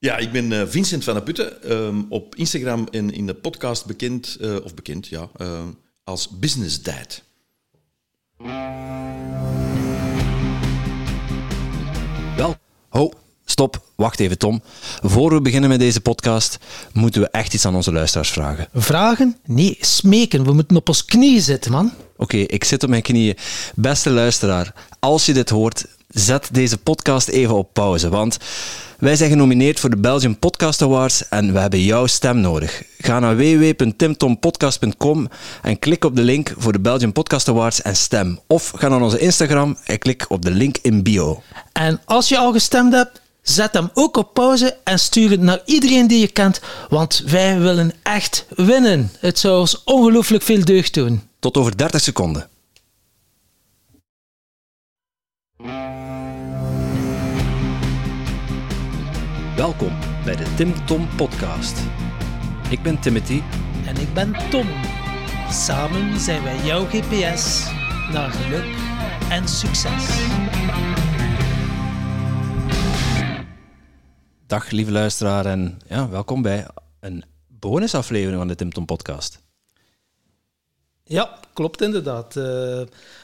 Ja, ik ben uh, Vincent van der Putten. Um, op Instagram en in de podcast bekend, uh, of bekend, ja, uh, als Business Dad. Wel, ho, stop, wacht even Tom. Voor we beginnen met deze podcast, moeten we echt iets aan onze luisteraars vragen. Vragen? Nee, smeken. We moeten op ons knieën zitten, man. Oké, ik zit op mijn knieën. Beste luisteraar, als je dit hoort, zet deze podcast even op pauze, want wij zijn genomineerd voor de Belgian Podcast Awards en we hebben jouw stem nodig. Ga naar www.timtompodcast.com en klik op de link voor de Belgian Podcast Awards en stem. Of ga naar onze Instagram en klik op de link in bio. En als je al gestemd hebt, zet hem ook op pauze en stuur het naar iedereen die je kent, want wij willen echt winnen. Het zou ons ongelooflijk veel deugd doen. Tot over 30 seconden. Welkom bij de Tim Tom Podcast. Ik ben Timothy. En ik ben Tom. Samen zijn wij jouw GPS naar geluk en succes. Dag lieve luisteraar en ja, welkom bij een bonusaflevering van de Tim Tom Podcast. Ja, klopt inderdaad. Uh,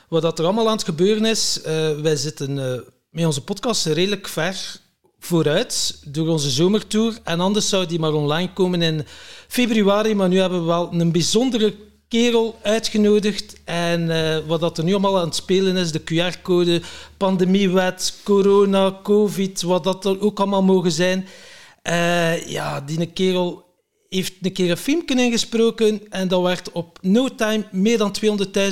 wat dat er allemaal aan het gebeuren is, uh, wij zitten uh, met onze podcast redelijk ver vooruit door onze zomertour. En anders zou die maar online komen in februari. Maar nu hebben we wel een bijzondere kerel uitgenodigd. En uh, wat dat er nu allemaal aan het spelen is, de QR-code, pandemiewet, corona, covid, wat dat er ook allemaal mogen zijn. Uh, ja, die kerel heeft een keer een filmpje ingesproken en dat werd op no time meer dan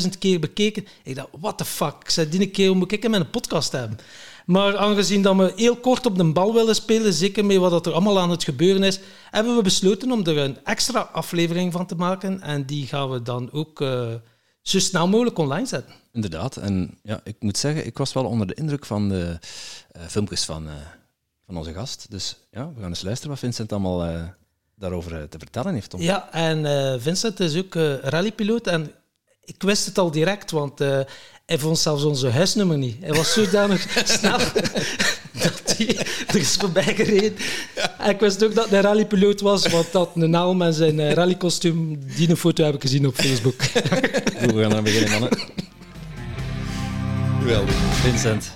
200.000 keer bekeken. Ik dacht, what the fuck? Ik zei, die kerel moet ik in mijn podcast hebben. Maar aangezien dat we heel kort op de bal willen spelen, zeker met wat er allemaal aan het gebeuren is, hebben we besloten om er een extra aflevering van te maken. En die gaan we dan ook uh, zo snel mogelijk online zetten. Inderdaad. En ja, ik moet zeggen, ik was wel onder de indruk van de uh, filmpjes van, uh, van onze gast. Dus ja, we gaan eens luisteren wat Vincent allemaal daarover te vertellen heeft. Om. Ja, en Vincent is ook rallypiloot. En ik wist het al direct, want hij vond zelfs onze huisnummer niet. Hij was zodanig snel dat hij er is voorbij gereden. En ik wist ook dat hij een rallypiloot was, want dat een naam en zijn eh, rallykostuum, die een foto heb ik gezien op Facebook. Goed, we gaan dan beginnen, mannen. Geweldig. Vincent,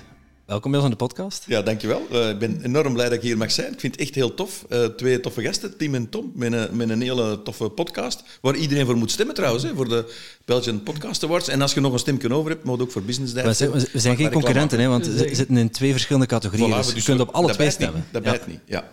Welkom bij ons aan de podcast. Ja, dankjewel. Uh, ik ben enorm blij dat ik hier mag zijn. Ik vind het echt heel tof. Uh, twee toffe gasten, Tim en Tom, met een, met een hele toffe podcast. Waar iedereen voor moet stemmen trouwens, hè, voor de Belgian Podcast Awards. En als je nog een stemje over hebt, moet ook voor Business Day. We zijn, we zijn geen concurrenten, hè, want we zitten in twee verschillende categorieën. Voilà, dus je kunt op alle twee stemmen. Niet, dat ja. bijt niet, ja.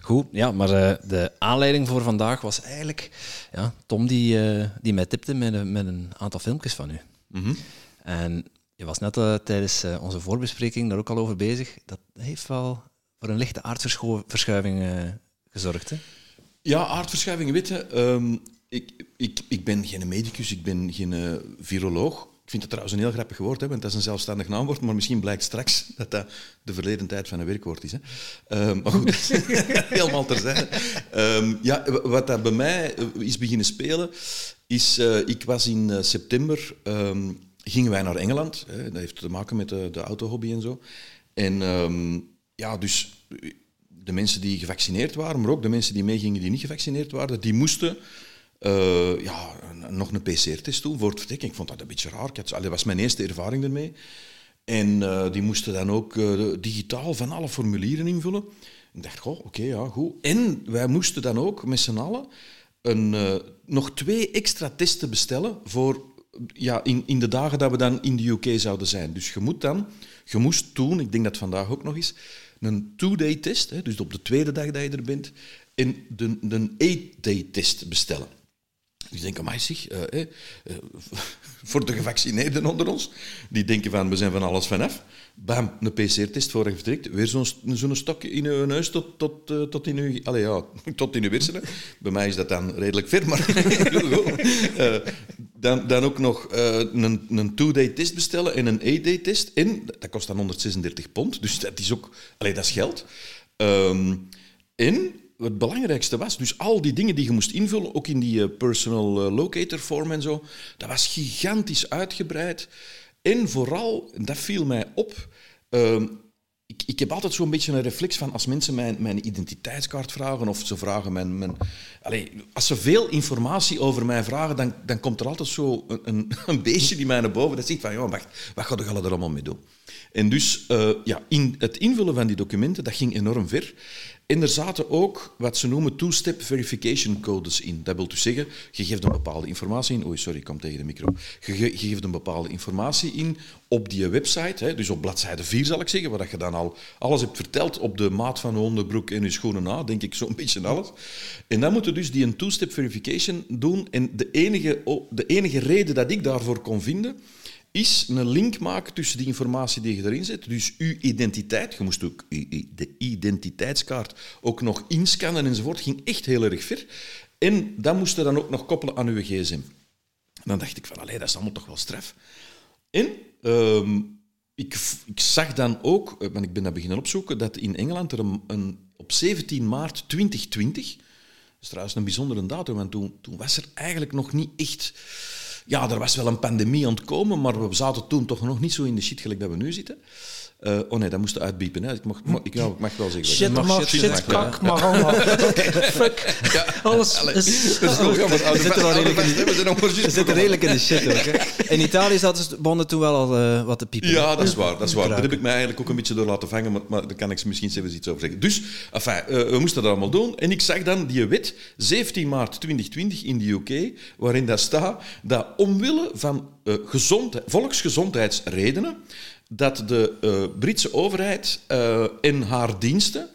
Goed, ja, maar uh, de aanleiding voor vandaag was eigenlijk ja, Tom die, die mij tipte met, met een aantal filmpjes van u. Mm -hmm. En je was net uh, tijdens uh, onze voorbespreking daar ook al over bezig. Dat heeft wel voor een lichte aardverschuiving uh, gezorgd. Hè? Ja, aardverschuiving, weet je. Um, ik, ik, ik ben geen medicus, ik ben geen viroloog. Ik vind het trouwens een heel grappig woord, hè, want dat is een zelfstandig naamwoord, maar misschien blijkt straks dat dat de verleden tijd van een werkwoord is. Hè. Um, maar goed, helemaal terzijde. Um, ja, wat dat bij mij is beginnen spelen, is... ik was in september gingen wij naar Engeland. Hè. Dat heeft te maken met de, de autohobby en zo. En um, ja, dus de mensen die gevaccineerd waren, maar ook de mensen die meegingen die niet gevaccineerd waren, die moesten uh, ja, nog een PCR-test doen voor het vertrekken. Ik vond dat een beetje raar. Dat was mijn eerste ervaring ermee. En uh, die moesten dan ook uh, digitaal van alle formulieren invullen. Ik dacht, goh, oké, ja, goed. En wij moesten dan ook met z'n allen een, nog twee extra testen bestellen voor ja, in, in de dagen dat we dan in de UK zouden zijn. Dus je moet dan, je moest toen, ik denk dat vandaag ook nog is, een two-day test, hè, dus op de tweede dag dat je er bent, en de, de eight-day test bestellen. Dus ik denk, maar zeg, uh, uh, voor de gevaccineerden onder ons, die denken van, we zijn van alles vanaf. Bam, een PCR-test voor je vertrekt. Weer zo'n zo stokje in uw neus tot, tot, uh, tot in uw... Allee, ja, tot in uw wirsenen. Bij mij is dat dan redelijk ver, maar... dan, dan ook nog een, een two-day test bestellen en een eight-day test. En dat kost dan 136 pond, dus dat is ook... Allee, dat is geld. Um, en het belangrijkste was, dus al die dingen die je moest invullen, ook in die personal locator form en zo, dat was gigantisch uitgebreid. En vooral, dat viel mij op, uh, ik, ik heb altijd zo'n beetje een reflex van als mensen mijn, mijn identiteitskaart vragen of ze vragen mijn... mijn als ze veel informatie over mij vragen, dan, dan komt er altijd zo een, een, beestje die mij naar boven dat zegt van, ja, wacht, wat ga je er allemaal mee doen? En dus uh, ja, in het invullen van die documenten, dat ging enorm ver. En er zaten ook wat ze noemen two-step verification codes in. Dat wil dus zeggen, je geeft een bepaalde informatie in. Oei, sorry, ik kom tegen de micro. Je, je geeft een bepaalde informatie in op die website, hè, dus op bladzijde 4 zal ik zeggen, waar je dan al alles hebt verteld op de maat van de onderbroek en je schoenen na, denk ik zo'n beetje alles. En dan moeten dus die een two-step verification doen. En de enige, de enige reden dat ik daarvoor kon vinden, is een link maken tussen die informatie die je erin zet. Dus uw identiteit, je moest ook de identiteitskaart ook nog inscannen enzovoort, ging echt heel erg ver. En dat moest je dan ook nog koppelen aan uw gsm. Dan dacht ik van, allee, dat is allemaal toch wel straf. En ehm, ik, ik, zag dan ook, eh, want ik ben dat beginnen opzoeken, dat in Engeland er een, op 17 maart 2020, dat is trouwens een bijzondere datum, want toen, toen was er eigenlijk nog niet echt ja, er was wel een pandemie aan het komen, maar we zaten toen toch nog niet zo in de shit gelijk dat we nu zitten. Uh, oh nee, dat moest uitbiepen. Hè. Ik, mag, ik, nou, ik mag wel zeggen. Shit, mag, shit, shit kak, mag allemaal. Fuck. Ja, Alles is... We zitten redelijk in de shit ook. In Italië zaten bonden toen wel al uh, wat te piepen. Ja, dat is waar. Dat is waar. Daar heb ik mij eigenlijk ook een beetje door laten vangen, maar, maar daar kan ik misschien zelfs iets over zeggen. Dus, enfin, uh, we moesten dat allemaal doen. En ik zag dan die wet, 17 maart 2020 in de UK, waarin dat staat dat omwille van gezondheid, volksgezondheidsredenen dat de uh, Britse overheid uh, en haar diensten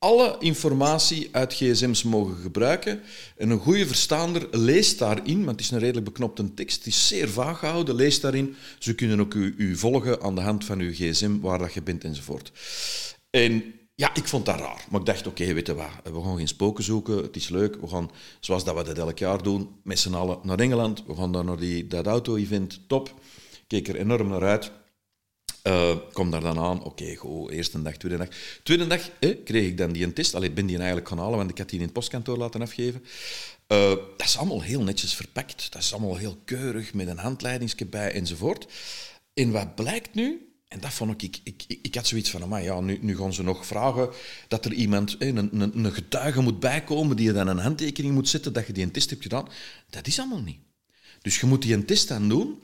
alle informatie uit gsm's mogen gebruiken. En een goede verstaander leest daarin, want het is een redelijk beknopte tekst, het is zeer vaag gehouden, leest daarin. Ze kunnen ook u, volgen aan de hand van uw gsm, waar dat je bent enzovoort. En ja, ik vond dat raar. Maar ik dacht, oké, weet je wat, we gaan geen spoken zoeken, het is leuk. We gaan, zoals dat we dat elk jaar doen, met z'n allen naar Engeland. We gaan daar naar die, dat auto-event, top. Ik keek er enorm naar uit. Uh, kom daar dan aan, oké, okay, eerste dag, tweede dag. Tweede dag eh, kreeg ik dan die een test. Ben die eigenlijk gaan halen, want ik had die in het postkantoor laten afgeven. Uh, dat is allemaal heel netjes verpakt. Dat is allemaal heel keurig, met een handleidingsje bij enzovoort. En wat blijkt nu? En dat vond ik, ik, ik, ik had zoiets van, maar ja, nu, nu gaan ze nog vragen dat er iemand, een, een, een getuige moet bijkomen die je dan een handtekening moet zetten dat je die een test hebt gedaan. Dat is allemaal niet. Dus je moet die een test dan doen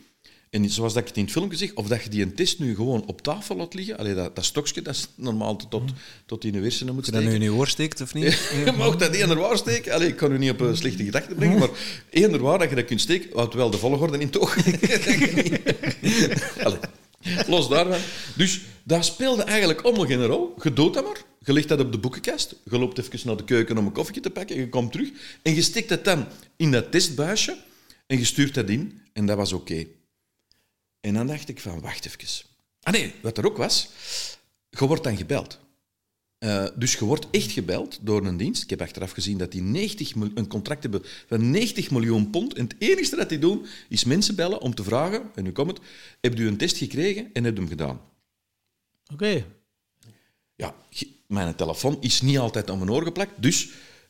en zoals dat ik het in het filmpje zeg, of dat je die een test nu gewoon op tafel laat liggen, allee, dat, dat stokje, dat is normaal tot, tot in de hersenen moet steken. Dat nu in je oor steekt, of niet? je mag dat eender waar steken. Allee, ik kan u niet op een slechte gedachte brengen, maar eender waar dat je dat kunt steken, houdt wel de volgorde in toch. allee, los daarvan. Dus daar speelde eigenlijk allemaal geen rol. Je doodt dat maar. Je legt dat op de boekenkast. Je loopt even naar de keuken om een koffietje te pakken. Je komt terug. En je stikt dat dan in dat testbuisje. En je stuurt dat in. En dat was oké. En dan dacht ik van, wacht even. Ah nee, wat er ook was, je wordt dan gebeld. Uh, dus je wordt echt gebeld door een dienst. Ik heb achteraf gezien dat die 90 een contract hebben van 90 miljoen pond. En het enige dat die doen, is mensen bellen om te vragen, en nu komt het, heb u een test gekregen en heb hem gedaan? Oké. Ja, mijn telefoon is niet altijd aan mijn oor geplakt, dus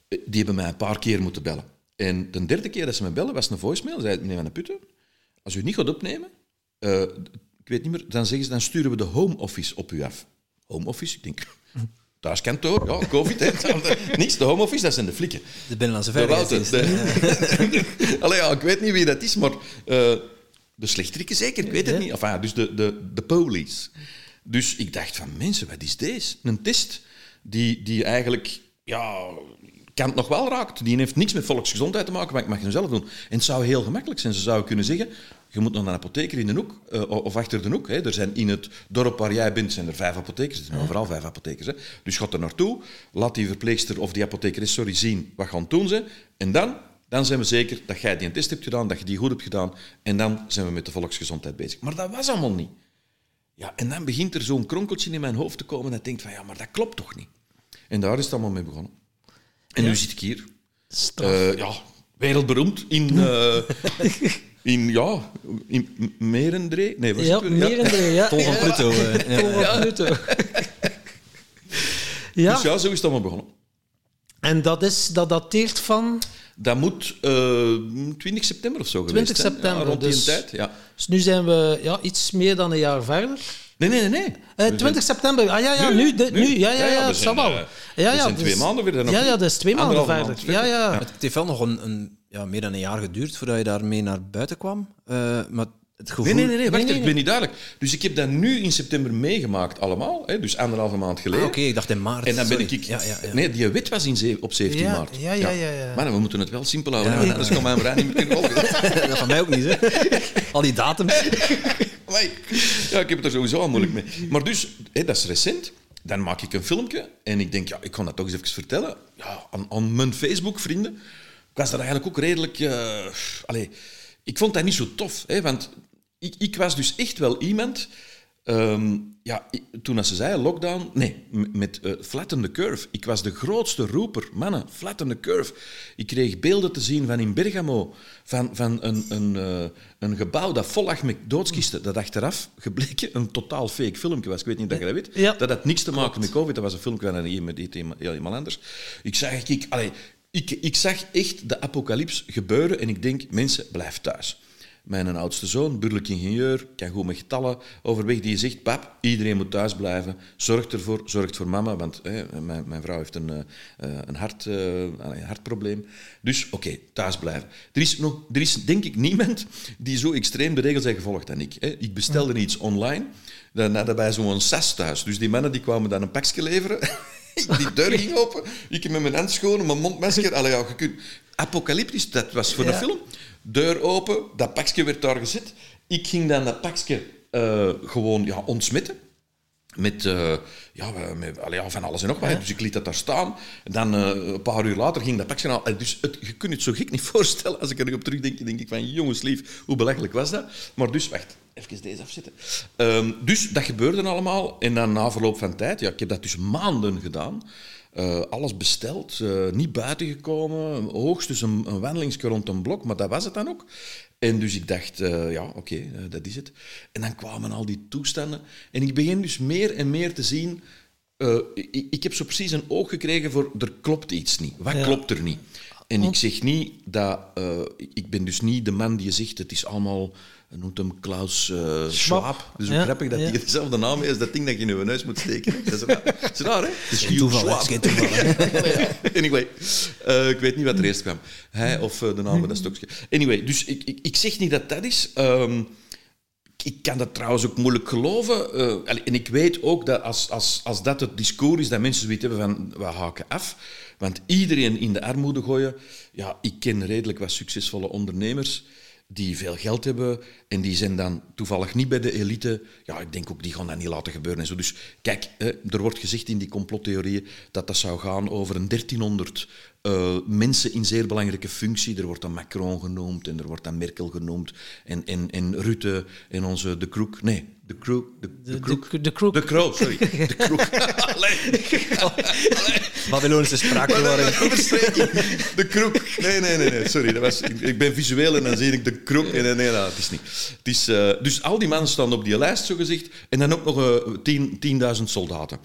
eh, die hebben mij een paar keer moeten bellen. En de derde keer dat ze me bellen, was een voicemail. Zei, meneer Van de Putten, als u niet gaat opnemen, uh, ik weet niet meer, dan zeggen ze, dan sturen we de home office op u af. Home office, ik denk, thuiskantoor, ja, covid, hè. niks. De home office, dat zijn de flikken. De binnenlandse veiligheidsdienst. Allee, ja, ik weet niet wie dat is, maar uh, de slechterikken zeker, ik weet het niet. Enfin, dus de, de, de police. Dus ik dacht van, mensen, wat is deze? Een test die, die eigenlijk ja, kan het nog wel raakt. Die heeft niks met volksgezondheid te maken, maar ik mag hem zelf doen. En het zou heel gemakkelijk zijn. Ze zouden kunnen zeggen, je moet naar een apotheker in de hoek, uh, of achter de hoek. Hè. Er zijn in het dorp waar jij bent, zijn er vijf apothekers. Er zijn overal vijf apothekers. Hè. Dus ga er naartoe, laat die verpleegster of die apotheker sorry, zien wat gaan doen ze. En dan, dan zijn we zeker dat jij die test hebt gedaan, dat je die goed hebt gedaan. En dan zijn we met de volksgezondheid bezig. Maar dat was allemaal niet. Ja, en dan begint er zo'n kronkeltje in mijn hoofd te komen dat denkt van, ja, maar dat klopt toch niet? En daar is het allemaal mee begonnen. En nu zit ik hier. Uh, ja, wereldberoemd in... Uh, in, ja, in Merendree. Nee, was ja, het? Merendree, ja. Van Pluto. Vol van Pluto. ja. Dus ja, zo is het allemaal begonnen. En dat, is, dat dateert van... Dat moet uh, 20 september of zo 20 geweest september, ja, rond dus, die tijd. Ja. Dus nu zijn we ja, iets meer dan een jaar verder. Nee, nee, nee. nee. Eh, We 20 september, ah ja, ja, nu, de- nu, ja, ja, ja, het zal zijn, wel. eh, Ja, ja, zijn dus- twee maanden weer dan nog Ja, ja, dat is twee maanden verder. ja. Ja. Het heeft wel nog een, een, ja, meer dan een jaar geduurd voordat je daarmee naar buiten kwam. Eh, maar het gevoel... Nee, nee, nee, nee, wacht Nee, nee, even, ik ben niet duidelijk. Dus ik heb dat nu in september meegemaakt, allemaal. Hè, dus anderhalve maand Ah, geleden. Oké, ik dacht in maart. En dan ben sorry. ik... Ja, ja, ja. Nee, die wet was in op 17 Ja, maart. ja, ja, ja, ja. Maar we moeten het wel simpel houden, Ja, anders kan mijn brein niet meer kunnen volgen. dat van mij ook niet, hè. Al die datums. Ja, ik heb het er sowieso al moeilijk mee. Maar dus, hè, dat is recent. Dan maak ik een filmpje en ik denk, ja, ik kan dat toch eens even vertellen ja, aan, aan mijn Facebook-vrienden. Ik was daar eigenlijk ook redelijk... eh allee, ik vond dat niet zo tof, hè, want ik, ik was dus echt wel iemand... ehm, ja, toen als ze zeiden lockdown... Nee, met eh, flatten the curve. Ik was de grootste roeper. Mannen, flatten the curve. Ik kreeg beelden te zien van in Bergamo van, van een, een, eh, een gebouw dat vol lag met doodskisten. Dat achteraf gebleken een totaal fake filmpje was. Ik weet niet of je dat weet. Ja. Dat had niks te maken met COVID. Dat was een filmpje van heel iemand anders. Ik zag, ik, allee, ik, ik zag echt de apocalyps gebeuren en ik denk, mensen, blijf thuis. Mijn oudste zoon, burgerlijk ingenieur, kan goed met getallen overweg, die zegt, pap, iedereen moet thuis blijven. Zorg ervoor, zorgt voor mama, want hè, mijn, mijn vrouw heeft een, eh, eh, een, hart, eh, een hartprobleem. Dus oké, thuis blijven. Er is, nog, er is denk ik niemand die zo extreem de regels heeft gevolgd dan ik. Hè. Ik bestelde iets online, dan hadden wij zo'n sas thuis. Dus die mannen die kwamen dan een pakje leveren. Die deur ging open, ik met mijn handschoenen, mijn mondmasker. Allee, ja, je kunt... Apocalyptisch, dat was voor Ja. de film. Deur open, dat pakje werd daar gezet. Ik ging dan dat pakje eh, gewoon ja, ontsmetten. Met, eh, ja, met allee, ja, van alles en nog wat. Dus ik liet dat daar staan. En dan eh, een paar uur later ging dat pakje al. Dus het, je kunt het zo gek niet voorstellen. Als ik er nog op terugdenk, denk ik van jongenslief, hoe belachelijk was dat? Maar dus, wacht, even deze afzetten. Ehm, dus dat gebeurde allemaal. En dan na verloop van tijd, ja, ik heb dat dus maanden gedaan. Eh, alles besteld, eh, niet buiten gekomen, hoogstens een, een wandelingsje rond een blok, maar dat was het dan ook. En dus ik dacht, eh, ja, oké, dat is het. En dan kwamen al die toestanden. En ik begin dus meer en meer te zien... ik, ik heb zo precies een oog gekregen voor, er klopt iets niet. Wat Ja. klopt er niet? En ik zeg niet dat... ik ben dus niet de man die zegt, het is allemaal... hij Noemt hem Klaus eh Schwab. Dus Ja, grappig dat ja. hij dezelfde naam heeft als dat ding dat je in je neus moet steken. Dat is raar, dat is raar hè? Het is Geen toeval, hè. Schwab. Is geen toeval. Anyway, ik weet niet wat er eerst kwam. Hij of eh, de naam van dat stokje. Anyway, dus ik, ik, ik zeg niet dat dat is. Ehm, ik kan dat trouwens ook moeilijk geloven. Eh, en ik weet ook dat als, als, als dat het discours is, dat mensen zoiets hebben van, we haken af. Want iedereen in de armoede gooien... Ja, ik ken redelijk wat succesvolle ondernemers die veel geld hebben en die zijn dan toevallig niet bij de elite. Ja, ik denk ook, die gaan dat niet laten gebeuren en zo. Dus kijk, er wordt gezegd in die complottheorieën dat dat zou gaan over een 1300 eh, mensen in zeer belangrijke functie. Er wordt dan Macron genoemd en er wordt dan Merkel genoemd en, en, en Rutte en onze De Kroek. Nee, De Kroek. De, de, De- Kroek. de- de Kroek. De sorry. De Kroek. Allee. Babylonische spraakverwarring. Overstreking. De kroek. Nee, nee, nee, nee. sorry. Dat was, ik, ik ben visueel en dan zie ik de kroek. En, nee, nee, nee, het is niet. Het is, eh, dus al die mannen staan op die lijst, zo gezegd. En dan ook nog eh, tien- 10.000 soldaten.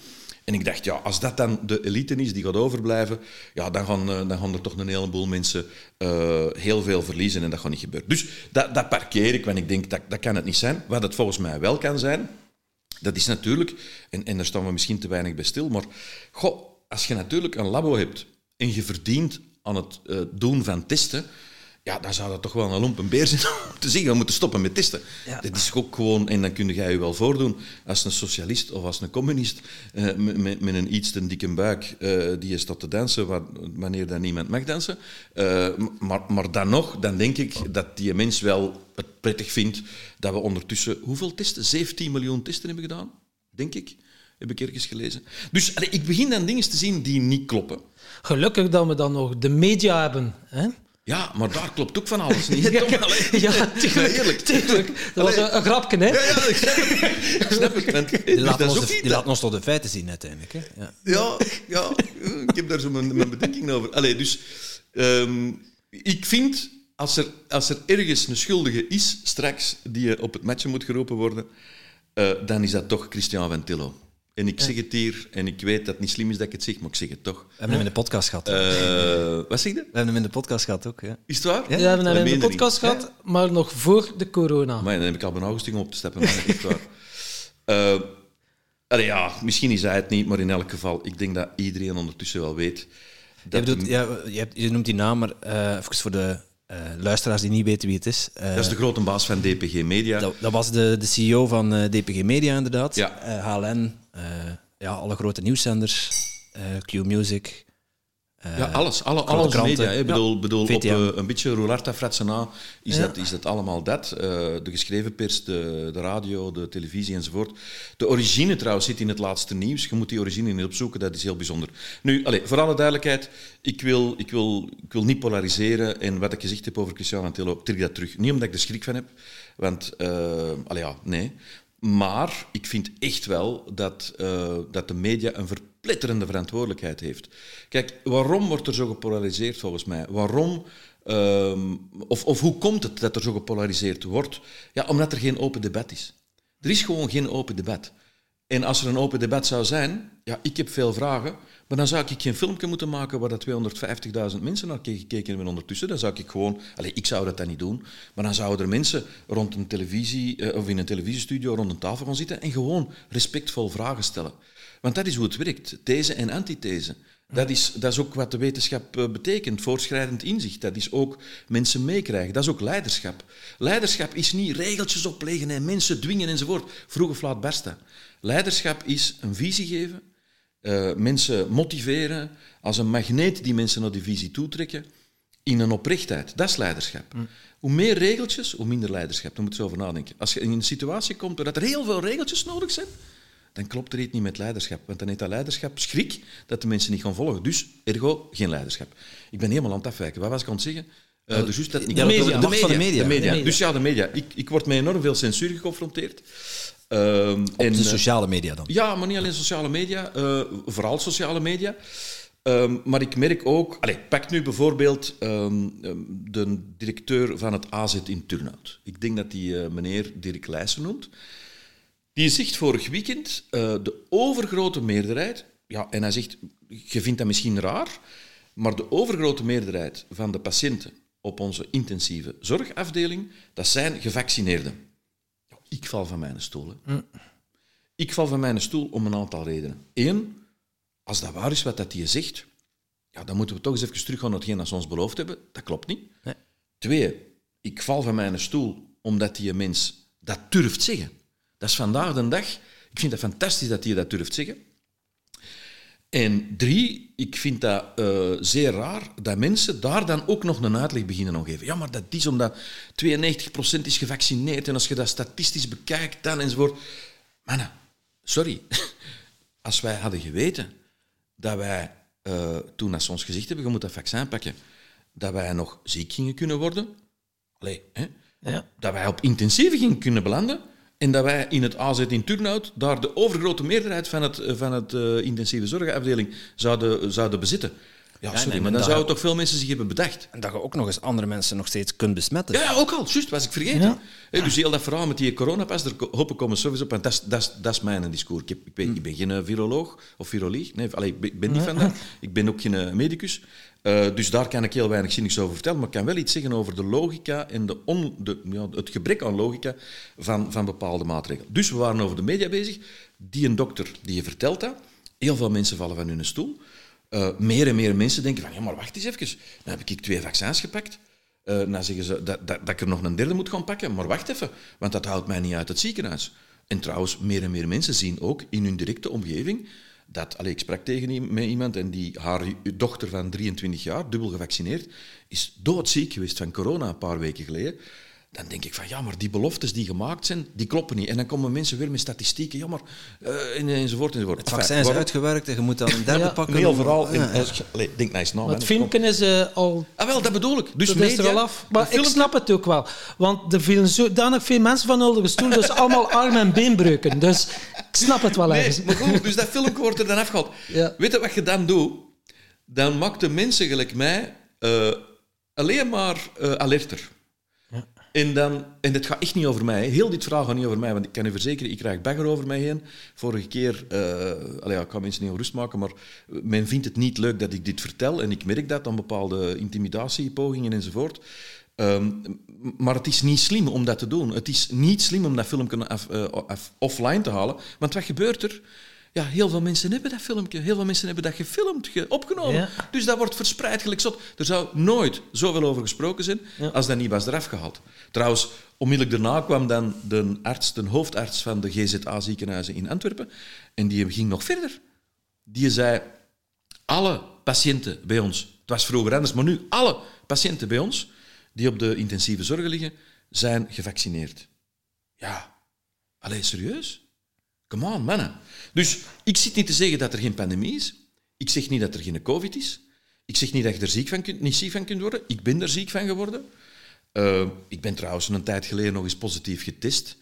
En ik dacht, ja, als dat dan de elite is die gaat overblijven, ja, dan, gaan, eh, dan gaan er toch een heleboel mensen eh, heel veel verliezen en dat gaat niet gebeuren. Dus dat, dat parkeer ik, want ik denk, dat, dat kan het niet zijn. Wat het volgens mij wel kan zijn, dat is natuurlijk, en, en daar staan we misschien te weinig bij stil, maar goh, als je natuurlijk een labo hebt en je verdient aan het eh, doen van testen, ja, dan zou dat toch wel een lompe beer zijn om te zeggen, we moeten stoppen met testen. Ja. Dat is ook gewoon, en dan kun jij je wel voordoen, als een socialist of als een communist eh, met, met, een iets te dikke buik eh, die is tot te dansen wa- wanneer dan niemand mag dansen. Eh, maar, maar dan nog, dan denk ik dat die mens wel het prettig vindt dat we ondertussen... Hoeveel testen? 17 miljoen testen hebben gedaan, denk ik. Heb ik ergens gelezen. Dus allee, ik begin dan dingen te zien die niet kloppen. Gelukkig dat we dan nog de media hebben. Hè? Ja, maar daar klopt ook van alles niet. Ja, tuurlijk. Eerlijk. tuurlijk. Dat was een, een grapje, hè? Ja, ja, ik snap het. Ik snap het. want, Die dus is ons de, die laten ons toch de feiten zien uiteindelijk. Hè? Ja. Ja, ja, ik heb daar zo mijn, mijn bedenking over. Allee, dus ehm, ik vind, als er, als er ergens een schuldige is, straks, die op het matje moet geroepen worden, eh, dan is dat toch Christian Ventillo. En ik zeg het hier, en ik weet dat het niet slim is dat ik het zeg, maar ik zeg het toch. We hebben hem in de podcast gehad. Eh, wat zeg je? We hebben hem in de podcast gehad ook. Ja. Is het waar? Ja, we hebben hem in de podcast niet. gehad, maar nog voor de corona. Maar dan heb ik al goesting om op te stappen, maar echt waar. Uh, ja, misschien is hij het niet, maar in elk geval, ik denk dat iedereen ondertussen wel weet. Dat je, bedoelt, ja, je, hebt, je, noemt die naam, maar uh, even voor de uh, luisteraars die niet weten wie het is. dat is de grote baas van DPG Media. Dat, dat was de, de CEO van DPG Media, inderdaad. Ja. HLN, ja, alle grote nieuwszenders, Q Music, ja, alles. Alle, alles media. Ik bedoel, bedoel op uh, een beetje Roularta Fratsena is, dat, is dat allemaal dat. Uh, de geschreven pers, de, de radio, de televisie enzovoort. De origine trouwens zit in het laatste nieuws. Je moet die origine niet opzoeken, dat is heel bijzonder. Nu, allez, voor alle duidelijkheid, ik wil, ik, wil, ik wil niet polariseren. En wat ik gezegd heb over Cristiano Antello, trek dat terug. Niet omdat ik er schrik van heb, want, allez, ja, nee. Maar ik vind echt wel dat, dat de media een verplichting verpletterende verantwoordelijkheid heeft. Kijk, waarom wordt er zo gepolariseerd volgens mij? Waarom, ehm, of, of hoe komt het dat er zo gepolariseerd wordt? Ja, omdat er geen open debat is. Er is gewoon geen open debat. En als er een open debat zou zijn, ja, ik heb veel vragen, maar dan zou ik geen filmpje moeten maken waar dat 250.000 mensen naar gekeken hebben ondertussen. Dan zou ik gewoon, allez, ik zou dat dan niet doen, maar dan zouden er mensen rond een televisie, eh, of in een televisiestudio rond een tafel gaan zitten en gewoon respectvol vragen stellen. Want dat is hoe het werkt, these en antithese. Dat is, dat is ook wat de wetenschap eh, betekent, voortschrijdend inzicht. Dat is ook mensen meekrijgen. Dat is ook leiderschap. Leiderschap is niet regeltjes opleggen en mensen dwingen enzovoort. Vroeg of laat Leiderschap is een visie geven, uh, mensen motiveren, als een magneet die mensen naar die visie toetrekken, in een oprechtheid. Dat is leiderschap. Mm. Hoe meer regeltjes, hoe minder leiderschap. Daar moet je over nadenken. Als je in een situatie komt waar er heel veel regeltjes nodig zijn, dan klopt er iets niet met leiderschap. Want dan heeft dat leiderschap schrik dat de mensen niet gaan volgen. Dus, ergo, geen leiderschap. Ik ben helemaal aan het afwijken. Wat was ik aan het zeggen? Uh, dus juist dat niet de, media. De, media. de, media. de, media. Dus ja, de media. Ik, ik word met enorm veel censuur geconfronteerd. Uh, Op en, de sociale media dan? Ja, maar niet alleen sociale media. Uh, vooral sociale media. Um, maar ik merk ook... Allez, pak nu bijvoorbeeld um, de directeur van het AZ in Turnhout. Ik denk dat die meneer Dirk Leijsen noemt. Die zegt vorig weekend, uh, de overgrote meerderheid, ja, en hij zegt, je vindt dat misschien raar, maar de overgrote meerderheid van de patiënten op onze intensieve zorgafdeling, dat zijn gevaccineerden. Ik val van mijn stoel. Mm. Ik val van mijn stoel om een aantal redenen. Eén, als dat waar is wat dat je zegt, ja, dan moeten we toch eens even teruggaan naar hetgeen dat ze ons beloofd hebben. Dat klopt niet. Nee. Twee, ik val van mijn stoel omdat die mens dat durft zeggen. Dat is vandaag de dag. Ik vind het fantastisch dat hij dat durft zeggen. En drie, ik vind dat uh, zeer raar dat mensen daar dan ook nog een uitleg beginnen te geven. Ja, maar dat is omdat 92% is gevaccineerd en als je dat statistisch bekijkt dan enzovoort. Mannen, sorry. Als wij hadden geweten dat wij, uh, toen als ze ons gezegd hebben, je moet dat vaccin pakken, dat wij nog ziek gingen kunnen worden, Allee, hè? Ja. dat wij op intensieve gingen kunnen belanden, en dat wij in het AZ in Turnhout daar de overgrote meerderheid van het, van het uh, intensieve zorgafdeling zouden, zouden bezitten. Ja, sorry, maar dan zouden toch veel mensen zich hebben bedacht. En dat je ook nog eens andere mensen nog steeds kunt besmetten. Ja, ook al. Juist, was ik vergeten. Ja. dus heel dat verhaal met die coronapas, daar hoop ik sowieso op. En dat is, dat is, dat is mijn discours. Ik, heb, ik, ben, ik ben geen viroloog of viroloog. Nee, allee, ik ben niet van dat. Ik ben ook geen medicus. Uh, dus daar kan ik heel weinig zinnigs over vertellen, maar ik kan wel iets zeggen over de logica en de ja, het gebrek aan logica van, van bepaalde maatregelen. Dus we waren over de media bezig. Die een dokter die je vertelt dat. Heel veel mensen vallen van hun stoel. Uh, meer en meer mensen denken van, ja, maar wacht eens even. Dan heb ik twee vaccins gepakt. Uh, dan zeggen ze dat, dat, dat, ik er nog een derde moet gaan pakken. Maar wacht even, want dat houdt mij niet uit het ziekenhuis. En trouwens, meer en meer mensen zien ook in hun directe omgeving dat, allez, ik sprak tegen iemand en die, haar dochter van 23 jaar, dubbel gevaccineerd, is doodziek geweest van corona een paar weken geleden. Dan denk ik van, ja, maar die beloftes die gemaakt zijn, die kloppen niet. En dan komen mensen weer met statistieken, ja, maar, uh, enzovoort, enzovoort. Het vaccin is uitgewerkt en je moet dan een derde pakken. Heel vooral, ja, ja. In, denk naar naam. Het filmpje is uh, al... Ah, wel, dat bedoel ik. Dus dat media, is er al af. Maar ik snap het ook wel. Want er vielen zodanig veel mensen van onder de stoel, dus allemaal arm- en beenbreuken. Dus ik snap het wel nee, ergens. Maar goed, dus dat filmpje wordt er dan afgehaald. Ja. Weet je wat je dan doet? Dan maakt de mensen gelijk mij uh, alleen maar uh, alerter. En, dan, en het gaat echt niet over mij. Heel dit verhaal gaat niet over mij, want ik kan u verzekeren, ik krijg bagger over mij heen. Vorige keer, uh, allee, ja, ik kan mensen niet rust maken, maar men vindt het niet leuk dat ik dit vertel. En ik merk dat aan bepaalde intimidatiepogingen enzovoort. Ehm, maar het is niet slim om dat te doen. Het is niet slim om dat filmpje af- eh, offline te halen. Want wat gebeurt er? Ja, heel veel mensen hebben dat filmpje. Heel veel mensen hebben dat gefilmd, ge- opgenomen. Ja. Dus dat wordt verspreid gelijk zot. Er zou nooit zoveel over gesproken zijn Ja. als dat niet was eraf gehaald. Trouwens, onmiddellijk daarna kwam dan de arts, de hoofdarts van de GZA-ziekenhuizen in Antwerpen. En die ging nog verder. Die zei, alle patiënten bij ons, het was vroeger anders, maar nu alle patiënten bij ons die op de intensieve zorg liggen, zijn gevaccineerd. Ja, alleen serieus? Come on, mannen. Dus ik zit niet te zeggen dat er geen pandemie is. Ik zeg niet dat er geen covid is. Ik zeg niet dat je er ziek van kunt, niet ziek van kunt worden. Ik ben er ziek van geworden. Eh, ik ben trouwens een tijd geleden nog eens positief getest.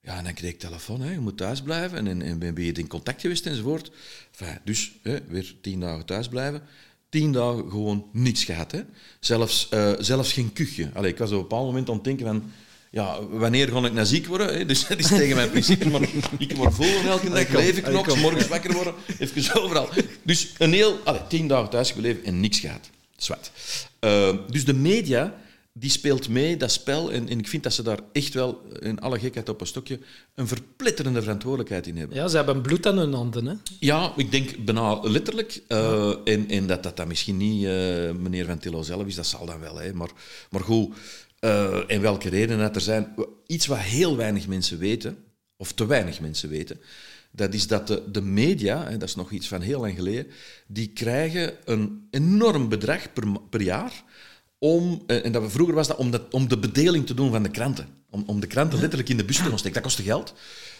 Ja, en dan kreeg ik telefoon, hè, je moet thuis blijven. En, en, en ben je in contact geweest enzovoort. Enfin, dus hè, weer tien dagen thuis blijven. Tien dagen gewoon niks gehad. Hè. Zelfs, eh, zelfs geen kuchje. Allee, ik was op een bepaald moment aan denken van... Ja, wanneer ga ik nou ziek worden? Hè? Dus dat is tegen mijn principe. Maar ik word vol elke dag, leven knoks, morgens wakker worden, even overal. Dus een heel... Allee, tien dagen thuis gebleven en niks gehad. Zwat. Eh, dus de media die speelt mee, dat spel. En, en ik vind dat ze daar echt wel, in alle gekheid op een stokje, een verpletterende verantwoordelijkheid in hebben. Ja, ze hebben bloed aan hun handen. Hè. Ja, ik denk bijna letterlijk. eh, en, en dat dat dan misschien niet eh, meneer Van Tillo zelf is, dat zal dan wel. Hè. Maar, maar goed, eh, en welke redenen dat er zijn. Iets wat heel weinig mensen weten, of te weinig mensen weten, dat is dat de, de media, hè, dat is nog iets van heel lang geleden, die krijgen een enorm bedrag per, per jaar om, eh, en dat we vroeger was dat om, dat om de bedeling te doen van de kranten. Om, om de kranten letterlijk in de bus te gaan steken. Dat kostte geld.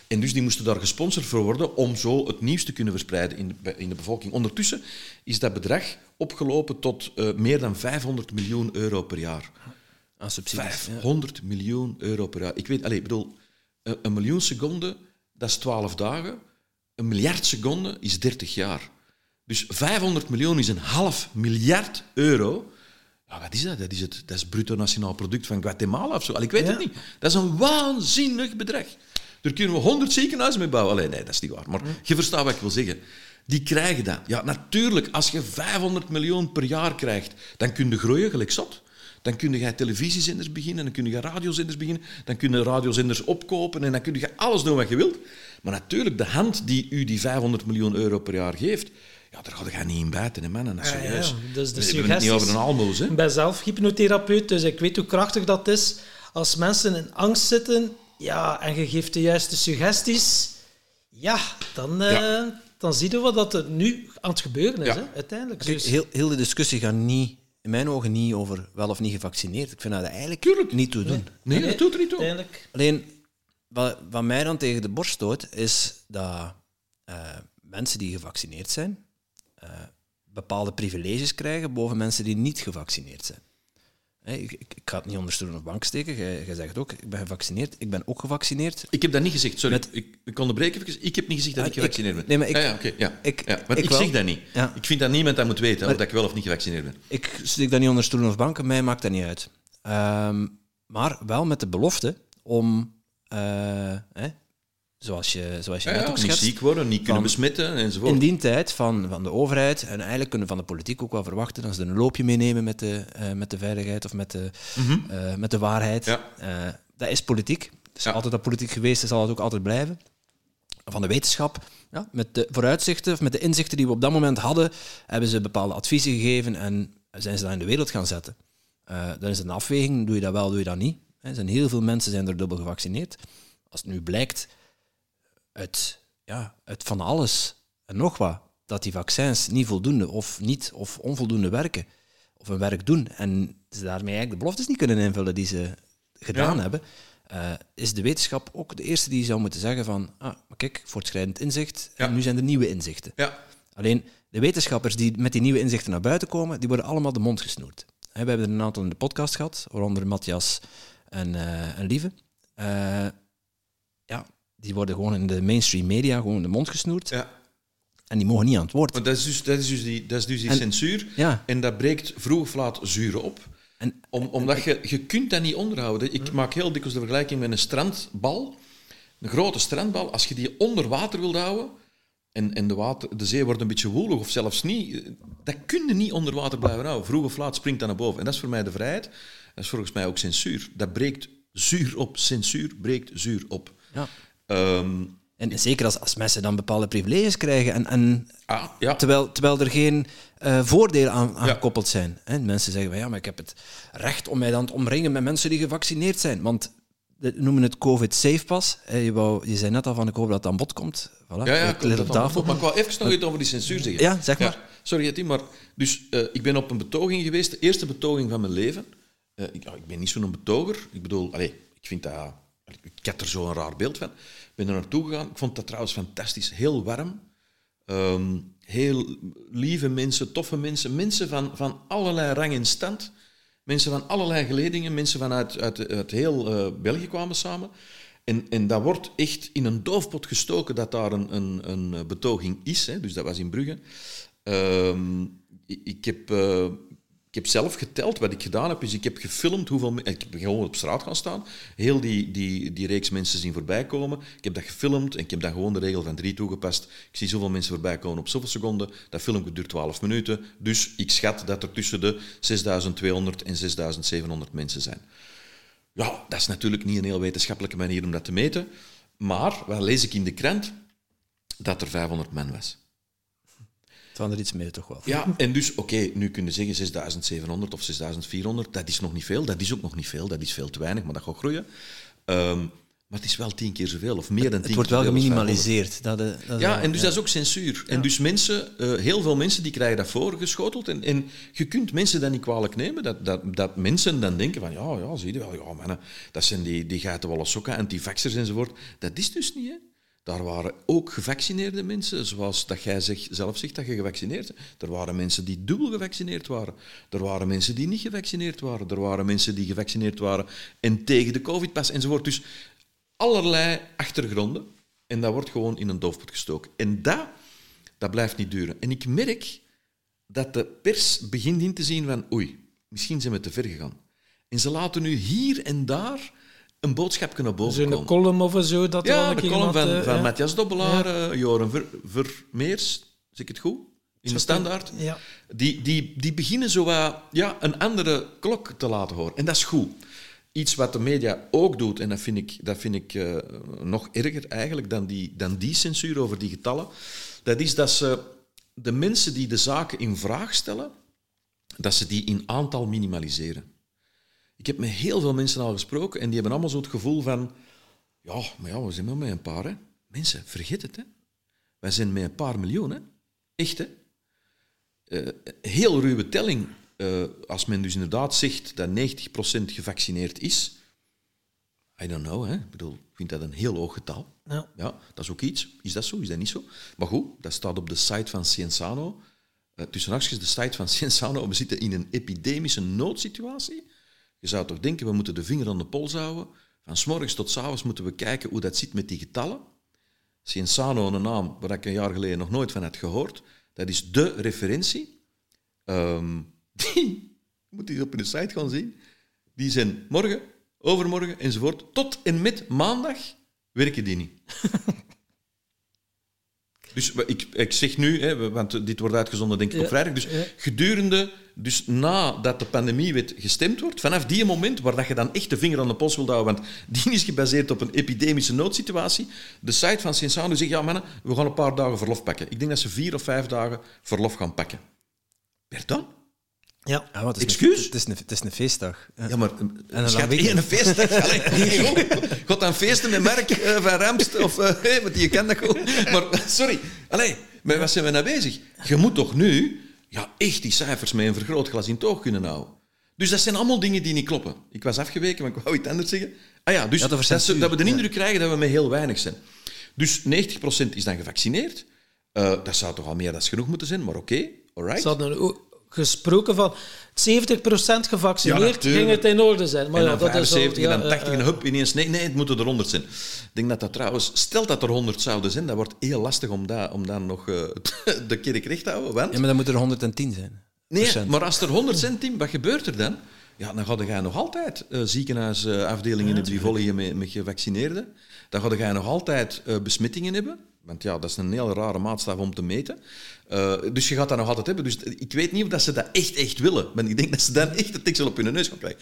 En dus die moesten daar gesponsord voor worden om zo het nieuws te kunnen verspreiden in de, in de bevolking. Ondertussen is dat bedrag opgelopen tot eh, meer dan 500 miljoen euro per jaar. Aan subsidies. ja. 500 miljoen euro per jaar. Ik weet, allez, bedoel, een, miljoen seconden, dat is 12 dagen. Een miljard seconden is 30 jaar. Dus 500 miljoen is een half miljard euro. Ja, wat is dat? Dat is het, dat is het bruto nationaal product van Guatemala of zo. Allee, ik weet Ja. het niet. Dat is een waanzinnig bedrag. Daar kunnen we 100 ziekenhuizen mee bouwen. Allee, nee, dat is niet waar. Maar je verstaat wat ik wil zeggen. Die krijgen dat. Ja, natuurlijk, als je 500 miljoen per jaar krijgt, dan kun je groeien gelijk zot. Dan kun je televisiezenders beginnen, dan kun je radiozenders beginnen, dan kun je radiozenders opkopen en dan kun je alles doen wat je wilt. Maar natuurlijk, de hand die u die 500 miljoen euro per jaar geeft, ja, daar ga je niet in bijten, hè, man. En dat is Ja, ja, serieus. dus de We hebben het niet over een almoes, hè. Ik ben zelf hypnotherapeut, dus ik weet hoe krachtig dat is. Als mensen in angst zitten ja, en je geeft de juiste suggesties, ja, dan, eh, Ja. dan zie je wat dat er nu aan het gebeuren is, Ja. hè, uiteindelijk. Kijk, Dus, heel, heel de discussie gaat niet, in mijn ogen niet over wel of niet gevaccineerd. Ik vind dat eigenlijk Tuurlijk. niet toe doen. Nee, dat doet er niet toe. uiteindelijk. Alleen, wat, wat mij dan tegen de borst stoot, is dat eh, mensen die gevaccineerd zijn, eh, bepaalde privileges krijgen boven mensen die niet gevaccineerd zijn. Ik, ik, ik ga het niet onder stoel of bank steken. Jij, zegt ook, ik ben gevaccineerd. Ik ben ook gevaccineerd. Ik heb dat niet gezegd, sorry. Met- Ik, ik onderbreek even. Ik heb niet gezegd dat Ah, ik gevaccineerd ben. nee, maar ik- ja, ja, oké, ja. ik- ja. Ik zeg dat niet. Ik vind dat niemand dat moet weten, of dat ik wel of niet gevaccineerd ben. Ik steek dat niet onder stoelen of banken, mij maakt dat niet uit. Ehm, maar wel met de belofte om, eh, zoals je, zoals je Ja, net ook niet ziek worden, niet kunnen van- besmetten, enzovoort. in die tijd van, van de overheid, en eigenlijk kunnen we van de politiek ook wel verwachten dat ze er een loopje meenemen met de, eh, met de veiligheid of met de, eh, met de waarheid. Ja. Eh, dat is politiek. Het is Ja. altijd al politiek geweest en zal het ook altijd blijven. Van de wetenschap, ja, met de vooruitzichten, of met de inzichten die we op dat moment hadden, hebben ze bepaalde adviezen gegeven en zijn ze dat in de wereld gaan zetten. Eh, dan is het een afweging, doe je dat wel, doe je dat niet. Er zijn heel veel mensen zijn er dubbel gevaccineerd. Als het nu blijkt uit, ja, uit van alles en nog wat, dat die vaccins niet voldoende of niet of onvoldoende werken, of hun werk doen, en ze daarmee eigenlijk de beloftes niet kunnen invullen die ze gedaan Ja. hebben, eh, is de wetenschap ook de eerste die zou moeten zeggen van, ah, maar kijk, voortschrijdend inzicht, en nu zijn er nieuwe inzichten. Ja. Alleen de wetenschappers die met die nieuwe inzichten naar buiten komen, die worden allemaal de mond gesnoerd. We hebben er een aantal in de podcast gehad, waaronder Matthias en, eh, en Lieve. Eh, ja, die worden gewoon in de mainstream media gewoon de mond gesnoerd ja. en die mogen niet aan het woord. Maar dat is dus, dat is dus die, dat is dus die En- censuur. Ja, En dat breekt vroeg of laat zuren op. en, Om, omdat je, je kunt dat niet onderhouden. Ik maak heel dikwijls de vergelijking met een strandbal. Een grote strandbal. Als je die onder water wilt houden... En, en de, water, de zee wordt een beetje woelig of zelfs niet... Dat kun je niet onder water blijven houden. Vroeg of laat springt dat naar boven. En dat is voor mij de vrijheid. Dat is volgens mij ook censuur. Dat breekt zuur op. Censuur breekt zuur op. Ja. Ehm, En zeker als, als mensen dan bepaalde privileges krijgen en, en ah, ja. terwijl, terwijl er geen eh, voordelen aan, aan Ja. gekoppeld zijn. Hè? Mensen zeggen van ja, maar ik heb het recht om mij dan te omringen met mensen die gevaccineerd zijn. Want we noemen het COVID-safe pas. Je, wou, je zei net al van ik hoop dat het aan bod komt. Voilà, Ja, ja, ligt op tafel. Maar ik wou even nog iets over die censuur zeggen. Ja, zeg maar. sorry, Etty, maar dus, eh, ik ben op een betoging geweest, de eerste betoging van mijn leven. Eh, ik, ik ben niet zo'n betoger. Ik bedoel, allez, ik vind dat... Ik had er zo een raar beeld van. Ik ben er naartoe gegaan. Ik vond dat trouwens fantastisch. Heel warm. Ehm, heel lieve mensen, toffe mensen. Mensen van, van allerlei rang en stand. Mensen van allerlei geledingen. Mensen vanuit uit, uit heel eh, België kwamen samen. En, en dat wordt echt in een doofpot gestoken dat daar een, een, een betoging is. Hè. Dus dat was in Brugge. Ehm, ik, heb, eh, heb zelf geteld. Wat ik gedaan heb, is ik heb gefilmd hoeveel... Ik heb gewoon op straat gaan staan. Heel die, die, die reeks mensen zien voorbij komen. Ik heb dat gefilmd en ik heb dan gewoon de regel van drie toegepast. Ik zie zoveel mensen voorbij komen op zoveel seconden. Dat filmpje duurt 12 minuten. Dus ik schat dat er tussen de 6200 en 6700 mensen zijn. Ja, dat is natuurlijk niet een heel wetenschappelijke manier om dat te meten. Maar, wat lees ik in de krant? Dat er 500 man was. Waren er iets meer toch wel. Ja, en dus, oké, nu kunnen zeggen 6700 of 6400, dat is nog niet veel. Dat is ook nog niet veel, dat is veel te weinig, maar dat gaat groeien. Ehm, maar het is wel tien keer zoveel, of meer dan tien Het wordt keer wel zoveel als 500. geminimaliseerd. Dat, eh, dat Ja, wel- en dus dat is ook censuur. En dus mensen, eh, heel veel mensen, die krijgen dat voorgeschoteld. En, en je kunt mensen dat niet kwalijk nemen. Dat, dat, dat mensen dan denken van, ja, ja, zie je wel, ja, mannen, dat zijn die, die geitenwolle sokken, antivaxers enzovoort. Dat is dus niet, hè. Daar waren ook gevaccineerde mensen, zoals dat jij zeg, zelf zegt dat je gevaccineerd bent. Er waren mensen die dubbel gevaccineerd waren. Er waren mensen die niet gevaccineerd waren. Er waren mensen die gevaccineerd waren en tegen de covid-pas enzovoort. Dus allerlei achtergronden. En dat wordt gewoon in een doofpot gestoken. En dat, dat blijft niet duren. En ik merk dat de pers begint in te zien van oei, misschien zijn we te ver gegaan. En ze laten nu hier en daar een boodschapje naar boven Zo'n komen. column of zo. Dat Ja, een de column van, eh, van ja. Matthias Dobbelaar, eh, Joren Ver, Vermeers, zeg ik het goed? In de standaard. Ja. Die, die, die beginnen zo wat, ja, een andere klok te laten horen. En dat is goed. Iets wat de media ook doet, en dat vind ik, dat vind ik eh, nog erger eigenlijk dan die, dan die censuur over die getallen, dat is dat ze de mensen die de zaken in vraag stellen, dat ze die in aantal minimaliseren. Ik heb met heel veel mensen al gesproken en die hebben allemaal zo het gevoel van, ja, maar ja, we zijn maar met een paar. Hè. Mensen, vergeet het. Hè. Wij zijn met een paar miljoen. Hè. Echt, hè. Eh, heel ruwe telling. eh, als men dus inderdaad zegt dat 90% gevaccineerd is, I don't know, hè. Ik bedoel, ik vind dat een heel hoog getal. Ja. Ja, dat is ook iets. Is dat zo? Is dat niet zo? Maar goed, dat staat op de site van Cienzano. Uh, tussen haakjes de site van Cienzano. We zitten in een epidemische noodsituatie. Je zou toch denken, we moeten de vinger aan de pols houden. Van s morgens tot s avonds moeten we kijken hoe dat zit met die getallen. Cienzano, een naam waar ik een jaar geleden nog nooit van had gehoord. Dat is de referentie. Ehm, die, je moet die op de site gaan zien. Die zijn morgen, overmorgen enzovoort. Tot en met maandag werken die niet. Dus ik, ik zeg nu, hè, want dit wordt uitgezonden denk ik op Ja, vrijdag, dus ja. gedurende, dus nadat de pandemiewet gestemd wordt, vanaf die moment waar dat je dan echt de vinger aan de pols wil houden, want die is gebaseerd op een epidemische noodsituatie, de site van Cienzano zegt, ja mannen, we gaan een paar dagen verlof pakken. Ik denk dat ze vier of vijf dagen verlof gaan pakken. Pardon? Ja. Ja, want het is Excuus? Een, het, is een, het is een feestdag. Ja. Maar een een lang weekend. een feestdag. Gaat dan feesten met Mark eh, van Ramst? Of, eh, hey, want je kent dat goed. Maar sorry, allee, met wat zijn we nou bezig? Je moet toch nu ja, echt die cijfers met een vergrootglas in het oog kunnen houden. Dus dat zijn allemaal dingen die niet kloppen. Ik was afgeweken, maar ik wou iets anders zeggen. Ah ja, dus Ja, dat, ze- dat we de Ja. indruk krijgen dat we met heel weinig zijn. Dus 90% is dan gevaccineerd. Eh, dat zou toch al meer dan genoeg moeten zijn, maar oké, alright. Ze hadden ook gesproken van 70% gevaccineerd, Ja, ging het in orde zijn. Maar en ja, dan dat is al- 75 ja, en dan eh, 80 en eh, hup, ineens. Nee, nee, het moeten er 100 zijn. Ik denk dat dat trouwens... Stel dat er 100 zouden zijn, dat wordt heel lastig om, dat, om dan nog eh, de kerk recht te houden. Want, Ja, maar dan moet er 110 zijn. nee, procent. maar als er 100 zijn, Tim, wat gebeurt er dan? ja, dan ga je nog altijd uh, ziekenhuisafdelingen hebben die volgen met, met gevaccineerden. Dan ga je nog altijd uh, besmettingen hebben. Want ja, dat is een heel rare maatstaf om te meten. Uh, dus je gaat dat nog altijd hebben. Dus ik weet niet of dat ze dat echt, echt willen. Maar ik denk dat ze dan echt de tiksel op hun neus gaan krijgen.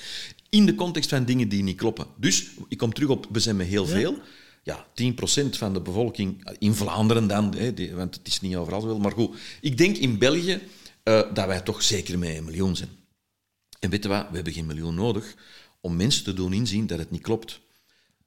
In de context van dingen die niet kloppen. Dus ik kom terug op, we zijn met heel veel. Ja, 10% van de bevolking, in Vlaanderen dan, hè, die, want het is niet overal zo. Maar goed, ik denk in België uh, dat wij toch zeker met een miljoen zijn. En weet je wat, we hebben geen miljoen nodig om mensen te doen inzien dat het niet klopt.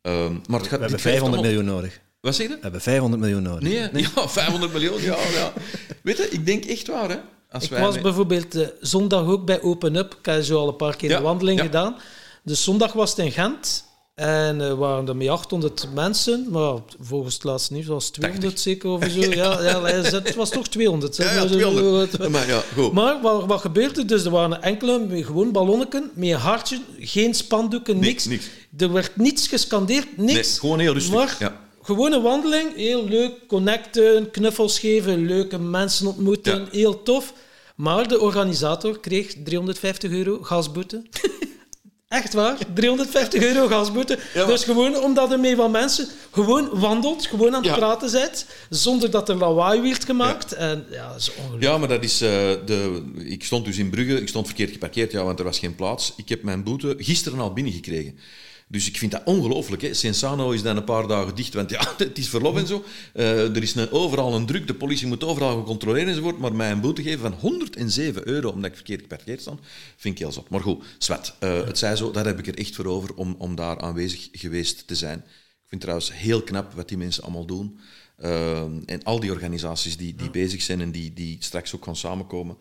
Uh, maar het gaat, we hebben 500 miljoen nodig. Wat zeg je? We hebben 500 miljoen nodig. Nee, nee. ja, 500 miljoen, ja, ja. Weet je, ik denk echt waar, hè. Als ik was bijvoorbeeld uh, zondag ook bij Open Up. Ik heb zo al een paar keer ja, een wandeling ja. gedaan. Dus zondag was het in Gent. En er uh, waren er met 800 mensen, maar volgens het laatste nieuws was het 200 80. zeker of zo. Ja, ja, het was toch 200. Ja, ja 200. Maar, ja, goed. maar wat, wat gebeurde dus? Er waren enkele gewoon ballonneken met een hartje, geen spandoeken, niks. niks. Er werd niets gescandeerd, niks. Nee, gewoon heel rustig. Maar, ja. Gewone wandeling, heel leuk, connecten, knuffels geven, leuke mensen ontmoeten, ja. heel tof. Maar de organisator kreeg 350 euro gasboete. Echt waar, 350 euro gasboete. Ja, dus gewoon omdat er mee van mensen gewoon wandelt, gewoon aan het ja. praten bent, zonder dat er lawaai werd gemaakt. Ja. En, ja, dat is ongelooflijk. Ja, maar dat is... Uh, de, ik stond dus in Brugge, ik stond verkeerd geparkeerd, ja, want er was geen plaats. Ik heb mijn boete gisteren al binnengekregen. Dus ik vind dat ongelooflijk. Sensano is dan een paar dagen dicht, want ja, het is verlof en zo. Uh, er is een, overal een druk, de politie moet overal gaan controleren enzovoort. Maar mij een boete geven van 107 euro omdat ik verkeerd geparkeerd sta, vind ik heel zot. Maar goed, zwet. Uh, het zij zo, daar heb ik er echt voor over om, om daar aanwezig geweest te zijn. Ik vind trouwens heel knap wat die mensen allemaal doen. Uh, en al die organisaties die, die bezig zijn en die, die straks ook gaan samenkomen.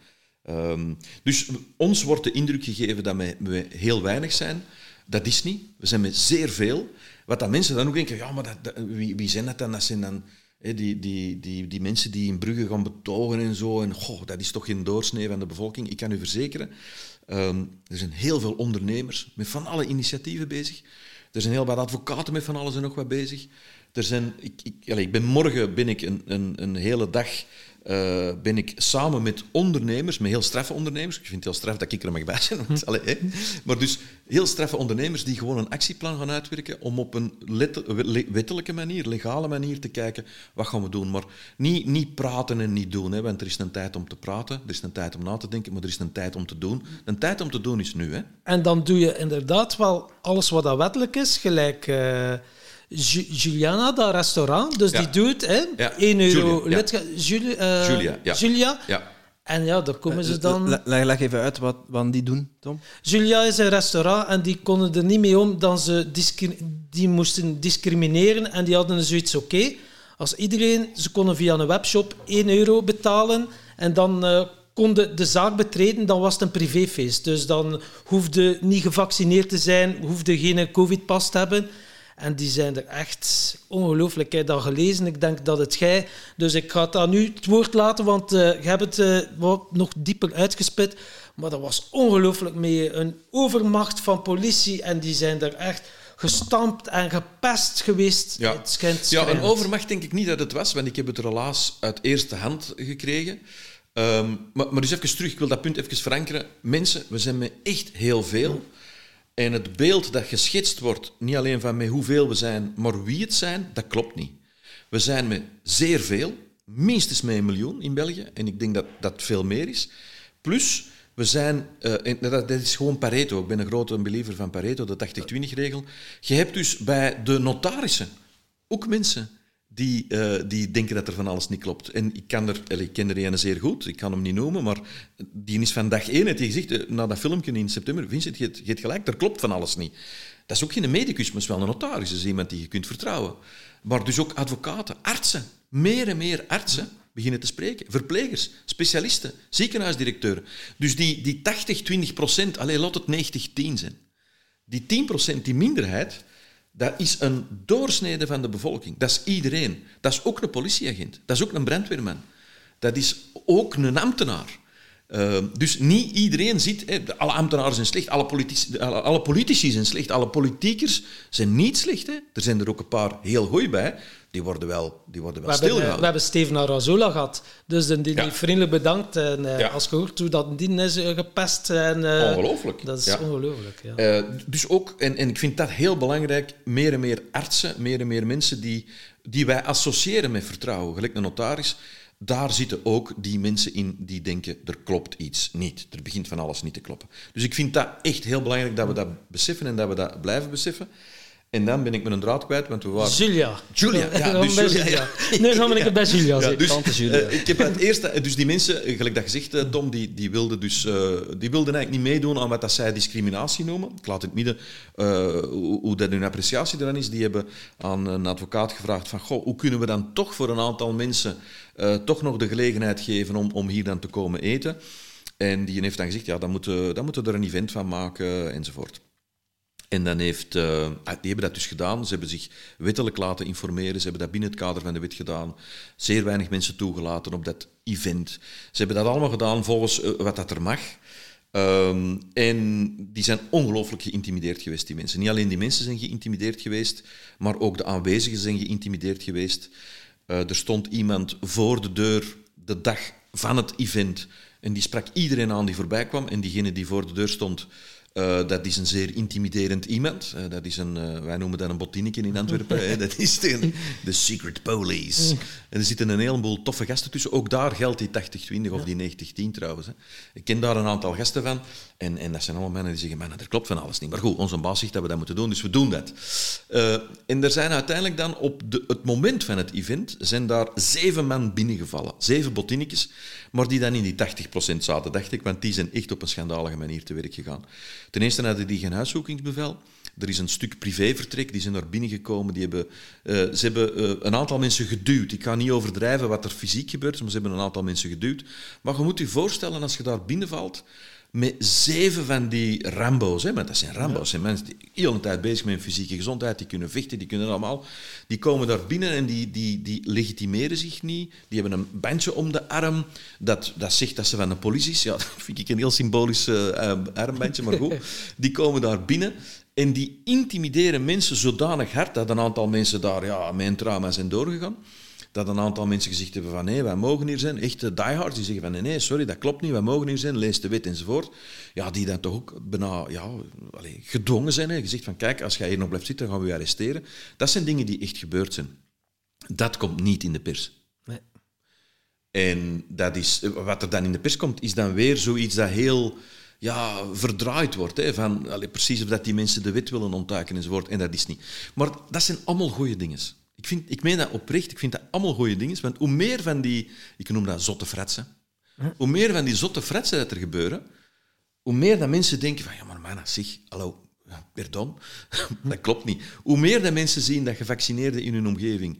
Um, dus ons wordt de indruk gegeven dat wij heel weinig zijn. Dat is niet. We zijn met zeer veel. Wat dat mensen dan ook denken, ja, maar dat, wie, wie zijn dat dan? Dat zijn dan die, die, die, die mensen die in Brugge gaan betogen en zo. En goh, dat is toch geen doorsnee van de bevolking. Ik kan u verzekeren, um, er zijn heel veel ondernemers met van alle initiatieven bezig. Er zijn heel wat advocaten met van alles en nog wat bezig. Er zijn, ik, ik, allez, ik ben, morgen ben ik een, een, een hele dag uh, ben ik samen met ondernemers, met heel straffe ondernemers, ik vind het heel straf dat ik er mag bij zijn, allez, hè, maar dus heel straffe ondernemers die gewoon een actieplan gaan uitwerken om op een wettelijke manier, legale manier te kijken wat gaan we doen. Maar niet, niet praten en niet doen, hè, want er is een tijd om te praten, er is een tijd om na te denken, maar er is een tijd om te doen. Een tijd om te doen is nu. Hè. En dan doe je inderdaad wel alles wat dat wettelijk is, gelijk... Uh Juliana, dat restaurant. Dus ja. die doet hè, ja. 1 euro. Julia, Julia, uh, Julia, ja. Julia. Ja. En ja, daar komen ze dan... Leg, leg even uit wat, wat die doen, Tom. Julia is een restaurant en die konden er niet mee om dat ze die moesten discrimineren. En die hadden zoiets oké. Okay, als iedereen, ze konden via een webshop 1 euro betalen en dan uh, konden de zaak betreden, dan was het een privéfeest. Dus dan hoefde niet gevaccineerd te zijn, hoefde geen covid-pas te hebben. En die zijn er echt ongelooflijk. Ik heb dat gelezen. Ik denk dat het jij... Dus ik ga dat nu het woord laten, want uh, je hebt het uh, wat nog dieper uitgespit. Maar dat was ongelooflijk mee. Een overmacht van politie. En die zijn er echt gestampt en gepest geweest. Ja, het schijnt ja een overmacht denk ik niet dat het was, want ik heb het helaas uit eerste hand gekregen. Um, maar, maar dus even terug, ik wil dat punt even verankeren. Mensen, we zijn met echt heel veel. En het beeld dat geschetst wordt, niet alleen van met hoeveel we zijn, maar wie het zijn, dat klopt niet. We zijn met zeer veel, minstens met een miljoen in België. En ik denk dat dat veel meer is. Plus, we zijn, en dat, dat, is gewoon Pareto. Ik ben een grote believer van Pareto, de 80-20-regel. Je hebt dus bij de notarissen ook mensen die, uh, die denken dat er van alles niet klopt. En ik, kan er, ik ken er een zeer goed, ik kan hem niet noemen, maar die is van dag één, hij gezegd, uh, na dat filmpje in september, Vincent, je hebt gelijk, er klopt van alles niet. Dat is ook geen medicus, maar wel een notaris, is iemand die je kunt vertrouwen. Maar dus ook advocaten, artsen, meer en meer artsen beginnen te spreken. Verplegers, specialisten, ziekenhuisdirecteuren. Dus die, die 80, 20 procent, alleen laat het 90, 10 zijn. Die 10 procent, die minderheid, dat is een doorsnede van de bevolking. Dat is iedereen. Dat is ook een politieagent. Dat is ook een brandweerman. Dat is ook een ambtenaar. Uh, dus niet iedereen ziet, hè, alle ambtenaren zijn slecht, alle politici, alle, alle politici zijn slecht, alle politiekers zijn niet slecht. Hè. Er zijn er ook een paar heel goeie bij, die worden wel, die worden wel we hebben, stilgehouden. we hebben Steven Arazola gehad, dus die, die Ja. vriendelijk bedankt. En uh, Ja. als je hoort hoe dat die is eh, gepest. En, uh, Ongelooflijk. Dat is Ja. ongelooflijk, ja. Dus ook, en, en ik vind dat heel belangrijk, meer en meer artsen, meer en meer mensen die, die wij associëren met vertrouwen, gelijk een notaris, daar zitten ook die mensen in die denken, er klopt iets niet. Er begint van alles niet te kloppen. Dus ik vind dat echt heel belangrijk dat we dat beseffen en dat we dat blijven beseffen. En dan ben ik mijn draad kwijt, want we waren... Julia. Julia, ja, dus Julia, Julia. ja. Nee, dan ben ik het bij Julia. Ja, dus, Tante Julia. eh, ik heb het eerste, dus die mensen, eh, gelijk dat gezegd, eh, Tom, die, die wilden dus, die wilden eigenlijk niet meedoen aan wat dat zij discriminatie noemen. Ik laat in het midden hoe, hoe dat hun appreciatie eraan is. Die hebben aan een advocaat gevraagd van, goh, hoe kunnen we dan toch voor een aantal mensen toch nog de gelegenheid geven om, om hier dan te komen eten? En die heeft dan gezegd, ja, dan moeten, dan moeten we er een event van maken, enzovoort. En dan heeft, eh, die hebben dat dus gedaan. Ze hebben zich wettelijk laten informeren. Ze hebben dat binnen het kader van de wet gedaan. Zeer weinig mensen toegelaten op dat event. Ze hebben dat allemaal gedaan volgens eh, wat dat er mag. Ehm, en die zijn ongelooflijk geïntimideerd geweest, die mensen. Niet alleen die mensen zijn geïntimideerd geweest, maar ook de aanwezigen zijn geïntimideerd geweest. Eh, er stond iemand voor de deur de dag van het event en die sprak iedereen aan die voorbij kwam. En diegene die voor de deur stond, uh, dat is een zeer intimiderend iemand. Uh, dat is een, uh, wij noemen dat een bottinnetje in Antwerpen. hè. Dat is de, de secret police. En er zitten een heleboel toffe gasten tussen. Ook daar geldt die 80-20 of die 90-10 trouwens. Hè. Ik ken daar een aantal gasten van. En, en dat zijn allemaal mannen die zeggen, man, er klopt van alles niet. Maar goed, onze baas zegt dat we dat moeten doen, dus we doen dat. En er zijn uiteindelijk dan op de, het moment van het event zijn daar zeven man binnengevallen. Zeven bottinnetjes, maar die dan in die 80% zaten, dacht ik. Want die zijn echt op een schandalige manier te werk gegaan. Ten eerste hadden die geen huiszoekingsbevel. Er is een stuk privévertrek, die zijn daar binnengekomen. Die hebben, uh, ze hebben uh, een aantal mensen geduwd. Ik ga niet overdrijven wat er fysiek gebeurt, maar ze hebben een aantal mensen geduwd. Maar je moet je voorstellen, als je daar binnenvalt, met zeven van die Rambo's, hè, want dat zijn Rambo's, ja. zijn mensen die heel de tijd bezig met hun fysieke gezondheid, die kunnen vechten, die kunnen allemaal, die komen daar binnen en die, die, die legitimeren zich niet, die hebben een bandje om de arm, dat, dat zegt dat ze van de politie is, ja, dat vind ik een heel symbolisch uh, armbandje, maar goed, die komen daar binnen en die intimideren mensen zodanig hard dat een aantal mensen daar ja, een trauma zijn doorgegaan dat een aantal mensen gezegd hebben van nee, wij mogen hier zijn. Echte diehards die zeggen van nee, nee, sorry, dat klopt niet, wij mogen hier zijn, lees de wet enzovoort. Ja, die dan toch ook bijna ja, allez, gedwongen zijn. Hè. Gezegd van kijk, als jij hier nog blijft zitten, dan gaan we je arresteren. Dat zijn dingen die echt gebeurd zijn. Dat komt niet in de pers. Nee. En dat is, wat er dan in de pers komt, is dan weer zoiets dat heel ja, verdraaid wordt. Hè, van, allez, precies of dat die mensen de wet willen ontduiken enzovoort. En dat is niet. Maar dat zijn allemaal goede dingen. Ik, vind, ik meen dat oprecht, ik vind dat allemaal goede dingen. Want hoe meer van die, ik noem dat zotte fratsen, hoe meer van die zotte fratsen dat er gebeuren, hoe meer dat mensen denken van, ja maar man, zeg, hallo, pardon, dat klopt niet. Hoe meer dat mensen zien dat gevaccineerden in hun omgeving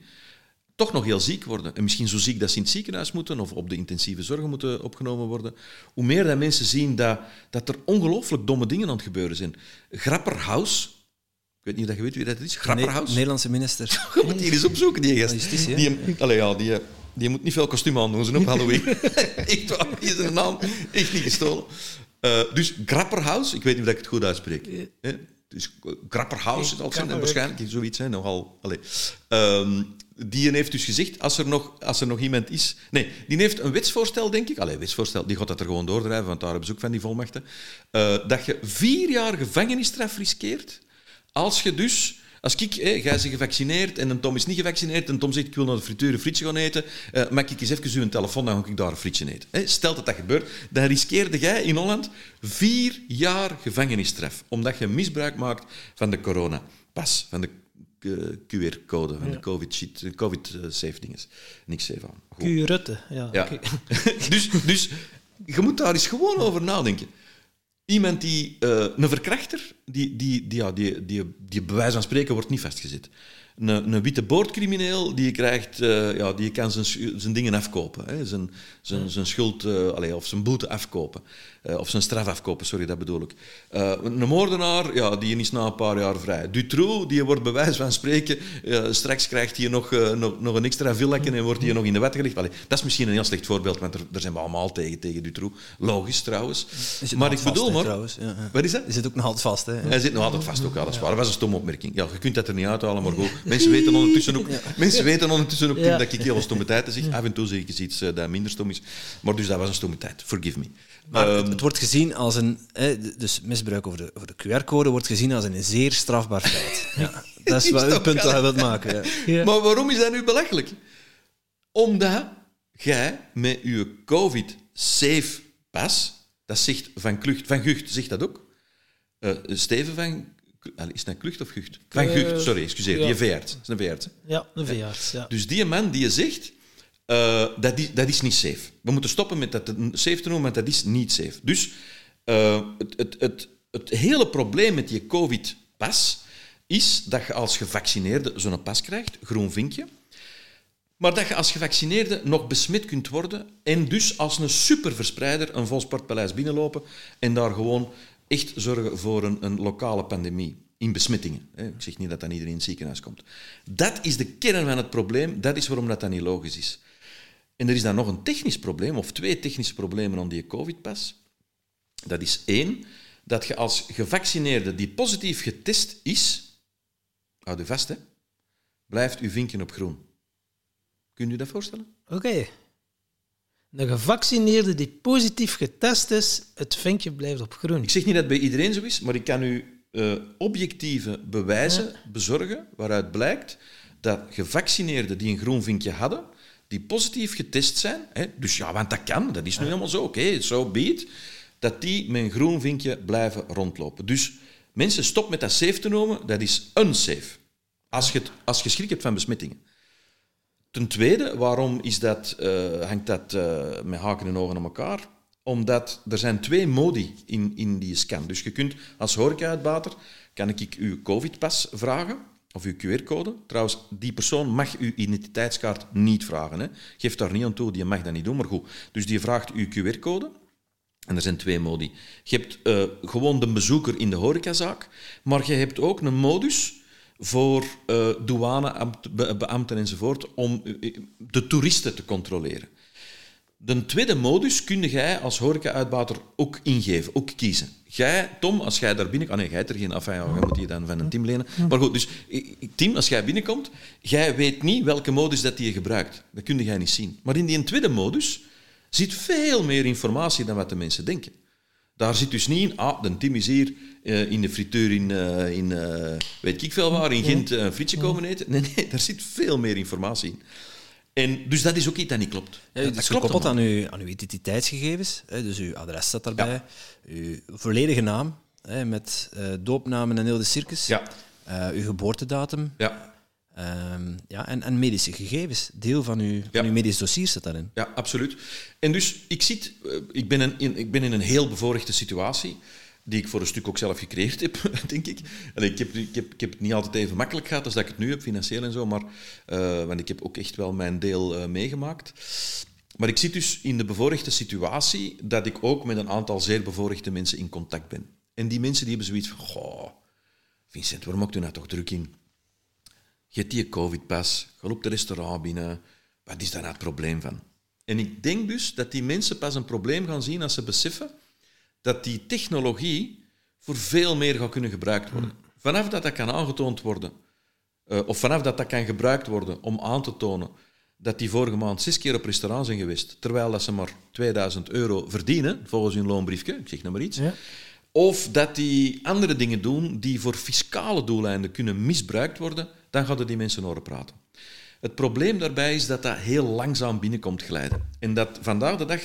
toch nog heel ziek worden, en misschien zo ziek dat ze in het ziekenhuis moeten of op de intensieve zorg moeten opgenomen worden, hoe meer dat mensen zien dat, dat er ongelooflijk domme dingen aan het gebeuren zijn. Grapperhaus, ik weet niet of je weet wie dat is. Grapperhaus. Ne Nederlandse minister. Je moet die eens opzoeken, die gast. Justitie, die, allee, ja, die, die moet niet veel kostuum aan doen op Halloween. echt waar, is een naam echt niet gestolen. Uh, dus Grapperhaus, ik weet niet of ik het goed uitspreek. Hè? Dus Grapperhaus het zijn, waarschijnlijk zoiets. Hè, nogal, allee. Um, die heeft dus gezegd, als er, nog, als er nog iemand is... Nee, die heeft een wetsvoorstel, denk ik. Allee, wetsvoorstel, die gaat dat er gewoon doordrijven, want daar hebben ze ook van die volmachten. Uh, dat je vier jaar gevangenisstraf riskeert als je dus, als ik, hé, jij bent gevaccineerd en een Tom is niet gevaccineerd en Tom zegt ik wil naar de frituur een frietje gaan eten, uh, maak ik eens even uw telefoon, dan ga ik daar een frietje eten. Hé, stel dat dat gebeurt, dan riskeerde jij in Holland vier jaar gevangenisstraf, omdat je misbruik maakt van de corona-pas, van de uh, QR-code, van ja. de COVID-safe dinges. Niks safe aan. Q-Rutte, ja. ja. Okay. dus, dus je moet daar eens gewoon over nadenken. Iemand die, uh, een verkrachter, die, die, die, ja, die, die, die bij wijze van spreken wordt niet vastgezet. een, een witte boordcrimineel die krijgt, eh, ja, die kan zijn, zijn dingen afkopen. Hè. Zijn, zijn, zijn schuld uh, allez, of zijn boete afkopen. Uh, of zijn straf afkopen, sorry, dat bedoel ik. een moordenaar, ja, die is na een paar jaar vrij. Dutroux, die wordt bij wijze van spreken, straks krijgt hij nog, nog, nog een extra villakje en wordt hij nog in de wet gelegd. Allez, dat is misschien een heel slecht voorbeeld, want er, daar zijn we allemaal tegen, tegen Dutroux. Logisch trouwens. Maar ik bedoel maar... Trouwens. Ja, Wat is dat? Hij zit ook nog altijd vast. Hè? Hij zit nog altijd vast ook, ja, dat is waar. Dat was een stomme opmerking. Ja, je kunt dat er niet uithalen, maar goed. Mensen weten ondertussen ook, mensen weten ondertussen ook dat ik heel stomme tijd zeg. Af en toe zeg ik iets dat minder stom is. Maar dus dat was een stomme tijd. Forgive me. Maar um, het, wordt gezien als een... dus misbruik over de, over de QR-code wordt gezien als een zeer strafbaar feit. Ja, dat is wat het punt dat je wilt maken. Ja. Maar waarom is dat nu belachelijk? Omdat jij met je COVID-safe-pas... Dat zegt Van, Klucht, van Gucht zegt dat ook. Uh, Steven van is het een klucht of gucht? Van gucht, sorry, excuseer. Ja. Die veearts. is een veearts. Ja, een veearts. Ja. Dus die man die je zegt, uh, dat, is, dat is niet safe. We moeten stoppen met dat safe te noemen, want dat is niet safe. Dus uh, het, het, het, het hele probleem met die COVID-pas is dat je als gevaccineerde zo'n pas krijgt, groen vinkje, maar dat je als gevaccineerde nog besmet kunt worden en dus als een superverspreider een vol sportpaleis binnenlopen en daar gewoon echt zorgen voor een, een lokale pandemie in besmettingen. Ik zeg niet dat dan iedereen in het ziekenhuis komt. Dat is de kern van het probleem. Dat is waarom dat, dan niet logisch is. En er is dan nog een technisch probleem, of twee technische problemen aan die COVID-pas. Dat is één, dat je als gevaccineerde die positief getest is, houd u vast, hè, blijft uw vinkje op groen. Kunt u dat voorstellen? Oké. Een gevaccineerde die positief getest is, het vinkje blijft op groen. Ik zeg niet dat het bij iedereen zo is, maar ik kan u uh, objectieve bewijzen bezorgen waaruit blijkt dat gevaccineerden die een groen vinkje hadden, die positief getest zijn, hè, dus ja, want dat kan, dat is nu helemaal zo, oké, okay, zo so dat die met een groen vinkje blijven rondlopen. Dus mensen, stop met dat safe te noemen, dat is unsafe. Als je, als je schrik hebt van besmettingen. Ten tweede, waarom is dat, uh, hangt dat uh, met haken en ogen aan elkaar? Omdat er zijn twee modi in, in die scan. Dus je kunt als horeca-uitbater, kan ik uw covid-pas vragen, of uw QR-code. Trouwens, die persoon mag uw identiteitskaart niet vragen. Hè. Geef daar niet aan toe, die mag dat niet doen, maar goed. Dus die vraagt uw QR-code. En er zijn twee modi. Je hebt uh, gewoon de bezoeker in de horecazaak, maar je hebt ook een modus voor uh, douanebeambten enzovoort om eh, de toeristen te controleren. De tweede modus kun jij als horeca-uitbater ook ingeven, ook kiezen. Jij, Tom, als jij daar binnenkomt... Ah nee, jij hebt er geen af, ja, moet je dan van een team lenen. Maar goed, dus Tim, als jij binnenkomt, jij weet niet welke modus dat je gebruikt. Dat kun jij niet zien. Maar in die tweede modus zit veel meer informatie dan wat de mensen denken. Daar zit dus niet in, ah, de Tim is hier uh, in de frituur in, uh, in uh, weet ik veel waar, in Gent een frietje komen eten. Nee, nee, daar zit veel meer informatie in. En, dus dat is ook iets dat niet klopt. Ja, dat, is gekoppeld aan uw, aan uw identiteitsgegevens. Hè, dus uw adres staat daarbij. Ja. Uw volledige naam, hè, met doopnamen en heel de circus. Ja. uw geboortedatum. Ja. Um, ja, en, en, medische gegevens. Deel van uw, van uw medisch dossier staat daarin. Ja, absoluut. En dus, ik, zit, ik, ben in, ik ben in een heel bevoorrechte situatie die ik voor een stuk ook zelf gecreëerd heb, denk ik. Ik, heb, ik, heb, ik heb het niet altijd even makkelijk gehad als dat ik het nu heb, financieel en zo, maar, uh, want ik heb ook echt wel mijn deel uh, meegemaakt. Maar ik zit dus in de bevoorrechte situatie dat ik ook met een aantal zeer bevoorrechte mensen in contact ben. En die mensen die hebben zoiets van, goh, Vincent, waarom maakt u nou toch druk in? Hebt die covid-pas, ga op de restaurant binnen, wat is daar nou het probleem van? En ik denk dus dat die mensen pas een probleem gaan zien als ze beseffen dat die technologie voor veel meer gaat kunnen gebruikt worden. Vanaf dat dat kan aangetoond worden, uh, of vanaf dat dat kan gebruikt worden om aan te tonen dat die vorige maand zes keer op restaurant zijn geweest, terwijl dat ze maar 2000 euro verdienen, volgens hun loonbriefje, ik zeg nog maar iets. Ja. Of dat die andere dingen doen die voor fiscale doeleinden kunnen misbruikt worden, dan gaan die mensen horen praten. Het probleem daarbij is dat dat heel langzaam binnenkomt glijden. En dat vandaag de dag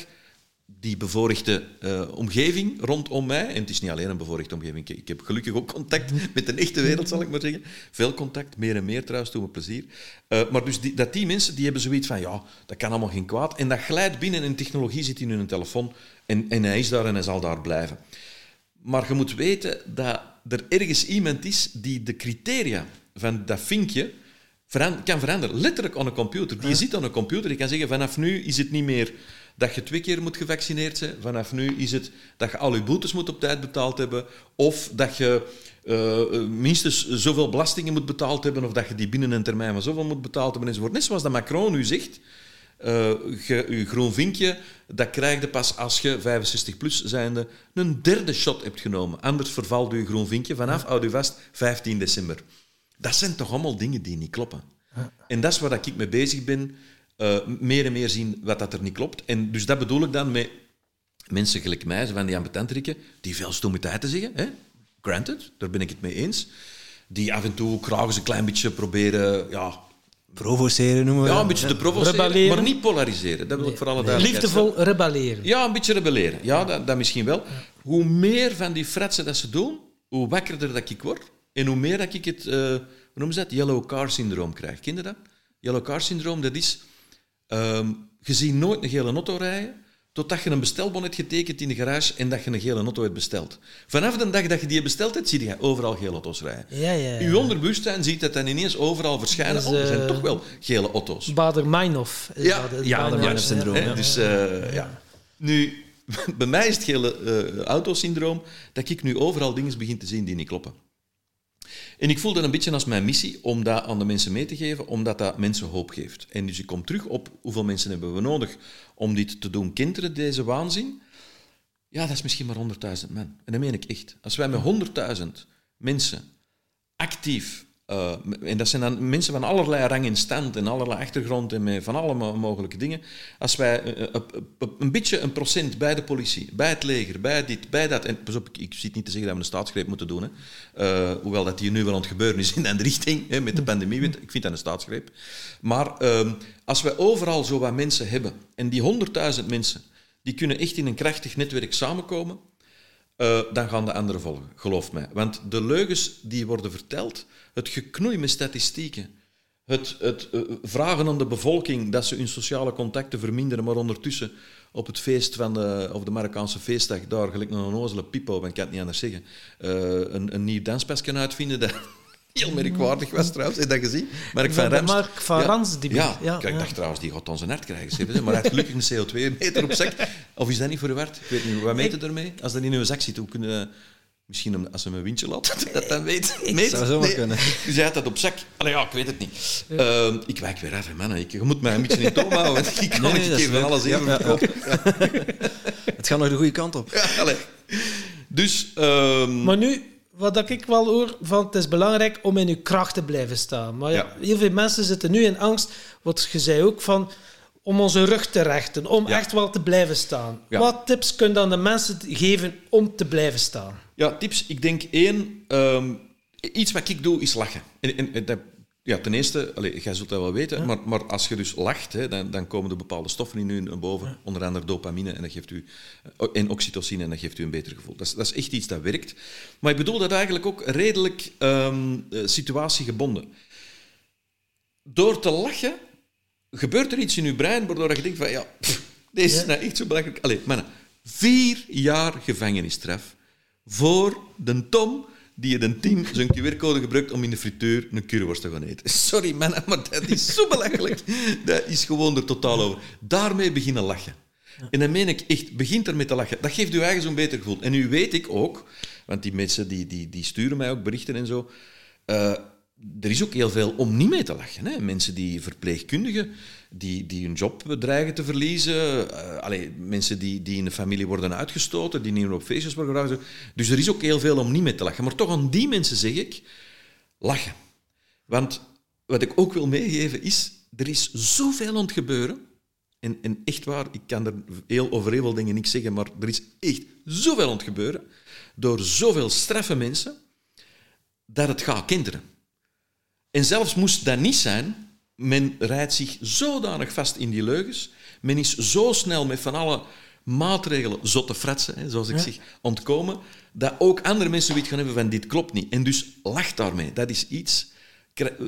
die bevoorrechte uh, omgeving rondom mij, en het is niet alleen een bevoorrechte omgeving, ik heb gelukkig ook contact met de echte wereld, zal ik maar zeggen. Veel contact, meer en meer trouwens, doe me plezier. Uh, maar dus die, dat die mensen, die hebben zoiets van, ja, dat kan allemaal geen kwaad. En dat glijdt binnen en technologie zit in hun telefoon en, en hij is daar en hij zal daar blijven. Maar je moet weten dat er ergens iemand is die de criteria van dat vinkje veran- kan veranderen. Letterlijk aan een computer. Die zit aan een computer. Die kan zeggen, vanaf nu is het niet meer dat je twee keer moet gevaccineerd zijn. Vanaf nu is het dat je al je boetes moet op tijd betaald hebben. Of dat je eh, minstens zoveel belastingen moet betaald hebben. Of dat je die binnen een termijn van zoveel moet betaald hebben. Enzovoort. Net zoals dat Macron nu zegt. eh, je, je groen vinkje, dat krijg je pas als je 65 plus zijnde een derde shot hebt genomen. Anders vervalt je groen vinkje vanaf, houd u vast, 15 december. Dat zijn toch allemaal dingen die niet kloppen. En dat is waar ik mee bezig ben. Eh, meer en meer zien wat dat er niet klopt. En dus dat bedoel ik dan met mensen gelijk mij, van die ambetantrikken, die veel stommiteiten zeggen. Hè? Granted, daar ben ik het mee eens. Die af en toe graag eens een klein beetje proberen... Ja, Provoceren noemen we ja, een beetje te provoceren, Rebelleren. maar niet polariseren. Dat wil ik voor alle duidelijkheid Liefdevol rebelleren. ja, een beetje rebelleren. Ja, dat, dat misschien wel. Hoe meer van die fratsen dat ze doen, hoe wakkerder dat ik word. En hoe meer dat ik het, eh, hoe noemen ze dat? Yellow car syndroom krijg. Je dat? Yellow car syndroom, dat is... ehm, je ziet nooit een gele auto rijden, totdat je een bestelbon hebt getekend in de garage en dat je een gele auto hebt besteld. Vanaf de dag dat je die besteld hebt, zie je overal gele auto's rijden. Ja, ja, ja. Uw onderbewustzijn ziet dat dan ineens overal verschijnen. Dus, oh, er zijn eh, toch wel gele auto's. Bader-Meinhof. Ja, dat, ja, Bader-Meinhof juist. syndroom, Hè, ja. Dus, eh, ja. Nu, bij mij is het hele eh, autosyndroom dat ik nu overal dingen begin te zien die niet kloppen. En ik voel dat een beetje als mijn missie om dat aan de mensen mee te geven, omdat dat mensen hoop geeft. En dus ik kom terug op hoeveel mensen hebben we nodig om dit te doen kenteren, deze waanzin. Ja, dat is misschien maar 100.000 man. En dat meen ik echt. Als wij met 100.000 mensen actief, eh, en dat zijn dan mensen van allerlei rang en stand en allerlei achtergrond en van alle mo- mogelijke dingen, als wij eh, eh, een beetje een procent bij de politie, bij het leger, bij dit, bij dat, en pas op, ik, ik zit niet te zeggen dat we een staatsgreep moeten doen, hè. Hoewel dat hier nu wel aan het gebeuren is in de richting, hè, met de pandemie, ik vind dat een staatsgreep. Maar ehm, als wij overal zo wat mensen hebben, en die 100.000 mensen, die kunnen echt in een krachtig netwerk samenkomen, eh, dan gaan de anderen volgen, geloof mij. Want de leugens die worden verteld, het geknoei met statistieken, het, het eh, vragen aan de bevolking dat ze hun sociale contacten verminderen, maar ondertussen op het feest van de, of de Marokkaanse feestdag, daar gelijk een onnozele pipo, ik kan het niet anders zeggen, eh, een, een nieuw danspasje kunnen uitvinden, dat heel merkwaardig was trouwens, heb je dat gezien? Mark van Van de Rams. Mark van Rans, die Ja, ja, ik ja. dacht trouwens, die gaat onze hart krijgen, maar hij heeft gelukkig een CO2-meter op zak. Of is dat niet verward? Ik weet niet, wat meet het ermee? Als dat in uw zak zit, hoe kunnen... Misschien als ze een windje laat, dat dan weet. Meet? zou zomaar kunnen. Dus hij had dat op zak. Allee, ja, ik weet het niet. Ehm, ik wijk weer hè, mannen. Ik, je moet mij een beetje in toom houden. Ik kan Nee, nee, een keer van alles even Ja, ja. Het gaat nog de goede kant op. Ja, allee. Dus... ehm, Maar nu, wat ik wel hoor, van het is belangrijk om in je kracht te blijven staan. Maar ja, heel veel mensen zitten nu in angst, wat je zei ook, van om onze rug te rechten, om Ja. echt wel te blijven staan. Ja. Wat tips kun je dan de mensen geven om te blijven staan? Ja, tips. Ik denk één, ehm, iets wat ik doe is lachen. En, en, en dat, ja, ten eerste, allez, jij zult dat wel weten, maar, maar als je dus lacht, hè, dan, dan komen er bepaalde stoffen in u naar boven, onder andere dopamine en, dat geeft u, eh, en oxytocine en dat geeft u een beter gevoel. Dat is, dat is echt iets dat werkt. Maar ik bedoel dat eigenlijk ook redelijk ehm, eh, situatiegebonden. Door te lachen gebeurt er iets in je brein waardoor je denkt van ja, pff, deze is nou echt zo belangrijk. Allee, mannen, vier jaar gevangenisstraf voor de Tom die in een team zijn QR-code gebruikt om in de frituur een curryworst te gaan eten. Sorry mannen, maar dat is zo belachelijk. Dat is gewoon er totaal over. Daarmee beginnen lachen. En dan meen ik echt, begint ermee te lachen. Dat geeft u eigen zo'n beter gevoel. En nu weet ik ook, want die mensen die, die, die sturen mij ook berichten en zo. eh, er is ook heel veel om niet mee te lachen. Hè? Mensen die verpleegkundigen, die, die hun job dreigen te verliezen. allee, mensen die, die in de familie worden uitgestoten, die niet meer op feestjes worden gevraagd. Dus er is ook heel veel om niet mee te lachen. Maar toch aan die mensen zeg ik, lachen. Want wat ik ook wil meegeven is, er is zoveel aan het gebeuren. En, en echt waar, ik kan er heel, over heel veel dingen niks zeggen, maar er is echt zoveel aan het gebeuren. Door zoveel straffe mensen, dat het gaat kinderen. En zelfs moest dat niet zijn, men rijdt zich zodanig vast in die leugens, men is zo snel met van alle maatregelen, zotte fratsen, hè, zoals ik zeg, ontkomen, dat ook andere mensen weet gaan hebben van dit klopt niet. En dus lach daarmee. Dat is iets.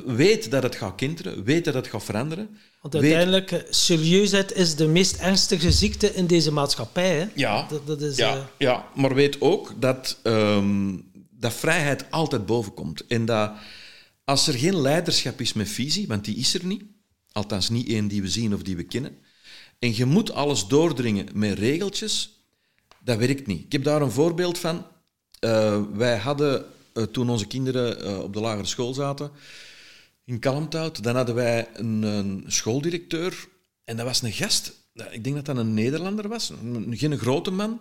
Weet dat het gaat kinderen, weet dat het gaat veranderen. Want weet- uiteindelijk, eh, serieusheid is de meest ernstige ziekte in deze maatschappij. Hè? Ja, Dat, dat is, ja, eh, ja, maar weet ook dat, ehm, dat vrijheid altijd boven komt. En dat Als er geen leiderschap is met visie, want die is er niet, althans niet één die we zien of die we kennen, en je moet alles doordringen met regeltjes, dat werkt niet. Ik heb daar een voorbeeld van. Uh, wij hadden, uh, toen onze kinderen uh, op de lagere school zaten, in Kalmthout, dan hadden wij een, een, schooldirecteur, en dat was een gast, ik denk dat dat een Nederlander was, een, geen grote man,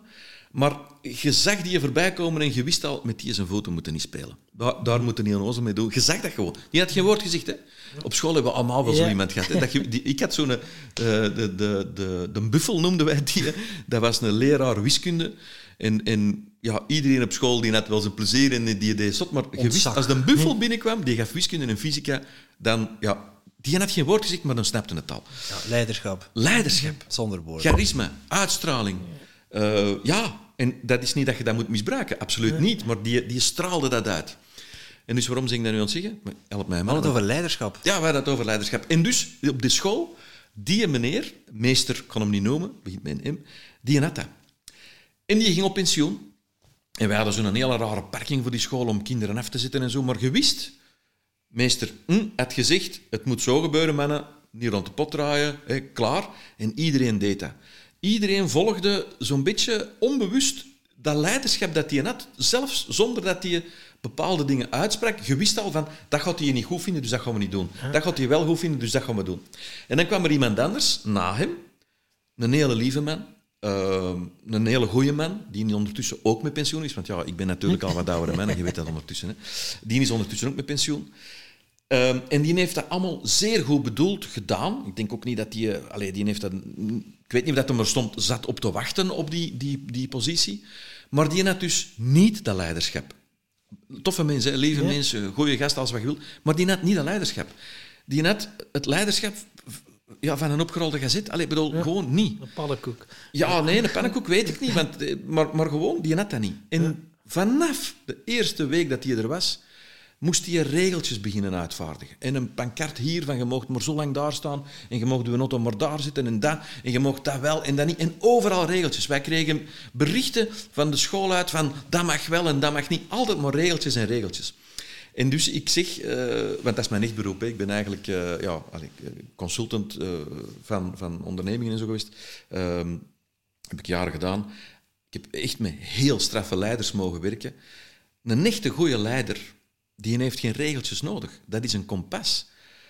maar je zag die je voorbij komen en je wist al, met die zijn foto moeten niet spelen. Daar, daar moeten niet een ozel mee doen. Je zag dat gewoon. Die had geen woord gezegd. Hè. Op school hebben we allemaal wel zo iemand gehad. Hè. Dat je, die, ik had zo'n... Uh, de, de, de, de buffel noemden wij die. Hè. Dat was een leraar wiskunde. En, en ja, iedereen op school die had wel zijn plezier en die deed zot. Maar je wist, als de buffel binnenkwam, die gaf wiskunde en fysica, dan... Ja, die had geen woord gezegd, maar dan snapte het al. Ja, leiderschap. Leiderschap. Zonder woorden. Charisma, uitstraling. Uh, ja, en dat is niet dat je dat moet misbruiken, absoluut niet. Maar die, die straalde dat uit. En dus waarom zeg ik dat nu aan het zeggen? Help mij maar. het over leiderschap. Ja, we hadden het over leiderschap. En dus op de school, die meneer, meester, ik kan hem niet noemen, begint met een M, die had dat. En die ging op pensioen. En wij hadden zo'n hele rare parking voor die school om kinderen af te zetten en zo. Maar gewist, meester hm, had gezegd, het moet zo gebeuren, mannen. Niet rond de pot draaien, hè, klaar. En iedereen deed dat. Iedereen volgde zo'n beetje onbewust dat leiderschap dat hij had, zelfs zonder dat hij bepaalde dingen uitsprak. Je wist al van, dat gaat hij niet goed vinden, dus dat gaan we niet doen. Dat gaat hij wel goed vinden, dus dat gaan we doen. En dan kwam er iemand anders, na hem, een hele lieve man, uh, een hele goede man, die ondertussen ook met pensioen is. Want ja, ik ben natuurlijk al wat oudere man, en je weet dat ondertussen. Hè. Die is ondertussen ook met pensioen. Um, en die heeft dat allemaal zeer goed bedoeld gedaan. Ik denk ook niet dat die... Allee, die heeft dat, weet niet of dat hem er stond, zat op te wachten op die, die, die positie. Maar die had dus niet dat leiderschap. Toffe mensen, lieve ja. mensen, goede gasten als wat je wil. Maar die had niet dat leiderschap. Die had het leiderschap ja, van een opgerolde gazet. Allee, bedoel, ja. gewoon niet. Een pannenkoek. Ja, nee, een pannenkoek weet ik niet. Want, maar, maar gewoon, die had dat niet. En vanaf de eerste week dat hij er was moest hij regeltjes beginnen uitvaardigen. En een pancart hier van je mocht maar zo lang daar staan en je mocht je auto maar daar zitten en dat en je mocht dat wel en dat niet. En overal regeltjes. Wij kregen berichten van de school uit van dat mag wel en dat mag niet. Altijd maar regeltjes en regeltjes. En dus ik zeg, uh, want dat is mijn echt beroep, hè. ik ben eigenlijk uh, ja, consultant uh, van, van ondernemingen en zo geweest. Ehm, heb ik jaren gedaan. Ik heb echt met heel straffe leiders mogen werken. Een echte goede leider die heeft geen regeltjes nodig. Dat is een kompas.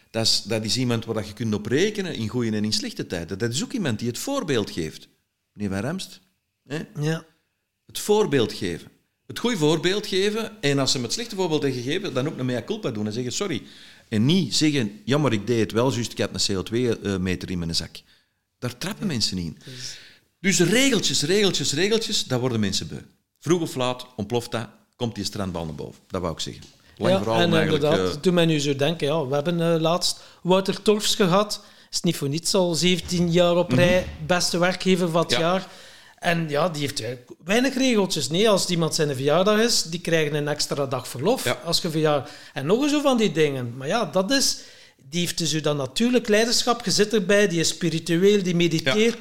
Dat is, dat is iemand waar je kunt op rekenen in goede en in slechte tijden. Dat is ook iemand die het voorbeeld geeft. Meneer Van Remst? Hè? Ja. Het voorbeeld geven. Het goede voorbeeld geven. En als ze hem het slechte voorbeeld hebben gegeven, dan ook een mea culpa doen en zeggen sorry. En niet zeggen, jammer, ik deed het wel, juist ik had een CO2-meter in mijn zak. Daar trappen mensen in. Dus regeltjes, regeltjes, regeltjes, daar worden mensen beu. Vroeg of laat ontploft dat, komt die strandbal naar boven. Dat wou ik zeggen. Lang ja, en inderdaad, uh, toen men nu zo denken, ja, we hebben uh, laatst Wouter Torfs gehad. Is niet voor niets al 17 jaar op rij mm -hmm. beste werkgever van het ja. jaar. En ja, die heeft weinig regeltjes. Nee, als iemand zijn verjaardag is, die krijgen een extra dag verlof. Ja. Als je verjaardag... En nog zo van die dingen. Maar ja, dat is... Die heeft dus dan natuurlijk leiderschap. Je zit erbij, die is spiritueel, die mediteert. Ja.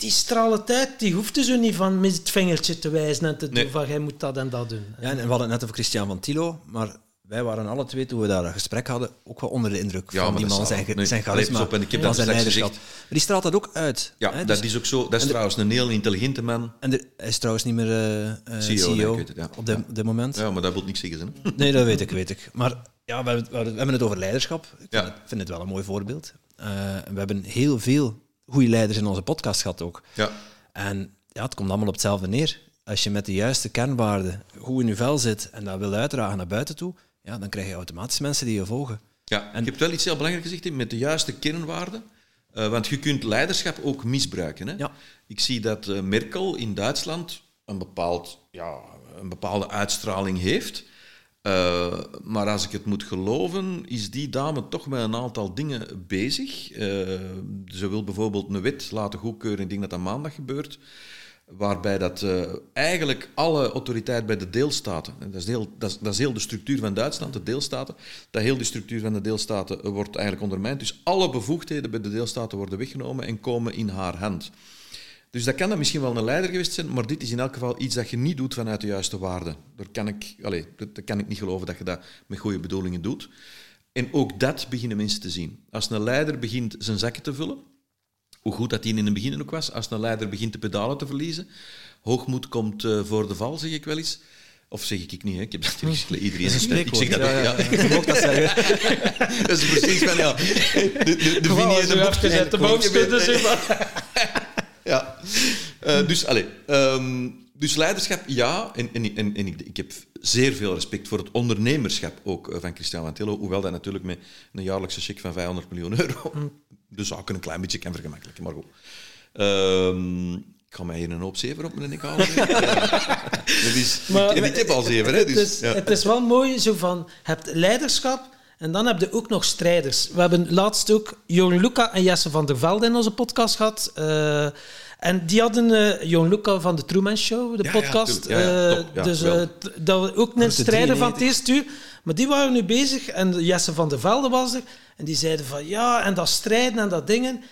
Die stralen uit, die hoeft dus niet van met het vingertje te wijzen en te doen nee. van jij moet dat en dat doen. Ja, en we hadden het net over Christian van Tilo, maar wij waren alle twee, toen we daar een gesprek hadden, ook wel onder de indruk ja, van die man, zijn, nee, zijn charisma, op, en ik heb van zijn leiderschap. Maar die straalt dat ook uit. Ja, hè? dat dus, is ook zo. Dat is trouwens een heel intelligente man. En de, hij is trouwens niet meer uh, uh, CEO, CEO het, ja. op, dit ja. moment. Ja, maar dat wil niks zeggen. Hè? Nee, dat weet ik, weet ik. Maar ja, we, we, we hebben het over leiderschap. Ik ja. vind, het, vind, het, wel een mooi voorbeeld. Uh, we hebben heel veel goede leiders in onze podcast gehad ook. Ja. En ja, het komt allemaal op hetzelfde neer. Als je met de juiste kernwaarden goed in je vel zit en dat wil uitdragen naar buiten toe, ja, dan krijg je automatisch mensen die je volgen. Ja, en je hebt wel iets heel belangrijks gezegd, met de juiste kernwaarden. Uh, want je kunt leiderschap ook misbruiken. Hè? Ja. Ik zie dat uh, Merkel in Duitsland een, bepaald, ja, een bepaalde uitstraling heeft. Uh, maar als ik het moet geloven, is die dame toch met een aantal dingen bezig. Uh, ze wil bijvoorbeeld een wet laten goedkeuren, ik denk dat dat maandag gebeurt, waarbij dat uh, eigenlijk alle autoriteit bij de deelstaten, dat is, heel, dat, is, dat is heel de structuur van Duitsland, de deelstaten, dat heel de structuur van de deelstaten wordt eigenlijk ondermijnd. Dus alle bevoegdheden bij de deelstaten worden weggenomen en komen in haar hand. Dus dat kan dan misschien wel een leider geweest zijn, maar dit is in elk geval iets dat je niet doet vanuit de juiste waarden. Daar kan ik, allez, dat kan ik niet geloven dat je dat met goede bedoelingen doet. En ook dat beginnen mensen te zien. Als een leider begint zijn zakken te vullen, hoe goed dat die in het begin ook was, als een leider begint de pedalen te verliezen, hoogmoed komt uh, voor de val, zeg ik wel eens. Of zeg ik niet, hè? ik heb dat natuurlijk iedereen Dat is een Ik zeg dat ja, ja. ja. Je mag dat zeggen. Dat is precies van, ja, de, de, de de uit de bovenste, zeg maar. Ja. Eh, dus, allez, ehm, dus leiderschap, ja. En, en, en, en ik, ik heb zeer veel respect voor het ondernemerschap ook eh, van Christian Wantillo. Hoewel dat natuurlijk met een jaarlijkse cheque van 500 miljoen euro de zaken een klein beetje kan vergemakkelijken. Maar goed. Ehm, ik ga mij hier een hoop zeven op mijn nek halen. Dat is, Maar- ik, ik heb al zeven, hè. Het Dus, is, ja. het is wel mooi, zo van, je hebt leiderschap en dan heb je ook nog strijders. We hebben laatst ook Johan Luca en Jesse van der Velde in onze podcast gehad. Eh, en die hadden uh, Johan Luca van de Truman Show, de Ja, podcast. tuurlijk. Ja, ja, Eh, top. Dus eh, dat was ook een de strijder van het 93. eerste uur. Maar die waren nu bezig en Jesse van der Velde was er. En die zeiden van ja, en dat strijden en dat dingen.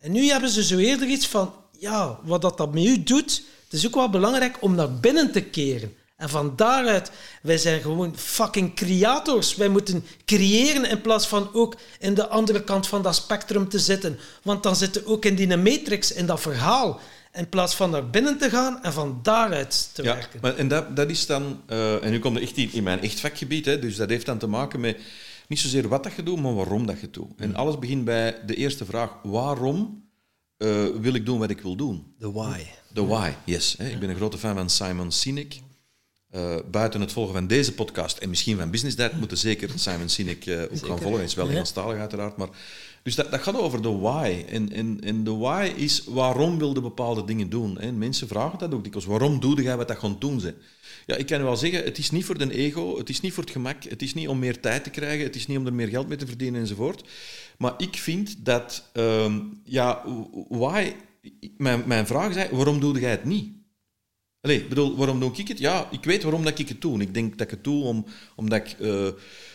En nu hebben ze zo eerder iets van ja, wat dat, dat met u doet, het is ook wel belangrijk om naar binnen te keren. En van daaruit, wij zijn gewoon fucking creators. Wij moeten creëren in plaats van ook in de andere kant van dat spectrum te zitten. Want dan zitten we ook in die matrix, in dat verhaal. In plaats van naar binnen te gaan en van daaruit te Ja, werken. maar, en dat, dat is dan... eh, en nu komt echt in, in mijn echt vakgebied, hè, dus dat heeft dan te maken met niet zozeer wat dat je doet, maar waarom dat je doet. En alles begint bij de eerste vraag. Waarom eh, wil ik doen wat ik wil doen? The why. The why, yes. Hè. Ik ben een grote fan van Simon Sinek. Eh, buiten het volgen van deze podcast en misschien van Business Dad moeten zeker Simon Sinek eh, ook gaan volgen. Hij is wel. Engelstalig uiteraard. Maar, dus dat, dat gaat over de why. En, en, en de why is waarom wil je bepaalde dingen doen. En mensen vragen dat ook dikwijls. Waarom doe jij wat dat gaan doen ze? Ja, ik kan wel zeggen, het is niet voor de ego, het is niet voor het gemak, het is niet om meer tijd te krijgen, het is niet om er meer geld mee te verdienen enzovoort. Maar ik vind dat, ehm, ja, why... Mijn, mijn vraag is waarom doe jij het niet? Allee, bedoel, waarom doe ik het? Ja, ik weet waarom dat ik het doe. Ik denk dat ik het doe om, omdat ik eh,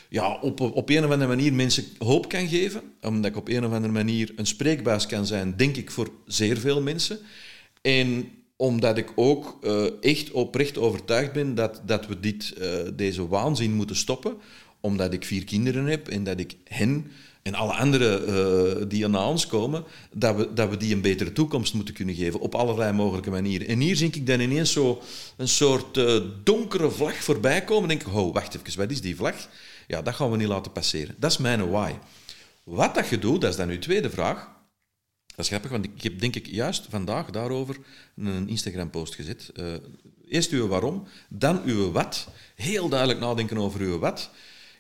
ja, op, op een of andere manier mensen hoop kan geven. Omdat ik op een of andere manier een spreekbuis kan zijn, denk ik, voor zeer veel mensen. En omdat ik ook eh, echt oprecht overtuigd ben dat, dat we dit, eh, deze waanzin moeten stoppen. Omdat ik vier kinderen heb en dat ik hen en alle anderen eh, die na ons komen, dat we, dat we die een betere toekomst moeten kunnen geven op allerlei mogelijke manieren. En hier zie ik dan ineens zo een soort eh, donkere vlag voorbij komen. En denk ik, wacht even, wat is die vlag? Ja, dat gaan we niet laten passeren. Dat is mijn why. Wat dat je doet, dat is dan uw tweede vraag. Dat is grappig, want ik heb denk ik juist vandaag daarover een Instagram-post gezet. Eh, eerst uw waarom, dan uw wat. Heel duidelijk nadenken over uw wat.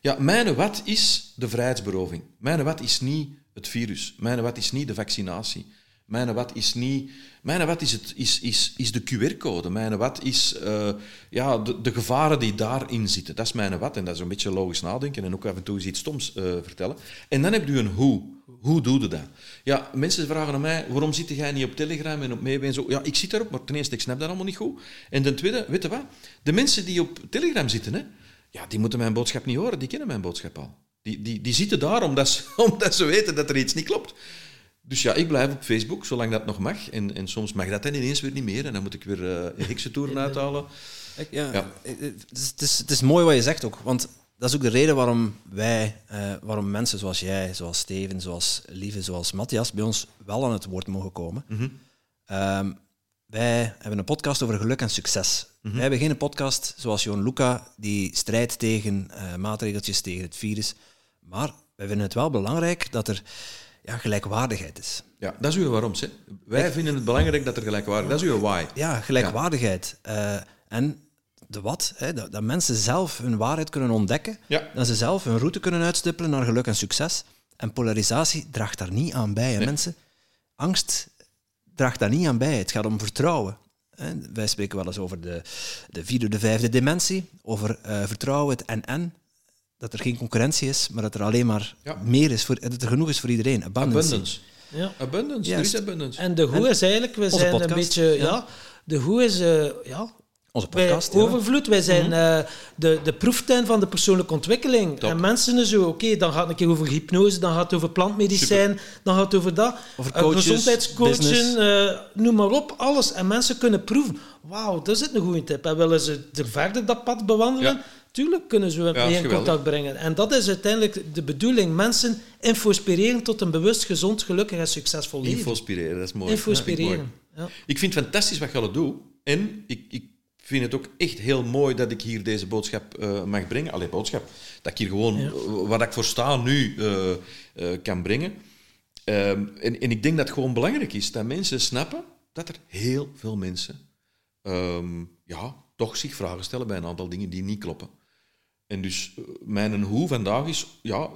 Ja, mijn wat is de vrijheidsberoving. Mijn wat is niet het virus. Mijn wat is niet de vaccinatie. Mijn wat is niet... Mijn wat is, het, is, is, is de QR-code. Mijn wat is eh, ja, de, de gevaren die daarin zitten. Dat is mijn wat. En dat is een beetje logisch nadenken en ook af en toe eens iets stoms eh, vertellen. En dan heb je een hoe. Hoe doe je dat? Ja, mensen vragen aan mij, waarom zit jij niet op Telegram en op Meebe en zo? Ja, ik zit daarop, maar ten eerste, ik snap dat allemaal niet goed. En ten tweede, weet je wat? De mensen die op Telegram zitten, hè, ja, die moeten mijn boodschap niet horen. Die kennen mijn boodschap al. Die, die, die zitten daar omdat ze, omdat ze weten dat er iets niet klopt. Dus ja, ik blijf op Facebook, zolang dat nog mag. En, en soms mag dat dan ineens weer niet meer. En dan moet ik weer uh, heksentoeren uithalen. Ja, Ja. Het, is, het, is, het is mooi wat je zegt ook, want dat is ook de reden waarom wij, eh, waarom mensen zoals jij, zoals Steven, zoals Lieve, zoals Matthias, bij ons wel aan het woord mogen komen. Ehm, wij hebben een podcast over geluk en succes. Wij hebben geen podcast zoals Johan Luca, die strijdt tegen eh, maatregeltjes, tegen het virus. Maar wij vinden het wel belangrijk dat er ja, gelijkwaardigheid is. Ja, dat is uw waarom. Hè. Wij vinden het belangrijk dat er gelijkwaardig Dat is uw why. Ja, gelijkwaardigheid. Eh, en de wat, hè, dat, dat mensen zelf hun waarheid kunnen ontdekken, Ja. dat ze zelf hun route kunnen uitstippelen naar geluk en succes. En polarisatie draagt daar niet aan bij. Hè, mensen. Angst draagt daar niet aan bij. Het gaat om vertrouwen. Hè. Wij spreken wel eens over de, de vierde, de vijfde dimensie, over eh, vertrouwen, het en-en. Dat er geen concurrentie is, maar dat er alleen maar Ja. meer is, voor, dat er genoeg is voor iedereen. Abundance. Abundance. Ja. Abundance, er is abundance. En de hoe is eigenlijk, we zijn podcast, een beetje, ja. ja. de hoe is, eh, ja, Onze Wij podcast, ja. Overvloed, wij zijn eh, de, de proeftuin van de persoonlijke ontwikkeling. Top. En mensen zo, oké, dan gaat het een keer over hypnose, dan gaat het over plantmedicijn, dan gaat het over dat. Over Eh, coaches, gezondheidscoachen, business. eh, noem maar op, alles. En mensen kunnen proeven. Wauw, dat is een goede tip. En willen ze er verder dat pad bewandelen? Ja. Tuurlijk kunnen ze mee in contact brengen. En dat is uiteindelijk de bedoeling. Mensen inspireren tot een bewust, gezond, gelukkig en succesvol leven. Infospireren, dat is mooi. Inspireren. Ja. Ik vind het fantastisch wat je al doet. En ik, ik vind het ook echt heel mooi dat ik hier deze boodschap eh, mag brengen. Allee, boodschap. Dat ik hier gewoon, Ja. wat ik voor sta nu, eh, eh, kan brengen. Ehm, en, en ik denk dat het gewoon belangrijk is dat mensen snappen dat er heel veel mensen ehm, ja, toch zich vragen stellen bij een aantal dingen die niet kloppen. En dus mijn hoe vandaag is ja,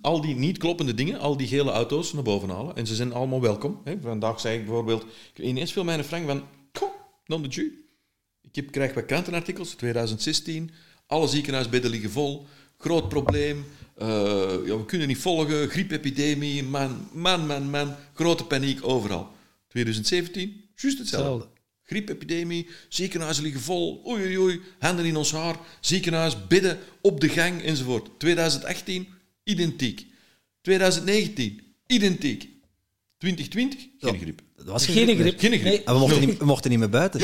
al die niet kloppende dingen, al die gele auto's naar boven halen. En ze zijn allemaal welkom. Hè. Vandaag zei ik bijvoorbeeld, ineens viel mij een frank van, "Goh, non de. Ik heb, krijg wat krantenartikels, 2016, alle ziekenhuisbedden liggen vol, groot probleem, eh, ja, we kunnen niet volgen, griepepidemie, man, man, man, man, grote paniek overal. 2017, juist hetzelfde. Hetzelfde. Griepepidemie, ziekenhuizen liggen vol, oei oei oei, handen in ons haar, ziekenhuis, bidden, op de gang enzovoort. 2018, identiek. 2019, identiek. 2020, geen griep. Dat was Geen grip. Geen grip. Nee. En we mochten, niet, we mochten niet meer buiten.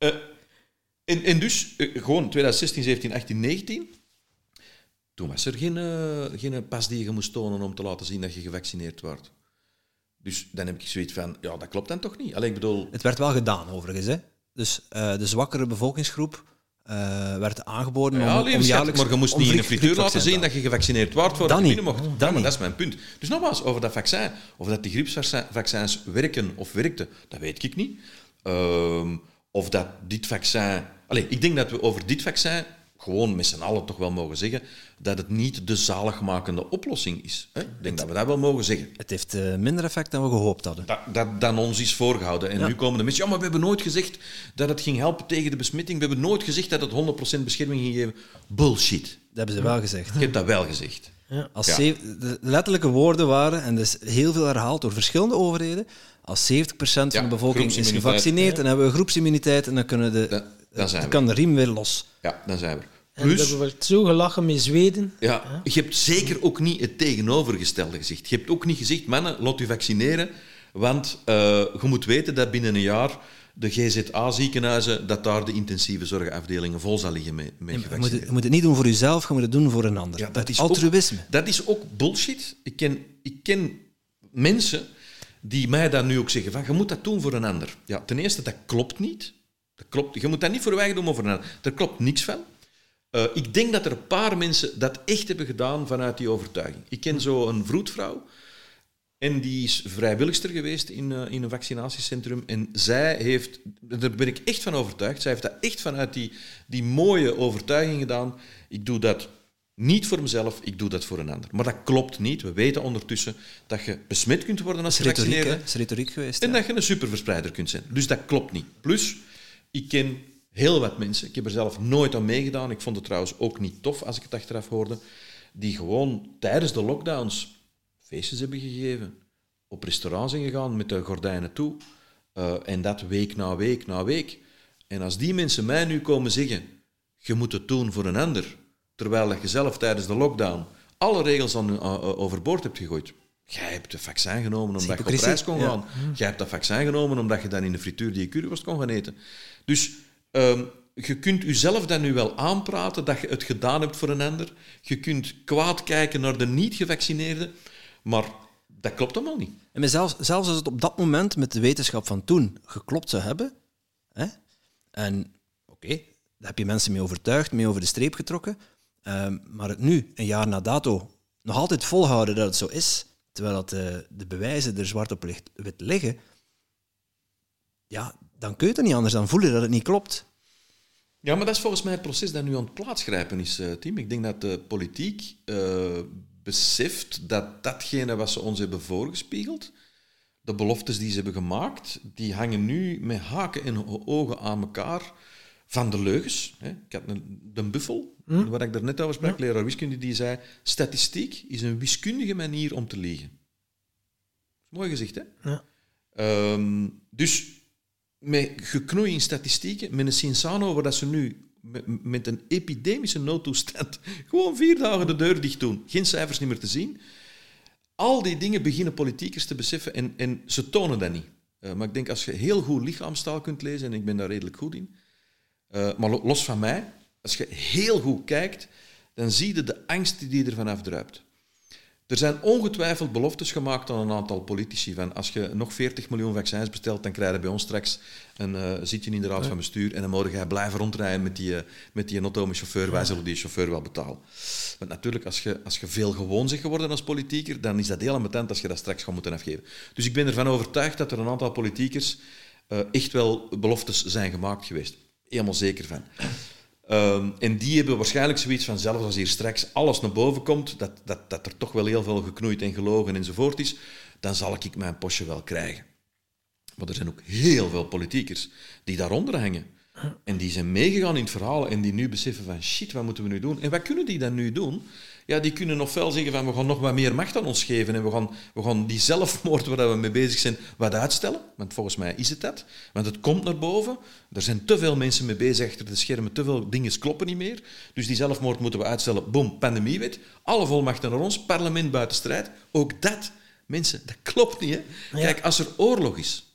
Eh, en, en dus, eh, gewoon 2016, 17, 18, 19. Toen was er geen, eh, geen pas die je moest tonen om te laten zien dat je gevaccineerd wordt. Dus dan heb ik zoiets van, ja, dat klopt dan toch niet? Allee, ik bedoel, Het werd wel gedaan, overigens. Hè? Dus de zwakkere bevolkingsgroep werd aangeboden ja, om, om jaarlijks... maar je moest niet in een griep- frituur laten zien dat je gevaccineerd wordt voordat Dat je binnen mocht. Dat Ja, dat is mijn punt. Dus nogmaals, over dat vaccin, of dat die griepsvaccins werken of werkten, dat weet ik niet. Ehm, of dat dit vaccin... Allee, ik denk dat we over dit vaccin gewoon met z'n allen toch wel mogen zeggen dat het niet de zaligmakende oplossing is. Hè? Ik denk dat we dat wel mogen zeggen. Het heeft eh, minder effect dan we gehoopt hadden. Dat, dat dan ons is voorgehouden. En Ja. nu komen de mensen, ja, maar we hebben nooit gezegd dat het ging helpen tegen de besmetting. We hebben nooit gezegd dat het 100% bescherming ging geven. Bullshit. Dat hebben ze wel gezegd. Ik heb dat wel gezegd. Als Ja. zev- de letterlijke woorden waren, en dat is heel veel herhaald door verschillende overheden, als 70% van Ja, de bevolking is gevaccineerd, dan hebben we groepsimmuniteit en dan, kunnen de, Dan- dan zijn dan we. kan de riem weer los. Ja, dan zijn we er. En er Plus, wordt zo gelachen met Zweden. ja, je hebt zeker ook niet het tegenovergestelde gezegd. Je hebt ook niet gezegd, mannen, laat u vaccineren, want eh, je moet weten dat binnen een jaar de GZA-ziekenhuizen, dat daar de intensieve zorgafdelingen vol zal liggen met, met Je moet, het, gevaccineerden. je moet het niet doen voor jezelf, je moet het doen voor een ander. Ja, dat is Altruïsme. Ook, dat is ook bullshit. Ik ken, ik ken mensen die mij dat nu ook zeggen: van je moet dat doen voor een ander. Ja, ten eerste, dat klopt niet. Dat klopt, je moet dat niet voor wij doen, maar voor een ander. Daar klopt niks van. Eh, ik denk dat er een paar mensen dat echt hebben gedaan vanuit die overtuiging. Ik ken zo een vroedvrouw. En die is vrijwilligster geweest in, eh, in een vaccinatiecentrum. En zij heeft, daar ben ik echt van overtuigd, zij heeft dat echt vanuit die, die mooie overtuiging gedaan. Ik doe dat niet voor mezelf, ik doe dat voor een ander. Maar dat klopt niet. We weten ondertussen dat je besmet kunt worden als gevaccineerde. Dat is retoriek geweest. En ja. dat je een superverspreider kunt zijn. Dus dat klopt niet. Plus, ik ken heel wat mensen, ik heb er zelf nooit aan meegedaan, ik vond het trouwens ook niet tof als ik het achteraf hoorde, die gewoon tijdens de lockdowns feestjes hebben gegeven, op restaurants zijn gegaan met de gordijnen toe, eh, en dat week na week na week. En als die mensen mij nu komen zeggen, je moet het doen voor een ander, terwijl je zelf tijdens de lockdown alle regels aan, uh, overboord hebt gegooid. Jij hebt het vaccin genomen omdat je op reis kon ja. gaan. Jij hebt dat vaccin genomen omdat je dan in de frituur die je curryworst kon gaan eten. Dus ehm, je kunt jezelf dan nu wel aanpraten dat je het gedaan hebt voor een ander. Je kunt kwaad kijken naar de niet-gevaccineerden, maar dat klopt allemaal niet. En zelfs, zelfs als het op dat moment met de wetenschap van toen geklopt zou hebben, hè, en oké, daar heb je mensen mee overtuigd, mee over de streep getrokken, ehm, maar het nu, een jaar na dato, nog altijd volhouden dat het zo is, terwijl dat de, de bewijzen er zwart op licht, wit liggen, ja, dan kun je het niet anders dan voelen dat het niet klopt. Ja, maar dat is volgens mij het proces dat nu aan het plaatsgrijpen is, eh, Tim. Ik denk dat de politiek eh, beseft dat datgene wat ze ons hebben voorgespiegeld, de beloftes die ze hebben gemaakt, die hangen nu met haken en ogen aan elkaar van de leugens. Hè. Ik had een, de buffel, waar ik daar net over sprak, leraar wiskunde, die zei, statistiek is een wiskundige manier om te liegen. Mooi gezegd, hè? Ja. Ehm, dus met geknoei in statistieken, met een Cinsano waar dat ze nu met, met een epidemische noodtoestand gewoon vier dagen de deur dicht doen. Geen cijfers niet meer te zien. Al die dingen beginnen politiekers te beseffen en, en ze tonen dat niet. Uh, maar ik denk als je heel goed lichaamstaal kunt lezen, en ik ben daar redelijk goed in, uh, maar los van mij, als je heel goed kijkt, dan zie je de angst die er vanaf druipt. Er zijn ongetwijfeld beloftes gemaakt aan een aantal politici. Van als je nog 40 miljoen vaccins bestelt, dan krijg je bij ons straks een uh, zitje in de raad van bestuur en dan moet je blijven rondrijden met die, uh, met die chauffeur. Wij zullen die chauffeur wel betalen. Want natuurlijk, als je, als je veel gewoon zegt geworden als politieker, dan is dat heel ambetant als je dat straks gaat moeten afgeven. Dus ik ben ervan overtuigd dat er een aantal politiekers echt wel beloftes zijn gemaakt geweest. Helemaal zeker van. Um, en die hebben waarschijnlijk zoiets van, zelfs als hier straks alles naar boven komt, dat, dat, dat er toch wel heel veel geknoeid en gelogen enzovoort is, dan zal ik mijn postje wel krijgen. Maar er zijn ook heel veel politiekers die daaronder hangen. En die zijn meegegaan in het verhaal en die nu beseffen van, shit, wat moeten we nu doen? En wat kunnen die dan nu doen? Ja, die kunnen ofwel zeggen van we gaan nog wat meer macht aan ons geven en we gaan, we gaan die zelfmoord waar we mee bezig zijn wat uitstellen. Want volgens mij is het dat. Want het komt naar boven. Er zijn te veel mensen mee bezig achter de schermen. Te veel dingen kloppen niet meer. Dus die zelfmoord moeten we uitstellen. Boom, pandemiewet. Alle volmachten naar ons. Parlement buiten strijd. Ook dat, mensen, dat klopt niet. Hè? Kijk, als er oorlog is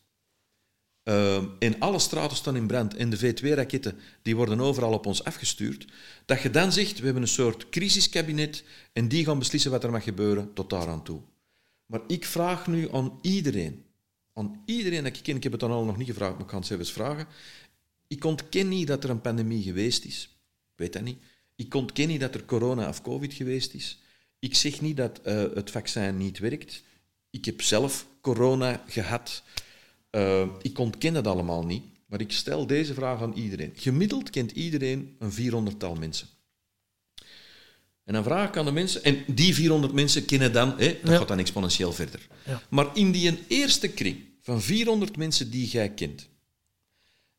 uh, en alle straten staan in brand en de V2-raketten die worden overal op ons afgestuurd, dat je dan zegt, we hebben een soort crisiskabinet en die gaan beslissen wat er mag gebeuren tot daaraan toe. Maar ik vraag nu aan iedereen, aan iedereen dat ik ken, ik heb het dan al nog niet gevraagd, maar ik kan het zelf eens vragen, ik ontken niet dat er een pandemie geweest is. Ik weet dat niet. Ik ontken niet dat er corona of covid geweest is. Ik zeg niet dat uh, het vaccin niet werkt. Ik heb zelf corona gehad. Uh, ik ontken het allemaal niet, maar ik stel deze vraag aan iedereen. Gemiddeld kent iedereen een 400-tal mensen. En dan vraag ik aan de mensen, en die 400 mensen kennen dan, dat ja. gaat dan exponentieel verder. Ja. Maar in die eerste kring van 400 mensen die jij kent,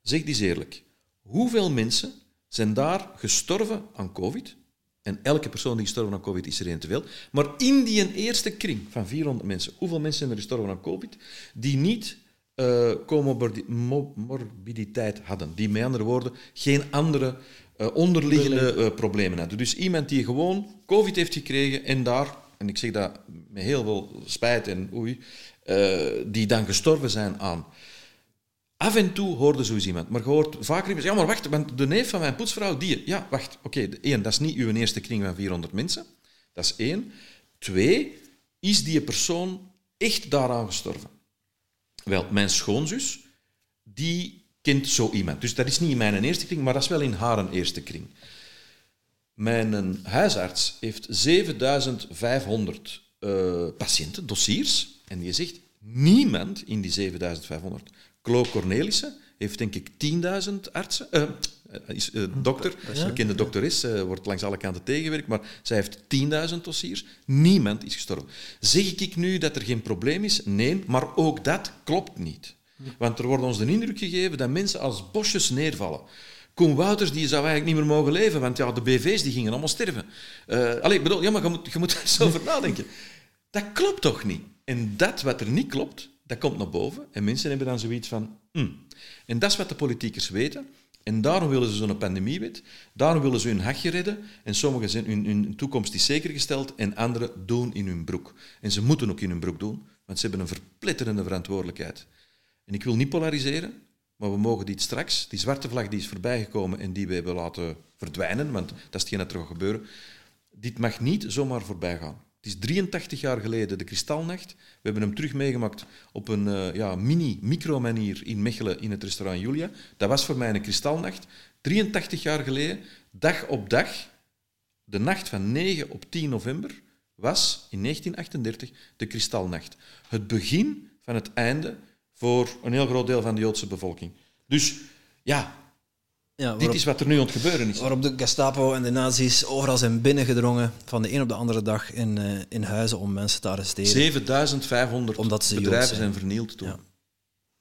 zeg eens eerlijk, hoeveel mensen zijn daar gestorven aan COVID? En elke persoon die gestorven aan COVID is er één te veel. Maar in die eerste kring van 400 mensen, hoeveel mensen zijn er gestorven aan COVID die niet uh, comorbiditeit hadden. Die met andere woorden geen andere uh, onderliggende uh, problemen hadden. Dus iemand die gewoon COVID heeft gekregen en daar, en ik zeg dat met heel veel spijt en oei, die dan gestorven zijn aan. Af en toe hoorde zo iemand, maar je hoort vaker ja maar wacht, want de neef van mijn poetsvrouw, die... Ja, wacht, oké, okay, één, dat is niet uw eerste kring van 400 mensen. Dat is één. Twee, is die persoon echt daaraan gestorven? Wel, mijn schoonzus, die kent zo iemand. Dus dat is niet in mijn eerste kring, maar dat is wel in haar eerste kring. Mijn huisarts heeft 7500 uh, patiënten, dossiers, en die zegt, niemand in die 7500. Klo Cornelissen heeft denk ik 10.000 artsen, uh, is uh, dokter, ja. bekende dokter is, uh, wordt langs alle kanten tegengewerkt, maar zij heeft 10.000 dossiers. Niemand is gestorven. Zeg ik nu dat er geen probleem is? Nee, maar ook dat klopt niet. Want er wordt ons de indruk gegeven dat mensen als bosjes neervallen. Koen Wouters die zou eigenlijk niet meer mogen leven, want ja, de BV's die gingen allemaal sterven. Uh, allee, ik bedoel, ja, maar je moet, je moet er eens over nadenken. Dat klopt toch niet? En dat wat er niet klopt, dat komt naar boven. En mensen hebben dan zoiets van... Mm. En dat is wat de politiekers weten. En daarom willen ze zo'n pandemiewet. Daarom willen ze hun hachje redden. En sommigen zijn hun, toekomst is zeker gesteld en anderen doen in hun broek. En ze moeten ook in hun broek doen, want ze hebben een verpletterende verantwoordelijkheid. En ik wil niet polariseren, maar we mogen dit straks, die zwarte vlag die is voorbijgekomen en die we hebben laten verdwijnen, want dat is hetgeen dat er gaat gebeuren, dit mag niet zomaar voorbij gaan. Het is 83 jaar geleden de Kristalnacht. We hebben hem terug meegemaakt op een uh, ja, mini-micro-manier in Mechelen in het restaurant Julia. Dat was voor mij een Kristalnacht. 83 jaar geleden, dag op dag, de nacht van 9 op 10 november, was in 1938 de Kristalnacht. Het begin van het einde voor een heel groot deel van de Joodse bevolking. Dus ja, ja, waarop, Dit is wat er nu aan het gebeuren is. Waarop de Gestapo en de nazi's overal zijn binnengedrongen van de een op de andere dag in, uh, in huizen om mensen te arresteren. 7500 omdat ze bedrijven zijn. zijn. vernield toen. Ja.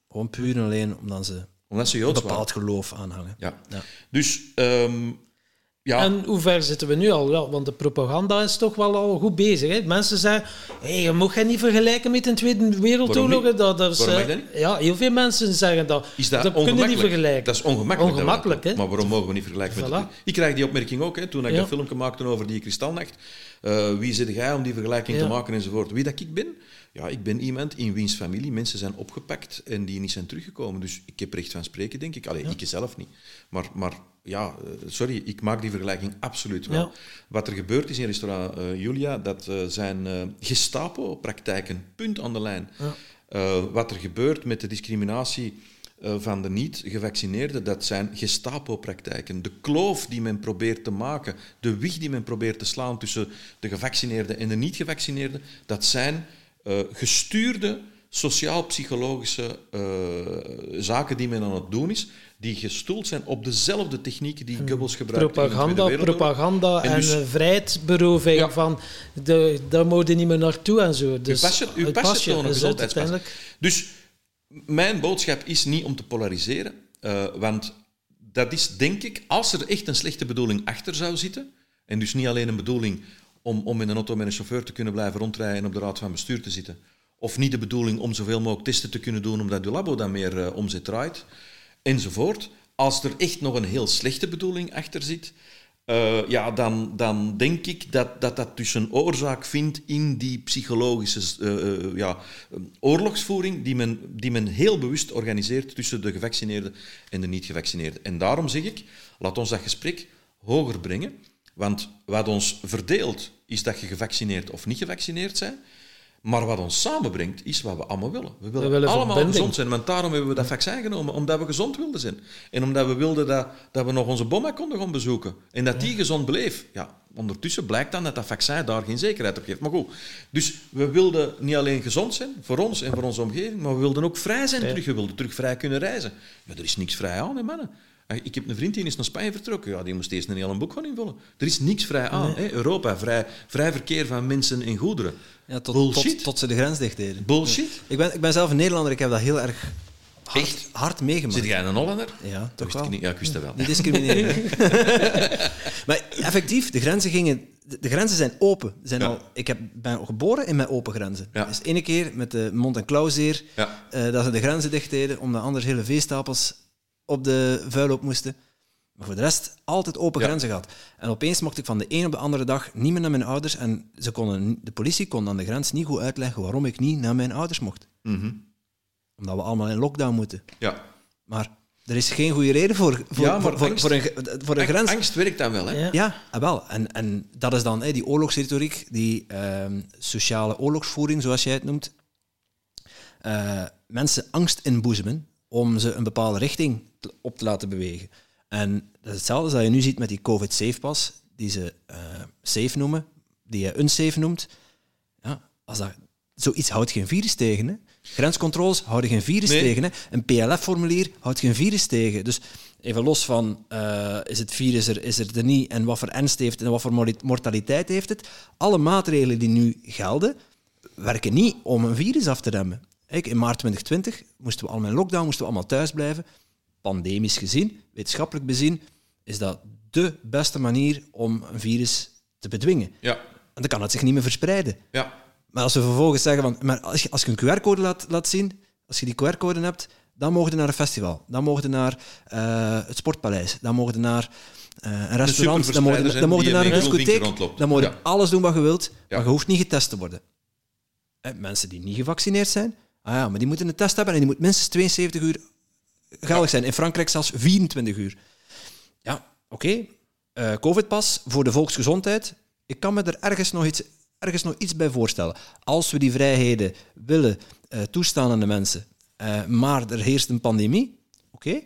Gewoon puur en alleen omdat ze, omdat ze Joods een bepaald waren. geloof aanhangen. Ja. ja. Dus um, Ja. En hoe ver zitten we nu al? Ja, want de propaganda is toch wel al goed bezig. Hè? Mensen zeggen, hey, je mag het niet vergelijken met de Tweede Wereldoorlog. Dat, dat is, Waarom eh, mag dat niet? Ja, heel veel mensen zeggen dat. Is dat, dat kunnen niet vergelijken. Dat is ongemakkelijk. Ongemakkelijk, hè? Maar waarom mogen we niet vergelijken met Voilà. het... Ik krijg die opmerking ook, hè, toen ik Ja. dat filmpje maakte over die kristalnacht. Eh, wie zit jij om die vergelijking te maken enzovoort. Wie dat ik ben? Ja, ik ben iemand in wiens familie mensen zijn opgepakt en die niet zijn teruggekomen. Dus ik heb recht van spreken, denk ik. Allee, ik zelf niet. Maar, maar ja, eh, sorry, ik maak die vergelijking absoluut wel. Ja. Wat er gebeurd is in restaurant eh, Julia, dat eh, zijn eh, Gestapo-praktijken. Punt aan de lijn. Ja. Wat er gebeurt met de discriminatie van de niet-gevaccineerden, dat zijn Gestapo-praktijken. De kloof die men probeert te maken, de wieg die men probeert te slaan tussen de gevaccineerden en de niet-gevaccineerden, dat zijn eh, gestuurde sociaal-psychologische eh, zaken die men aan het doen is, die gestoeld zijn op dezelfde technieken die Goebbels gebruikte in de Propaganda, propaganda en, dus- vrijheidsberoving Ja. van de, daar moet je niet meer naartoe en zo. Dus uw pasje, is gezondheidspas. uiteindelijk... Dus mijn boodschap is niet om te polariseren, eh, want dat is, denk ik, als er echt een slechte bedoeling achter zou zitten, en dus niet alleen een bedoeling om, om in een auto met een chauffeur te kunnen blijven rondrijden en op de raad van bestuur te zitten, of niet de bedoeling om zoveel mogelijk testen te kunnen doen omdat je labo dan meer eh, omzet draait, enzovoort. Als er echt nog een heel slechte bedoeling achter zit, eh, ja, dan, dan denk ik dat, dat dat dus een oorzaak vindt in die psychologische eh, ja, oorlogsvoering die men, die men heel bewust organiseert tussen de gevaccineerden en de niet-gevaccineerden. En daarom zeg ik, laat ons dat gesprek hoger brengen. Want wat ons verdeelt, is dat je gevaccineerd of niet gevaccineerd bent. Maar wat ons samenbrengt, is wat we allemaal willen. We willen, willen allemaal verbinding. gezond zijn, want daarom hebben we dat vaccin genomen, omdat we gezond wilden zijn. En omdat we wilden dat, dat we nog onze bomma konden gaan bezoeken. En dat die gezond bleef. Ja, ondertussen blijkt dan dat dat vaccin daar geen zekerheid op geeft. Maar goed, dus we wilden niet alleen gezond zijn, voor ons en voor onze omgeving, maar we wilden ook vrij zijn terug. We wilden terug vrij kunnen reizen. Ja, er is niks vrij aan, hè, mannen. Ik heb een vriend die is naar Spanje vertrokken. Ja, die moest eerst een heel boek gaan invullen. Er is niks vrij aan. Hè? Europa, vrij, vrij verkeer van mensen en goederen. Ja, tot, Bullshit. tot, tot ze de grens dicht deden. Bullshit. Ik ben, ik ben zelf een Nederlander, ik heb dat heel erg hard, Echt? hard meegemaakt. Zit jij een Hollander? Ja, toch ik wel. niet. Ja, ik wist dat wel. Discrimineren. maar effectief, de grenzen gingen... De, grenzen zijn open. Zijn Ja. al, ik heb, ben geboren in met open grenzen. Ja. Dus ene keer met de mond- en klauwzeer Ja. eh, dat ze de grenzen dicht deden, omdat anders hele veestapels op de vuilhoop moesten. Maar voor de rest altijd open Ja. grenzen gehad. En opeens mocht ik van de een op de andere dag niet meer naar mijn ouders. En ze konden, de politie kon aan de grens niet goed uitleggen waarom ik niet naar mijn ouders mocht. Mhm. Omdat we allemaal in lockdown moeten. ja. Maar er is geen goede reden voor, voor, Ja, maar voor, voor, angst- voor een, voor een grens. Angst werkt dan wel, hè? Ja. Ja, ah, wel. En, en dat is dan hè, die oorlogsretoriek, die ehm, sociale oorlogsvoering, zoals jij het noemt. Eh, mensen angst inboezemen om ze een bepaalde richting te- op te laten bewegen. En dat is hetzelfde als dat je nu ziet met die COVID-safe-pas, die ze eh, safe noemen, die je unsafe noemt. Ja, als dat, zoiets houdt geen virus tegen. Hè. Grenscontroles houden geen virus Nee. tegen. Hè. Een PLF-formulier houdt geen virus tegen. Dus even los van, eh, is het virus er, is er, er niet en wat voor ernst heeft en wat voor mortaliteit heeft het. Alle maatregelen die nu gelden, werken niet om een virus af te remmen. Kijk, in maart 2020 moesten we allemaal in lockdown, moesten we allemaal thuis blijven. Pandemisch gezien, wetenschappelijk bezien, is dat de beste manier om een virus te bedwingen. Ja. En dan kan het zich niet meer verspreiden. Ja. Maar als we vervolgens zeggen van, maar als je, als je een QR-code laat, laat zien, als je die QR-code hebt, dan mogen je naar een festival, dan mogen je naar eh, het sportpaleis, dan mogen je naar eh, een restaurant, dan mogen je, superverspreiders, dan mogen naar een winkel discotheek, dan mogen je Ja. alles doen wat je wilt, Ja. maar je hoeft niet getest te worden. Eh, mensen die niet gevaccineerd zijn, ah ja, maar die moeten een test hebben en die moet minstens 72 uur geldig zijn. In Frankrijk zelfs 24 uur. Ja, oké. Eh, Covid-pas voor de volksgezondheid. Ik kan me er ergens nog, iets, ergens nog iets bij voorstellen. Als we die vrijheden willen eh, toestaan aan de mensen, eh, maar er heerst een pandemie, oké,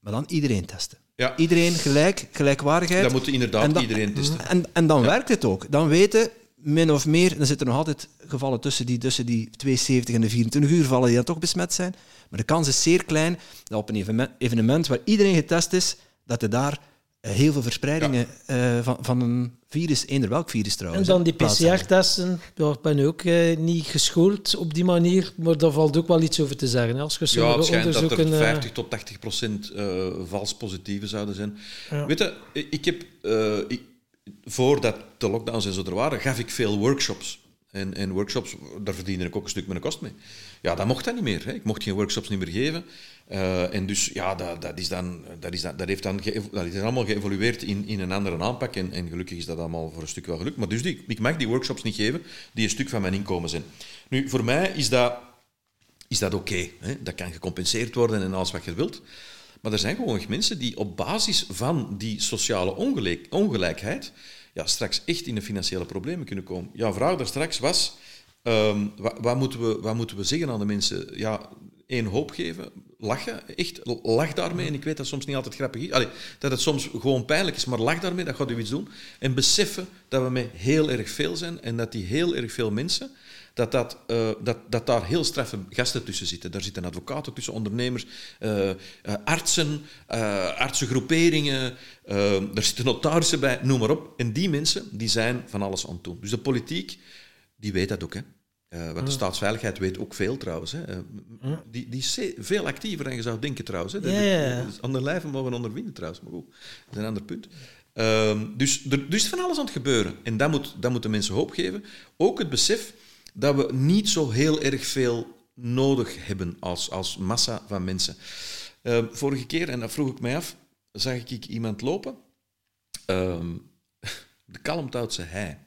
maar dan iedereen testen. Ja. Iedereen gelijk, gelijkwaardigheid. Dat moet inderdaad En dan- iedereen testen. En, en dan werkt het ook. Dan weten, min of meer, dan zitten er nog altijd gevallen tussen die, tussen die 72 en de 24 uur vallen die dan toch besmet zijn. Maar de kans is zeer klein dat op een evenement, waar iedereen getest is, dat er daar heel veel verspreidingen eh, van, van een virus, eender welk virus trouwens. En dan die. PCR-testen, daar ben ik ook eh, niet geschoold op die manier, maar daar valt ook wel iets over te zeggen. hè. Als je Ja, het schijnt dat er eh, 50 tot 80 procent eh, vals positieve zouden zijn. Ja. Weet je, ik heb, eh, ik, voordat de lockdowns en zo er waren, gaf ik veel workshops. En, en workshops, daar verdiende ik ook een stuk mijn kost mee. Ja, dat mocht dat niet meer. Hè. Ik mocht geen workshops niet meer geven. Eh, en dus, ja, dat, dat, is dan, dat, is dan, dat, heeft dan dat is allemaal geëvolueerd in, in een andere aanpak. En, en gelukkig is dat allemaal voor een stuk wel gelukt. Maar dus die, ik mag die workshops niet geven die een stuk van mijn inkomen zijn. Nu, voor mij is dat is dat oké. dat kan gecompenseerd worden en alles wat je wilt. Maar er zijn gewoon mensen die op basis van die sociale ongelijk, ongelijkheid ja, straks echt in de financiële problemen kunnen komen. Jouw vraag daar straks was, ehm, wat, wat, moeten we, wat moeten we zeggen aan de mensen? Ja, één hoop geven, lachen, echt, lach daarmee. En ik weet dat soms niet altijd grappig is. Dat het soms gewoon pijnlijk is, maar lach daarmee, dat gaat u iets doen. En beseffen dat we met heel erg veel zijn en dat die heel erg veel mensen dat, dat, eh, dat, dat daar heel straffe gasten tussen zitten. Daar zitten advocaten tussen, ondernemers, eh, artsen, artsengroeperingen, er zitten notarissen bij, noem maar op. En die mensen die zijn van alles aan het doen. Dus de politiek, die weet dat ook. Hè. Eh, want de staatsveiligheid weet ook veel trouwens. Hè. Eh, die, die is veel actiever dan je zou denken trouwens. Hè. Ja, ja, ja. dat is Aan de lijve mogen onderwinnen trouwens, maar goed, dat is een ander punt. Ehm, dus er dus is van alles aan het gebeuren. En dat moet, dat moeten mensen hoop geven. Ook het besef dat we niet zo heel erg veel nodig hebben als, als massa van mensen. Ehm, vorige keer, en dat vroeg ik mij af, zag ik iemand lopen. Ehm, de Kalmthoutse hei.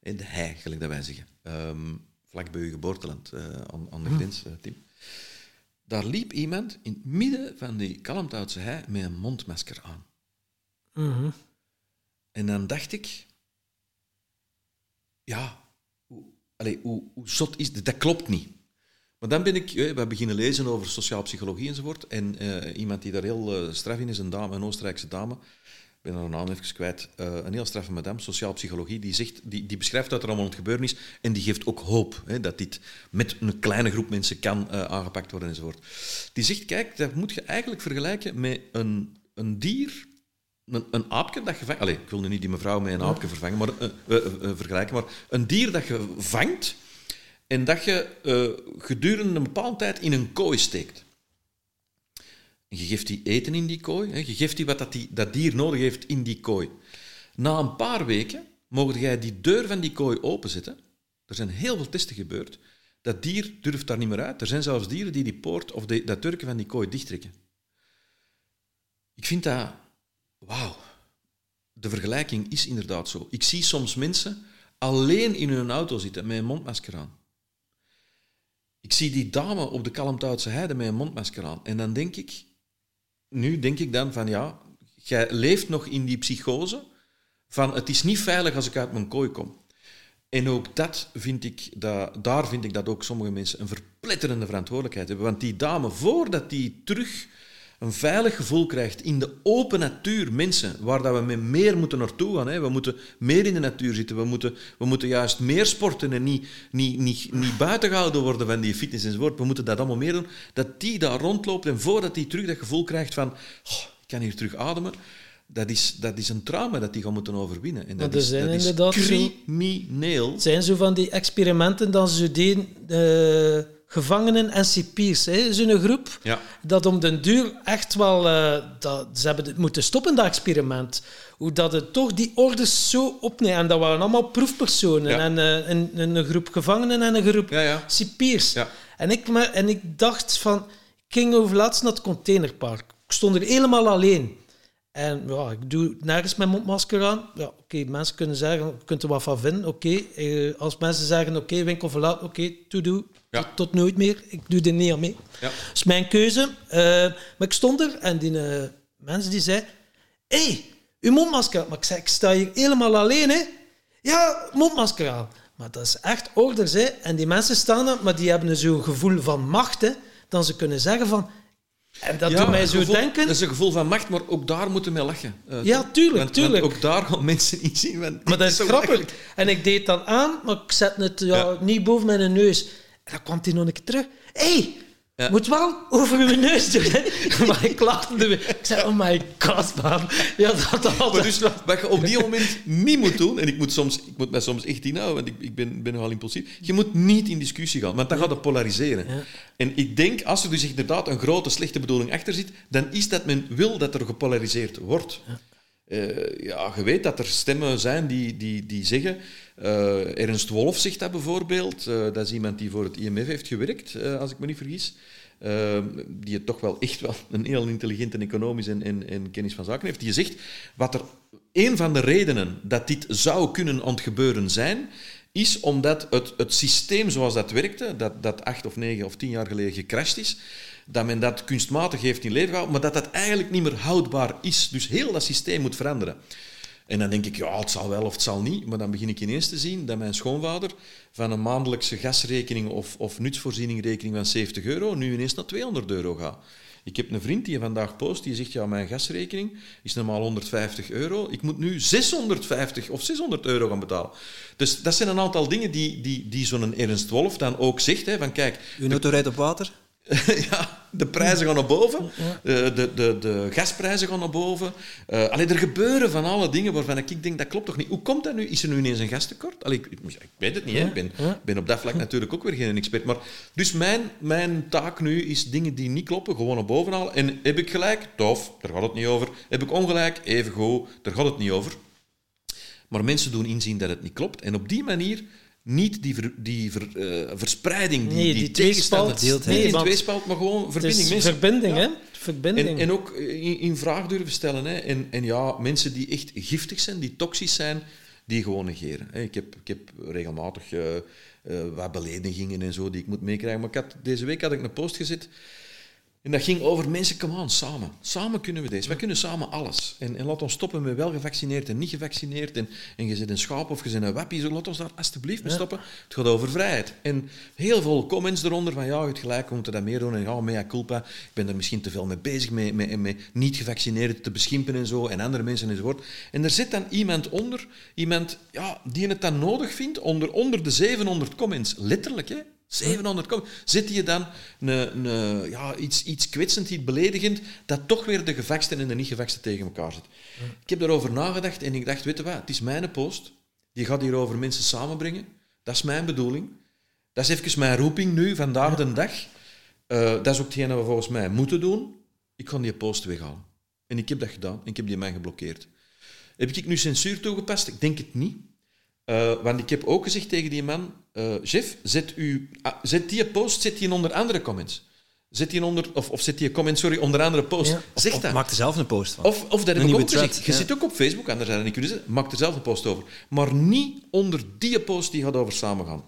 In de hei, gelijk dat wij zeggen. Ehm, vlak bij uw geboorteland, eh, aan, aan de grens, eh, Tim. Daar liep iemand in het midden van die Kalmthoutse hei met een mondmasker aan. mhm. En dan dacht ik, ja, allee, hoe, zot is dit? Dat klopt niet. Maar dan ben ik, eh, we beginnen lezen over sociaal psychologie enzovoort. En eh, iemand die daar heel eh, straf in is, een dame, een Oostenrijkse dame, ik ben haar naam even kwijt, een heel straffe madame, sociaal psychologie, die, zegt, die, die beschrijft wat er allemaal aan het gebeuren is en die geeft ook hoop hè, dat dit met een kleine groep mensen kan aangepakt worden enzovoort. Die zegt, kijk, dat moet je eigenlijk vergelijken met een, een dier een, een aapje dat je vangt... Allee, ik wil nu niet die mevrouw met een aapje vervangen, maar, eh, vergelijken, maar een dier dat je vangt en dat je gedurende een bepaalde tijd in een kooi steekt. En je geeft die eten in die kooi, hè, je geeft die wat dat, die, dat dier nodig heeft in die kooi. Na een paar weken mogen jij die deur van die kooi openzetten. Er zijn heel veel testen gebeurd. Dat dier durft daar niet meer uit. Er zijn zelfs dieren die die poort of de, dat turken van die kooi dichttrekken. Ik vind dat Wauw. De vergelijking is inderdaad zo. Ik zie soms mensen alleen in hun auto zitten met een mondmasker aan. Ik zie die dame op de Kalmthoutse heide met een mondmasker aan. En dan denk ik, nu denk ik dan van ja, jij leeft nog in die psychose van het is niet veilig als ik uit mijn kooi kom. En ook dat vind ik, dat, daar vind ik dat ook sommige mensen een verpletterende verantwoordelijkheid hebben. Want die dame, voordat die terug een veilig gevoel krijgt in de open natuur, mensen, waar dat we met meer moeten naartoe gaan. Hè. We moeten meer in de natuur zitten, we moeten, we moeten juist meer sporten en niet, niet, niet, niet buiten gehouden worden van die fitness enzovoort. We moeten dat allemaal meer doen. Dat die daar rondloopt en voordat die terug dat gevoel krijgt van oh, ik kan hier terug ademen, dat is, dat is een trauma dat die gaat moeten overwinnen. En dat is, zijn dat is inderdaad zo- crimineel. Zijn zo van die experimenten dat ze deden, eh, gevangenen en cipiers. hè, Zo'n groep Ja. dat om den duur echt wel... eh, dat, ze hebben het moeten stoppen, dat experiment. Hoe dat het toch die orders zo opneemt. En dat waren allemaal proefpersonen. Ja. En eh, een, een groep gevangenen en een groep Ja, ja. cipiers. Ja. En, ik, en ik dacht van... Ik ging over laatst naar het containerpark. Ik stond er helemaal alleen. En ja, ik doe nergens mijn mondmasker aan. Ja, oké, mensen kunnen zeggen, je kunt er wat van vinden. Oké, eh, als mensen zeggen, oké, winkel verlaat, oké, to do. Ja. Tot, tot nooit meer. Ik doe er niet aan mee. Ja. Dat is mijn keuze. Eh, maar ik stond er en die eh, mensen die zei... Hé, hey, uw mondmasker. Maar ik zei, ik sta hier helemaal alleen, hè. Ja, mondmasker aan. Maar dat is echt orders, hè. En die mensen staan er, maar die hebben zo'n gevoel van macht, hè. Dan ze kunnen zeggen van... En dat doet mij zo gevoel- denken... Dat is een gevoel van macht, maar ook daar moeten we lachen. Eh, Ja, tuurlijk, want- tuurlijk. Want ook daar gaan mensen niet zien. Want Maar dat is grappig. En ik deed dan aan, maar ik zette het ja, Ja. niet boven mijn neus. En dan kwam hij nog een keer terug. Hey, Ja. Moet wel over uw neus doen, hè. Maar ik lachte er weer. Ik zei, oh my god, man. Ja, dat had Maar dus wat je op die moment niet moet doen, en ik moet, soms, ik moet mij soms echt inhouden, want ik, ik ben, ben nogal impulsief, je moet niet in discussie gaan, want dan gaat het polariseren. Ja. En ik denk, als er dus inderdaad een grote slechte bedoeling achter zit, dan is dat men wil dat er gepolariseerd wordt. Eh, ja, je weet dat er stemmen zijn die, die, die zeggen... eh, Ernst Wolf zegt dat bijvoorbeeld. eh, dat is iemand die voor het IMF heeft gewerkt, eh, als ik me niet vergis. Eh, die het toch wel echt wel een heel intelligente economisch en, en, en kennis van zaken heeft. Die zegt, wat er een van de redenen dat dit zou kunnen ontgebeuren zijn, is omdat het, het systeem zoals dat werkte, dat, dat acht of negen of tien jaar geleden gecrashed is, dat men dat kunstmatig heeft in leven gehouden, maar dat dat eigenlijk niet meer houdbaar is. Dus heel dat systeem moet veranderen. En dan denk ik, ja, het zal wel of het zal niet. Maar dan begin ik ineens te zien dat mijn schoonvader van een maandelijkse gasrekening of, of nutsvoorzieningrekening van 70 euro nu ineens naar 200 euro gaat. Ik heb een vriend die vandaag post, die zegt, ja, mijn gasrekening is normaal 150 euro. Ik moet nu 650 of 600 euro gaan betalen. Dus dat zijn een aantal dingen die, die, die zo'n Ernst Wolf dan ook zegt. Hè, van kijk, Uw auto rijdt op water? ja, de prijzen gaan naar boven. Eh, de, de, de gasprijzen gaan naar boven. Uh, allee, er gebeuren van alle dingen waarvan ik denk, dat klopt toch niet. Hoe komt dat nu? Is er nu ineens een gastekort? Allee, ik, ik weet het niet. Hè. Ik ben, ben op dat vlak natuurlijk ook weer geen expert. Maar, dus mijn, mijn taak nu is dingen die niet kloppen, gewoon naar boven halen. En heb ik gelijk? Tof, daar gaat het niet over. Heb ik ongelijk? Even goed, daar gaat het niet over. Maar mensen doen inzien dat het niet klopt. En op die manier niet die, ver, die ver, uh, verspreiding, die, nee, die, die nee, in tweespalt, maar gewoon verbinding. Mensen, verbinding, ja. hè? Verbinding. En, en ook in, in, vraag durven stellen. Hè? En, en ja, mensen die echt giftig zijn, die toxisch zijn, die gewoon negeren. Hè? Ik, heb, ik heb regelmatig uh, uh, wat beledigingen en zo die ik moet meekrijgen. Maar ik had, deze week had ik een post gezet. En dat ging over mensen, kom aan, samen. Samen kunnen we deze. Wij kunnen samen alles. En, en laat ons stoppen met wel gevaccineerd en niet gevaccineerd. En, en je zit een schaap of je zit een wappie. Zo, laat ons daar alsjeblieft mee stoppen. Het gaat over vrijheid. En heel veel comments eronder van ja, je hebt gelijk, we moeten dat meer doen. En ja, mea culpa. Ik ben er misschien te veel mee bezig, met, met, met niet gevaccineerden te beschimpen en zo. En andere mensen enzovoort. En er zit dan iemand onder, iemand ja, die het dan nodig vindt, onder, onder de 700 comments. Letterlijk, hè. 700 kom. Zit je dan een, een, ja, iets, iets kwetsend, iets beledigend, dat toch weer de gevaksten en de niet-gevaksten tegen elkaar zit. Ik heb daarover nagedacht en ik dacht, weet je wat, het is mijn post. Die gaat hierover mensen samenbrengen. Dat is mijn bedoeling. Dat is even mijn roeping nu, vandaag ja. de dag. Uh, dat is ook hetgene wat we volgens mij moeten doen. Ik ga die post weghalen. En ik heb dat gedaan en ik heb die mij geblokkeerd. Heb ik nu censuur toegepast? Ik denk het niet. Uh, want ik heb ook gezegd tegen die man, uh, Jeff, zet, u, uh, zet die post zet die onder andere comments. Zet die onder, of, of zet die comment, sorry, onder andere post. Ja. Zeg of, dat. Maak er zelf een post van. Of, of dat heb een ik ook thread, gezegd. Je ja. zit ook op Facebook, anders zou je niet kunnen zeggen. Maak er zelf een post over. Maar niet onder die post die gaat over samengaan.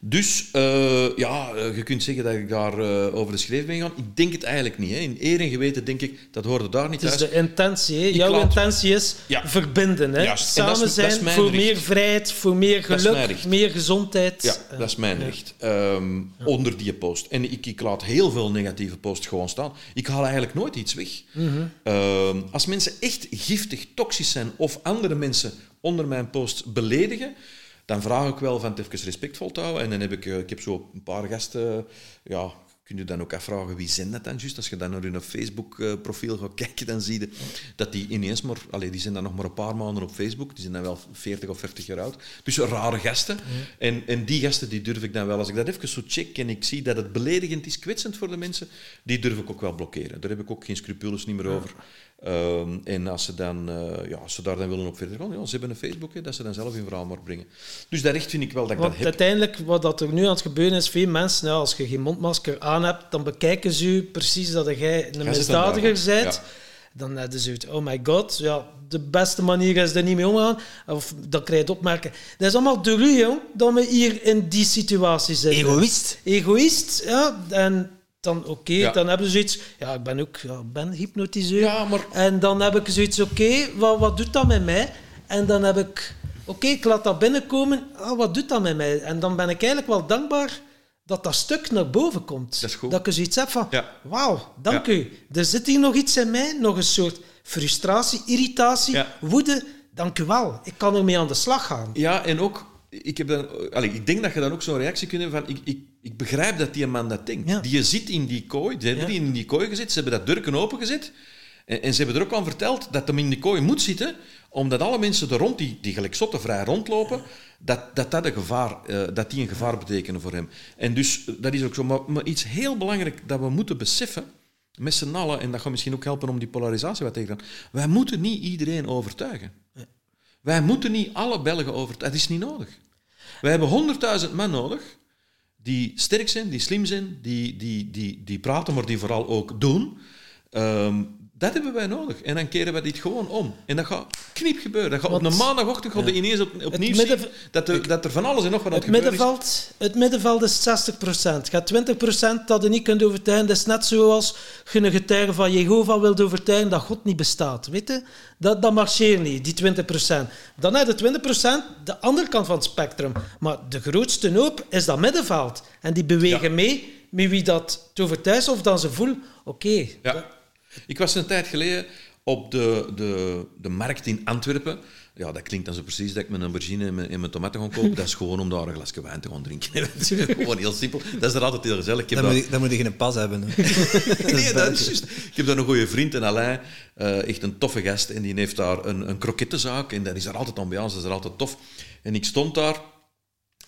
Dus uh, ja, je kunt zeggen dat ik daar uh, over de schreef ben gegaan. Ik denk het eigenlijk niet. Hè. In eer en geweten denk ik, dat hoorde daar niet thuis. is de intentie. Hè. Jouw laat... intentie is ja. verbinden. Hè. Juist. Samen is, zijn voor recht. meer vrijheid, voor meer geluk, meer gezondheid. Ja, dat is mijn recht. Um, ja. Onder die post. En ik, ik, laat heel veel negatieve posts gewoon staan. Ik haal eigenlijk nooit iets weg. Mm -hmm. um, als mensen echt giftig, toxisch zijn of andere mensen onder mijn post beledigen dan vraag ik wel van het even respectvol te houden. En dan heb ik, ik heb zo een paar gasten, ja, kun je dan ook afvragen wie zijn dat dan juist. Als je dan naar hun Facebook-profiel gaat kijken, dan zie je dat die ineens maar, allee, die zijn dan nog maar een paar maanden op Facebook, die zijn dan wel 40 of 50 jaar oud. Dus rare gasten. Mm. En, en die gasten, die durf ik dan wel, als ik dat even zo check en ik zie dat het beledigend is, kwetsend voor de mensen, die durf ik ook wel blokkeren. Daar heb ik ook geen scrupules niet meer ja. Um, en als ze, dan, uh, ja, als ze daar dan willen op verder gaan, ja, ze hebben een Facebook, hè, dat ze dan zelf hun verhaal maar brengen. Dus dat recht vind ik wel dat ik Want dat heb. uiteindelijk, wat dat er nu aan het gebeuren is, veel mensen, ja, als je geen mondmasker aan hebt, dan bekijken ze u precies dat jij een misdadiger bent. Ja. Dan hebben ze het, oh my god, ja, de beste manier is er niet mee omgaan. Of dan krijg je het opmerken. Dat is allemaal door u, jong, dat we hier in die situatie zitten. Egoïst. Egoïst, ja. En dan oké, okay, Ja. dan hebben ze zoiets... Ja, ik ben ook ja, ben hypnotiseur. Ja, maar- En dan heb ik zoiets, oké, wat, wat doet dat met mij? En dan heb ik... Oké, ik laat dat binnenkomen. Ah, wat doet dat met mij? En dan ben ik eigenlijk wel dankbaar dat dat stuk naar boven komt. Dat is goed. Dat ik zoiets heb van... Ja. Wauw, dank u. Er zit hier nog iets in mij, nog een soort frustratie, irritatie, woede. Dank u wel. Ik kan ermee aan de slag gaan. Ja, en ook, ik, heb dan, allee, ik denk dat je dan ook zo'n reactie kunt hebben van, ik, ik, ik begrijp dat die man dat denkt. Ja. Die zit in die kooi, ze hebben die in die kooi gezet, ze hebben dat durken opengezet. En, en ze hebben er ook aan verteld dat hem in die kooi moet zitten, omdat alle mensen er rond, die, die gelijk zotten vrij rondlopen, dat dat, dat, een gevaar, eh, dat die een gevaar betekenen voor hem. En dus, eh, dat is ook zo. Maar, maar iets heel belangrijk dat we moeten beseffen, met z'n allen, en dat gaat misschien ook helpen om die polarisatie wat tegen te gaan, wij moeten niet iedereen overtuigen. Wij moeten niet alle Belgen overtuigen. Dat is niet nodig. Wij hebben 100.000 man nodig die sterk zijn, die slim zijn, die, die, die, die praten, maar die vooral ook doen. Ehm, dat hebben wij nodig. En dan keren wij dit gewoon om. En dat gaat knip gebeuren. Dat gaat op een maandagochtend gaat ineens op, opnieuw midden- zien dat er, dat er van alles en nog wat aan Het is. middenveld, het middenveld is 60%. Gaat 20% dat je niet kunt overtuigen. Dat is net zoals je een getuige van Jehovah wilt overtuigen dat God niet bestaat. Weet je? Dat, dat marcheert niet, die 20%. Dan heb je 20%, de andere kant van het spectrum. Maar de grootste hoop is dat middenveld. En die bewegen Ja. mee met wie dat overtuigt of dan ze voelen, oké, Ja. Ik was een tijd geleden op de, de, de markt in Antwerpen. Ja, dat klinkt dan zo precies dat ik mijn aubergine en mijn, en mijn tomaten ga kopen. Dat is gewoon om daar een glasje wijn te gaan drinken. Dat is gewoon heel simpel. Dat is er altijd heel gezellig. Ik heb Dan daar- moet, je, dan moet je geen pas hebben. nee, dat is juist. Ik heb daar een goede vriend, en Alain, eh, echt een toffe gast. En die heeft daar een, een krokettenzaak. En dat is daar altijd ambiance, dat is er altijd tof. En ik stond daar.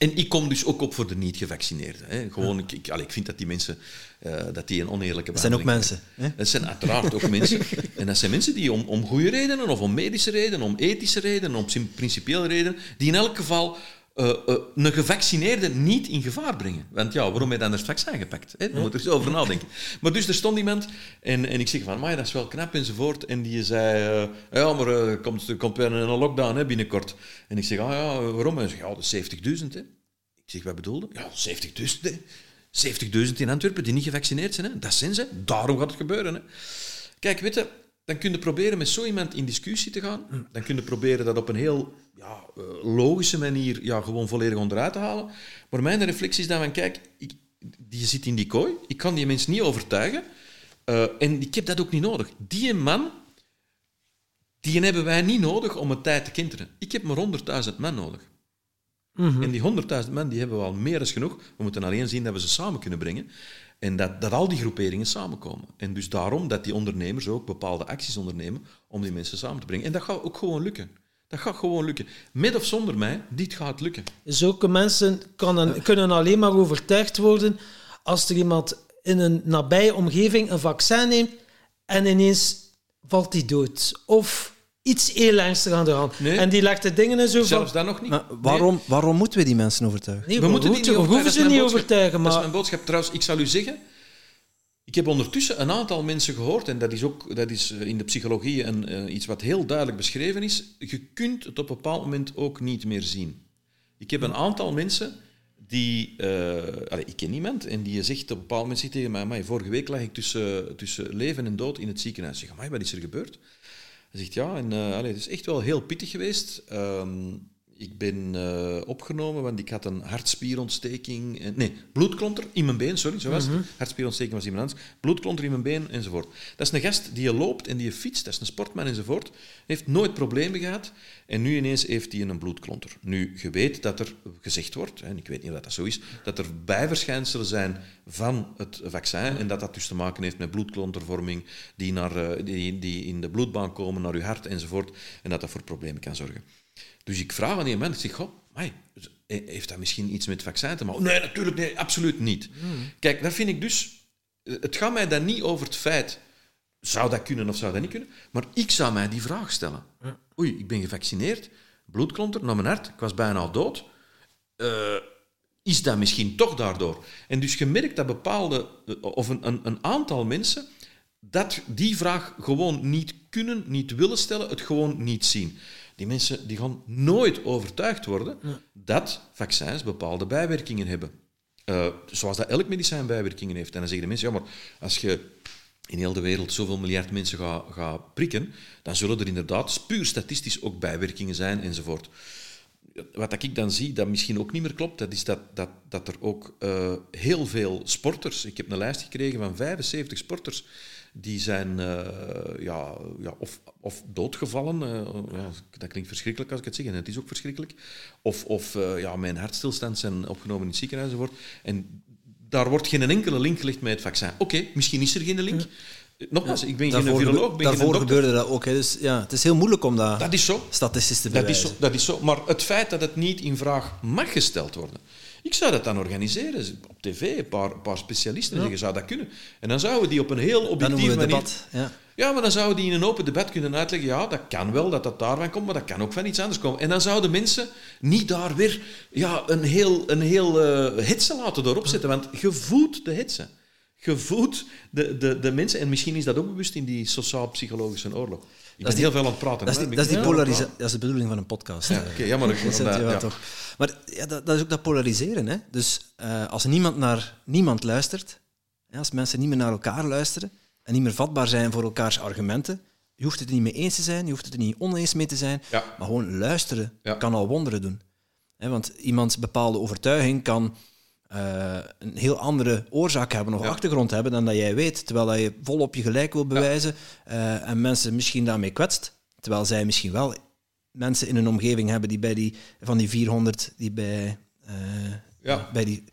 En ik kom dus ook op voor de niet-gevaccineerden. Hè. Gewoon, ik, ik, allee, ik vind dat die mensen eh, dat die een oneerlijke Dat zijn ook mensen. Hè? dat zijn uiteraard ook mensen. En dat zijn mensen die om, om goede redenen, of om medische redenen, om ethische redenen, om principiële redenen, die in elk geval eh, eh, een gevaccineerde niet in gevaar brengen. Want ja, waarom heb je dan het vaccin gepakt? Hè? Daar moet er eens over nadenken. Maar dus er stond iemand en, en ik zeg van, maar dat is wel knap enzovoort. En die zei, eh, ja, maar komt, komt weer een lockdown hè, binnenkort. En ik zeg, ah ja, waarom? En hij zegt, ja, dat is 70.000. hè. Ik zeg, wat bedoelde? Ja, 70.000. hè. 70.000 in Antwerpen die niet gevaccineerd zijn. Hè. Dat zijn ze. Daarom gaat het gebeuren. Hè. Kijk, weet je, dan kun je proberen met zo iemand in discussie te gaan. Dan kun je proberen dat op een heel ja, eh, logische manier ja, gewoon volledig onderuit te halen. Maar mijn reflectie is dan van, kijk, ik, die zit in die kooi. Ik kan die mensen niet overtuigen. Eh, en ik heb dat ook niet nodig. Die man, die hebben wij niet nodig om een tijd te kenteren. Ik heb maar 100.000 man nodig. En die 100.000 man die hebben we al meer dan genoeg. We moeten alleen zien dat we ze samen kunnen brengen. En dat, dat al die groeperingen samenkomen. En dus daarom dat die ondernemers ook bepaalde acties ondernemen om die mensen samen te brengen. En dat gaat ook gewoon lukken. Dat gaat gewoon lukken. Met of zonder mij, dit gaat lukken. Zulke mensen kan- kunnen alleen maar overtuigd worden als er iemand in een nabije omgeving een vaccin neemt en ineens valt hij dood. Of iets heel ernstigs aan de hand. Nee. En die legt de dingen en zo van... Zelfs dat nog niet. Maar waarom, waarom moeten we die mensen overtuigen? Nee, we moeten die moeten, niet we hoeven overtuigen. ze niet boodschap. overtuigen, Dat is maar mijn boodschap. Trouwens, ik zal u zeggen, ik heb ondertussen een aantal mensen gehoord, en dat is ook dat is eh, in de psychologie een, eh, iets wat heel duidelijk beschreven is. Je kunt het op een bepaald moment ook niet meer zien. Ik heb een aantal mensen die... eh, allee, ik ken iemand en die zegt op een bepaald moment zegt tegen mij, "Amai, vorige week lag ik tussen, tussen leven en dood in het ziekenhuis. Ik zeg, "Amai, wat is er gebeurd? Hij zegt, ja, en uh, het is echt wel heel pittig geweest. Ehm, ik ben uh, opgenomen, want ik had een hartspierontsteking. En, nee, bloedklonter in mijn been, sorry, zo was het. Hartspierontsteking was iemand anders. Bloedklonter in mijn been, enzovoort. Dat is een gast die je loopt en die je fietst, dat is een sportman, enzovoort. Heeft nooit problemen gehad. En nu ineens heeft hij een bloedklonter. Nu, je weet dat er gezegd wordt, en ik weet niet of dat zo is, dat er bijverschijnselen zijn van het vaccin en dat dat dus te maken heeft met bloedklontervorming die, naar, uh, die, die in de bloedbaan komen naar je hart enzovoort. En dat dat voor problemen kan zorgen. Dus ik vraag aan die man, ik zeg, goh, amai, heeft dat misschien iets met het vaccin te maken? Nee, natuurlijk nee, absoluut niet. Kijk, dat vind ik dus... Het gaat mij dan niet over het feit, zou dat kunnen of zou dat niet kunnen, maar ik zou mij die vraag stellen. Oei, ik ben gevaccineerd, bloedklonter naar mijn hart, ik was bijna dood. Uh, is dat misschien toch daardoor? En dus je merkt dat bepaalde, of een, een, een aantal mensen, dat die vraag gewoon niet kunnen, niet willen stellen, het gewoon niet zien. Die mensen die gaan nooit overtuigd worden ja. dat vaccins bepaalde bijwerkingen hebben. Uh, zoals dat elk medicijn bijwerkingen heeft. En dan zeggen de mensen, ja, maar als je in heel de wereld zoveel miljard mensen gaat ga prikken, dan zullen er inderdaad puur statistisch ook bijwerkingen zijn enzovoort. Wat ik dan zie, dat misschien ook niet meer klopt, dat is dat, dat, dat er ook uh, heel veel sporters... Ik heb een lijst gekregen van 75 sporters die zijn uh, ja, ja, of, of doodgevallen. Uh, ja, dat klinkt verschrikkelijk als ik het zeg, en het is ook verschrikkelijk. Of, of uh, ja, mijn hartstilstand zijn opgenomen in het ziekenhuis enzovoort. En daar wordt geen enkele link gelegd met het vaccin. Oké, misschien is er geen link. Nogmaals, ik ben geen viroloog, ben daarvoor gebeurde dat ook. Hè. Dus ja, het is heel moeilijk om dat, Dat is zo. statistisch te Dat bewijzen. is, zo, dat is zo. Maar het feit dat het niet in vraag mag gesteld worden. Ik zou dat dan organiseren. Op tv, een paar, paar specialisten zeggen, zou dat kunnen? En dan zouden die op een heel objectieve manier... debat. Ja. Ja, maar dan zouden die in een open debat kunnen uitleggen, ja, dat kan wel, dat dat daarvan komt, maar dat kan ook van iets anders komen. En dan zouden mensen niet daar weer ja, een heel, een heel eh, hitse laten doorop zetten, want je voedt de hitse. Je voedt de, de, de mensen, en misschien is dat ook bewust in die sociaal-psychologische oorlog. Ik ben die- heel veel aan het praten. Dat is, die, dat, is die polarisatie. Dat is de bedoeling van een podcast. Ja, oké, ja, maar ik Dat ja. toch. Maar ja, dat, dat is ook dat polariseren. Hè? Dus eh, als niemand naar niemand luistert, hè, als mensen niet meer naar elkaar luisteren en niet meer vatbaar zijn voor elkaars argumenten, je hoeft het er niet mee eens te zijn, je hoeft het er niet oneens mee te zijn, maar gewoon luisteren kan al wonderen doen. Hè, want iemands bepaalde overtuiging kan eh, een heel andere oorzaak hebben of Ja. achtergrond hebben dan dat jij weet, terwijl dat je volop je gelijk wil bewijzen eh, en mensen misschien daarmee kwetst, terwijl zij misschien wel mensen in een omgeving hebben die bij die, van die 400 die bij, eh, Ja. bij die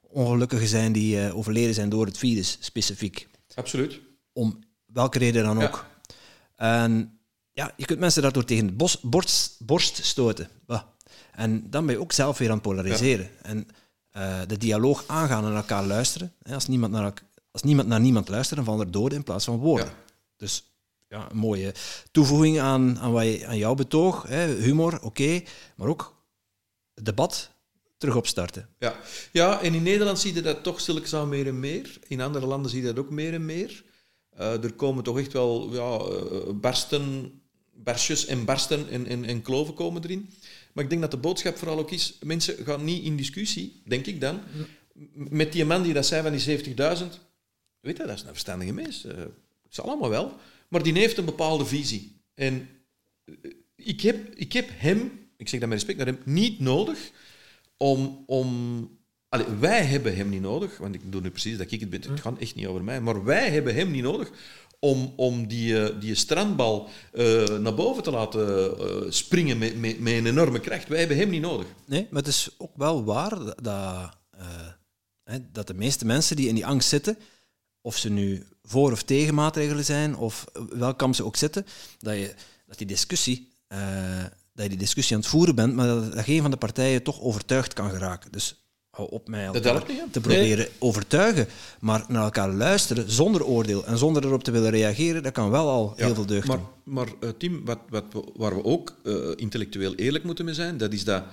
ongelukkigen zijn die overleden zijn door het virus specifiek. Absoluut. Om welke reden dan ook. En ja, je kunt mensen daardoor tegen de borst stoten. Bah. En dan ben je ook zelf weer aan het polariseren. En eh, de dialoog aangaan en elkaar luisteren. Hè, Als, niemand naar, als niemand naar niemand luistert, dan vallen er doden in plaats van woorden. Ja. Dus ja, een mooie toevoeging aan, aan, wat je, aan jouw betoog. Hè, humor, oké. maar ook het debat terug opstarten. Ja. ja, en in Nederland zie je dat toch aan meer en meer. In andere landen zie je dat ook meer en meer. Eh, er komen toch echt wel ja, eh, barsten, barstjes en barsten en, en, en kloven komen erin. Maar ik denk dat de boodschap vooral ook is, mensen gaan niet in discussie, denk ik dan, met die man die dat zei van die 70.000. Weet je, dat is een verstandige mens. Eh, Het is allemaal wel. Maar die heeft een bepaalde visie. En eh, ik heb, ik heb hem, ik zeg dat met respect naar hem, niet nodig om... om Allee, wij hebben hem niet nodig, want ik doe nu precies dat ik het ben. Het gaat echt niet over mij, maar wij hebben hem niet nodig om, om die, eh, die strandbal eh, naar boven te laten eh, springen met, met, met een enorme kracht. Wij hebben hem niet nodig. Nee, maar het is ook wel waar dat, dat, de meeste mensen die in die angst zitten, of ze nu voor of tegen maatregelen zijn, of welk kamp ze ook zitten, dat, je, dat, die discussie, dat je die discussie aan het voeren bent, maar dat, dat geen van de partijen toch overtuigd kan geraken. Dus hou op mij Dat elkaar helpt niet, hè? te proberen overtuigen, maar naar elkaar luisteren zonder oordeel en zonder erop te willen reageren, dat kan wel al heel veel deugd maar, doen. Maar eh, Tim, wat, wat, waar we ook eh, intellectueel eerlijk moeten mee zijn, dat is dat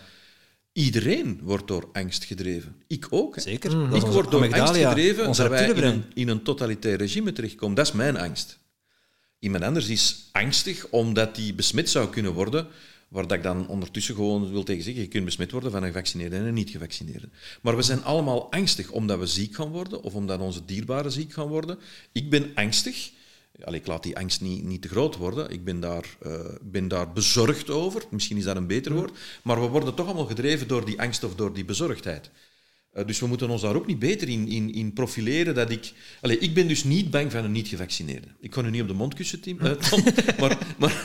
iedereen wordt door angst gedreven. Ik ook. hè. Zeker. Mhm. Ik word door angst gedreven onze dat wij in een, in een totalitair regime terechtkomen. Dat is mijn angst. Iemand anders is angstig omdat hij besmet zou kunnen worden, waar dat ik dan ondertussen gewoon wil tegen zeggen, je kunt besmet worden van een gevaccineerde en een niet-gevaccineerde. Maar we zijn allemaal angstig omdat we ziek gaan worden of omdat onze dierbaren ziek gaan worden. Ik ben angstig. Allee, ik laat die angst niet, niet te groot worden. Ik ben daar, eh, ben daar bezorgd over. Misschien is dat een beter woord. Maar we worden toch allemaal gedreven door die angst of door die bezorgdheid. Eh, dus we moeten ons daar ook niet beter in, in, in profileren. Dat ik, Allee, ik ben dus niet bang van een niet-gevaccineerde. Ik kon u niet op de mond kussen, Tim, eh, Tom, maar, maar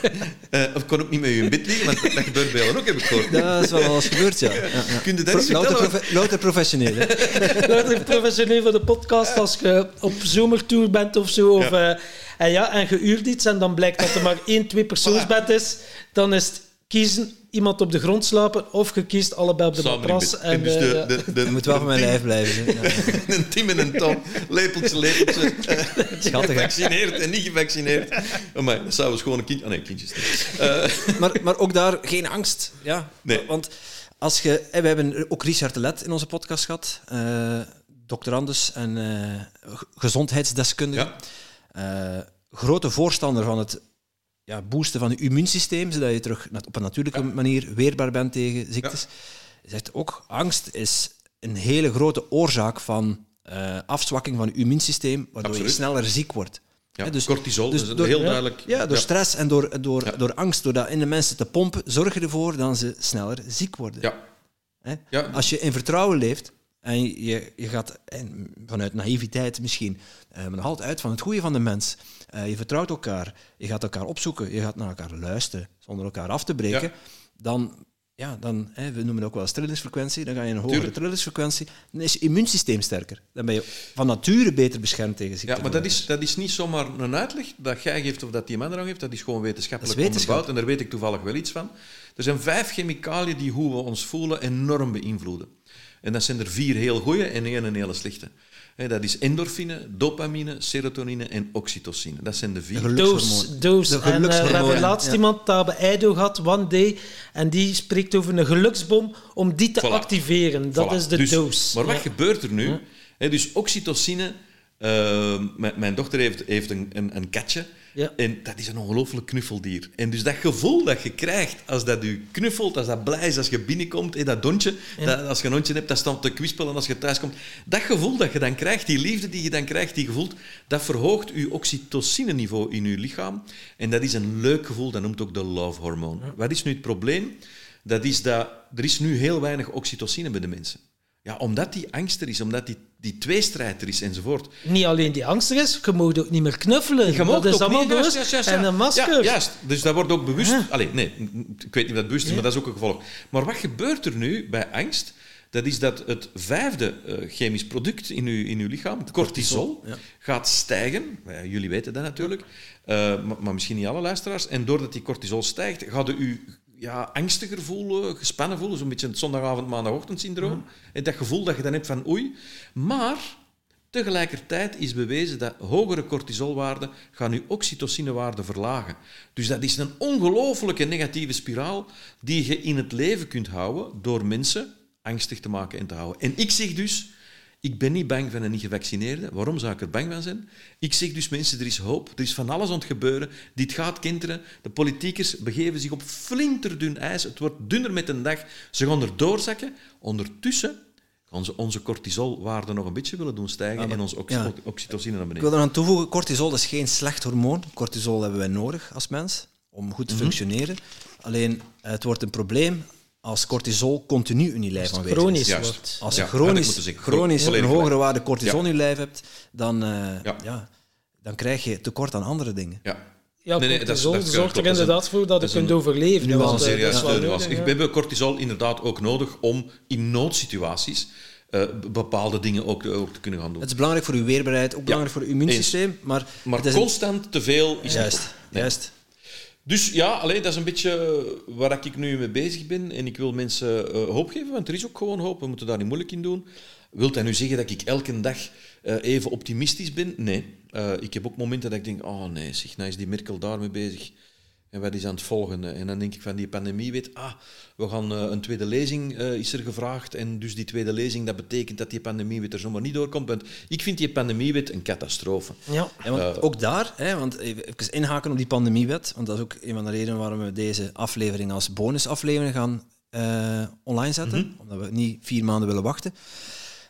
eh, of ik kon ook niet met u in bed liggen, want dat gebeurt bij jou ook, heb ik gehoord. Dat is wel al eens gebeurd, ja. ja, ja. Kun je dat eens Louter, profe- louter professioneel. is professioneel voor de podcast als je op zomertour bent of zo. Of, eh, en ja, en je uurt iets en dan blijkt dat er maar één, twee persoonsbed is. Dan is het kiezen iemand op de grond slapen of je kiest allebei op de Samen matras. En, dus de, ja. de, de, Je moet wel van mijn lijf blijven. Ja. Een Tim en een Tom, lepeltje, lepeltje. Schattig, hè? Gevaccineerd en niet gevaccineerd. Oh, maar dat zou eens gewoon een kind... Oh nee, kindjes. Eh, Maar, maar ook daar geen angst. Ja. Nee. Want als je, eh, we hebben ook Richard de Let in onze podcast gehad, eh doctorandus en eh, g- gezondheidsdeskundige. ja, Eh, grote voorstander van het ja, boosten van je immuunsysteem, zodat je terug op een natuurlijke manier weerbaar bent tegen ziektes. Hij zegt ook, angst is een hele grote oorzaak van eh, afzwakking van je immuunsysteem, waardoor Absoluut. je sneller ziek wordt. ja. Dus- cortisol, dus dus door- heel ja. duidelijk. Ja, door stress en door, door, Ja. door angst, door dat in de mensen te pompen, zorg je ervoor dat ze sneller ziek worden. Ja, ja. Als je in vertrouwen leeft en je, je gaat en vanuit naïviteit misschien, eh, maar nog altijd uit van het goede van de mens. Eh, je vertrouwt elkaar, je gaat elkaar opzoeken, je gaat naar elkaar luisteren zonder elkaar af te breken. Ja. Dan ja, dan, hè, we noemen het ook wel eens trillingsfrequentie, dan ga je een hogere Tuurlijk. trillingsfrequentie, dan is je immuunsysteem sterker. Dan ben je van nature beter beschermd tegen ziekte. Ja, maar dat is, dat is niet zomaar een uitleg dat jij geeft of dat die man er geeft. Dat is gewoon wetenschappelijk Dat is wetenschap. onderbouwd. En daar weet ik toevallig wel iets van. Er zijn vijf chemicaliën die hoe we ons voelen enorm beïnvloeden. En dat zijn er vier heel goede en één een hele slechte. Dat is endorfine, dopamine, serotonine en oxytocine. Dat zijn de vier. De Doos, doos. De En eh, we gelukshormonen, hebben laatst ja. iemand daar bij Eido gehad, One Day, en die spreekt over een geluksbom om die te Voilà. activeren. Dat Voilà. is de Dus- doos. Maar wat Ja. gebeurt er nu? Hè, dus oxytocine... eh, mijn, mijn dochter heeft, heeft een, een, een katje. Ja. En dat is een ongelooflijk knuffeldier. En dus dat gevoel dat je krijgt als dat je knuffelt, als dat blij is als je binnenkomt, hè, dat dondje, dat, als je een hondje hebt, dat staat te kwispelen als je thuis komt. Dat gevoel dat je dan krijgt, die liefde die je dan krijgt, die gevoelt, dat verhoogt je oxytocine-niveau in je lichaam. En dat is een leuk gevoel, dat noemt ook de love-hormoon. Wat is nu het probleem? Dat is dat er is nu heel weinig oxytocine bij de mensen. Ja, omdat die angst er is, omdat die, die tweestrijd er is enzovoort. Niet alleen die angst er is, je mag ook niet meer knuffelen. Je mag dat is allemaal niet, bewust. juist, juist, en een masker. Ja, juist. Dus dat wordt ook bewust. Allee, nee, ik weet niet of dat bewust is, maar dat is ook een gevolg. Maar wat gebeurt er nu bij angst? Dat is dat het vijfde eh, chemisch product in uw, in uw lichaam, cortisol, ja. gaat stijgen. Jullie weten dat natuurlijk, Eh, maar, maar misschien niet alle luisteraars. En doordat die cortisol stijgt, gaat u ja, angstiger voelen, gespannen voelen, zo'n beetje het zondagavond, maandagochtend syndroom. En dat gevoel dat je dan hebt van oei. Maar Tegelijkertijd is bewezen dat hogere cortisolwaarden gaan uw oxytocinewaarde verlagen. Dus dat is een ongelooflijke negatieve spiraal die je in het leven kunt houden door mensen angstig te maken en te houden. En ik zeg dus, ik ben niet bang van een niet-gevaccineerde. Waarom zou ik er bang van zijn? Ik zeg dus, mensen, er is hoop. Er is van alles aan het gebeuren. Dit gaat kenteren. De politiekers begeven zich op flinterdun ijs. Het wordt dunner met een dag. Ze gaan er doorzakken. Ondertussen gaan ze onze cortisolwaarde nog een beetje willen doen stijgen en onze oxy- ja. oxytocine naar Ik wil beneden. er aan toevoegen, cortisol is geen slecht hormoon. Cortisol hebben wij nodig als mens om goed te functioneren. Alleen, eh, het wordt een probleem als cortisol continu in je lijf aanwezig is. Chronisch Juist. wordt. Als je chronisch, chronisch een hogere waarde cortisol Ja. in je lijf hebt, dan, eh, Ja. ja. dan krijg je tekort aan andere dingen. Ja. Ja, Nee, nee, dat cortisol zorgt er inderdaad voor dat je kunt een- overleven. wel nuance. nodig, We hebben cortisol inderdaad ook nodig om in noodsituaties eh, bepaalde dingen ook, ook te kunnen gaan doen. Het is belangrijk voor je weerbaarheid, ook belangrijk voor je immuunsysteem, maar, Maar het is een- constant te veel is niet Juist. Nee. juist. Dus ja, alleen, dat is een beetje waar ik nu mee bezig ben. En ik wil mensen eh, hoop geven, want er is ook gewoon hoop. We moeten daar niet moeilijk in doen. Wilt dat nu zeggen dat ik elke dag eh, even optimistisch ben? Nee. Eh, ik heb ook momenten dat ik denk, oh nee, zeg, nou is die Merkel daarmee bezig. En wat is aan het volgende? En dan denk ik van die pandemie, weet, ah, we gaan eh, een tweede lezing is is er gevraagd. En dus die tweede lezing, dat betekent dat die pandemiewet er zomaar niet doorkomt. Want ik vind die pandemiewet een catastrofe. Ja. Ja, want ook daar, hè, want even inhaken op die pandemiewet, want dat is ook een van de redenen waarom we deze aflevering als bonusaflevering gaan eh, online zetten, omdat we niet vier maanden willen wachten.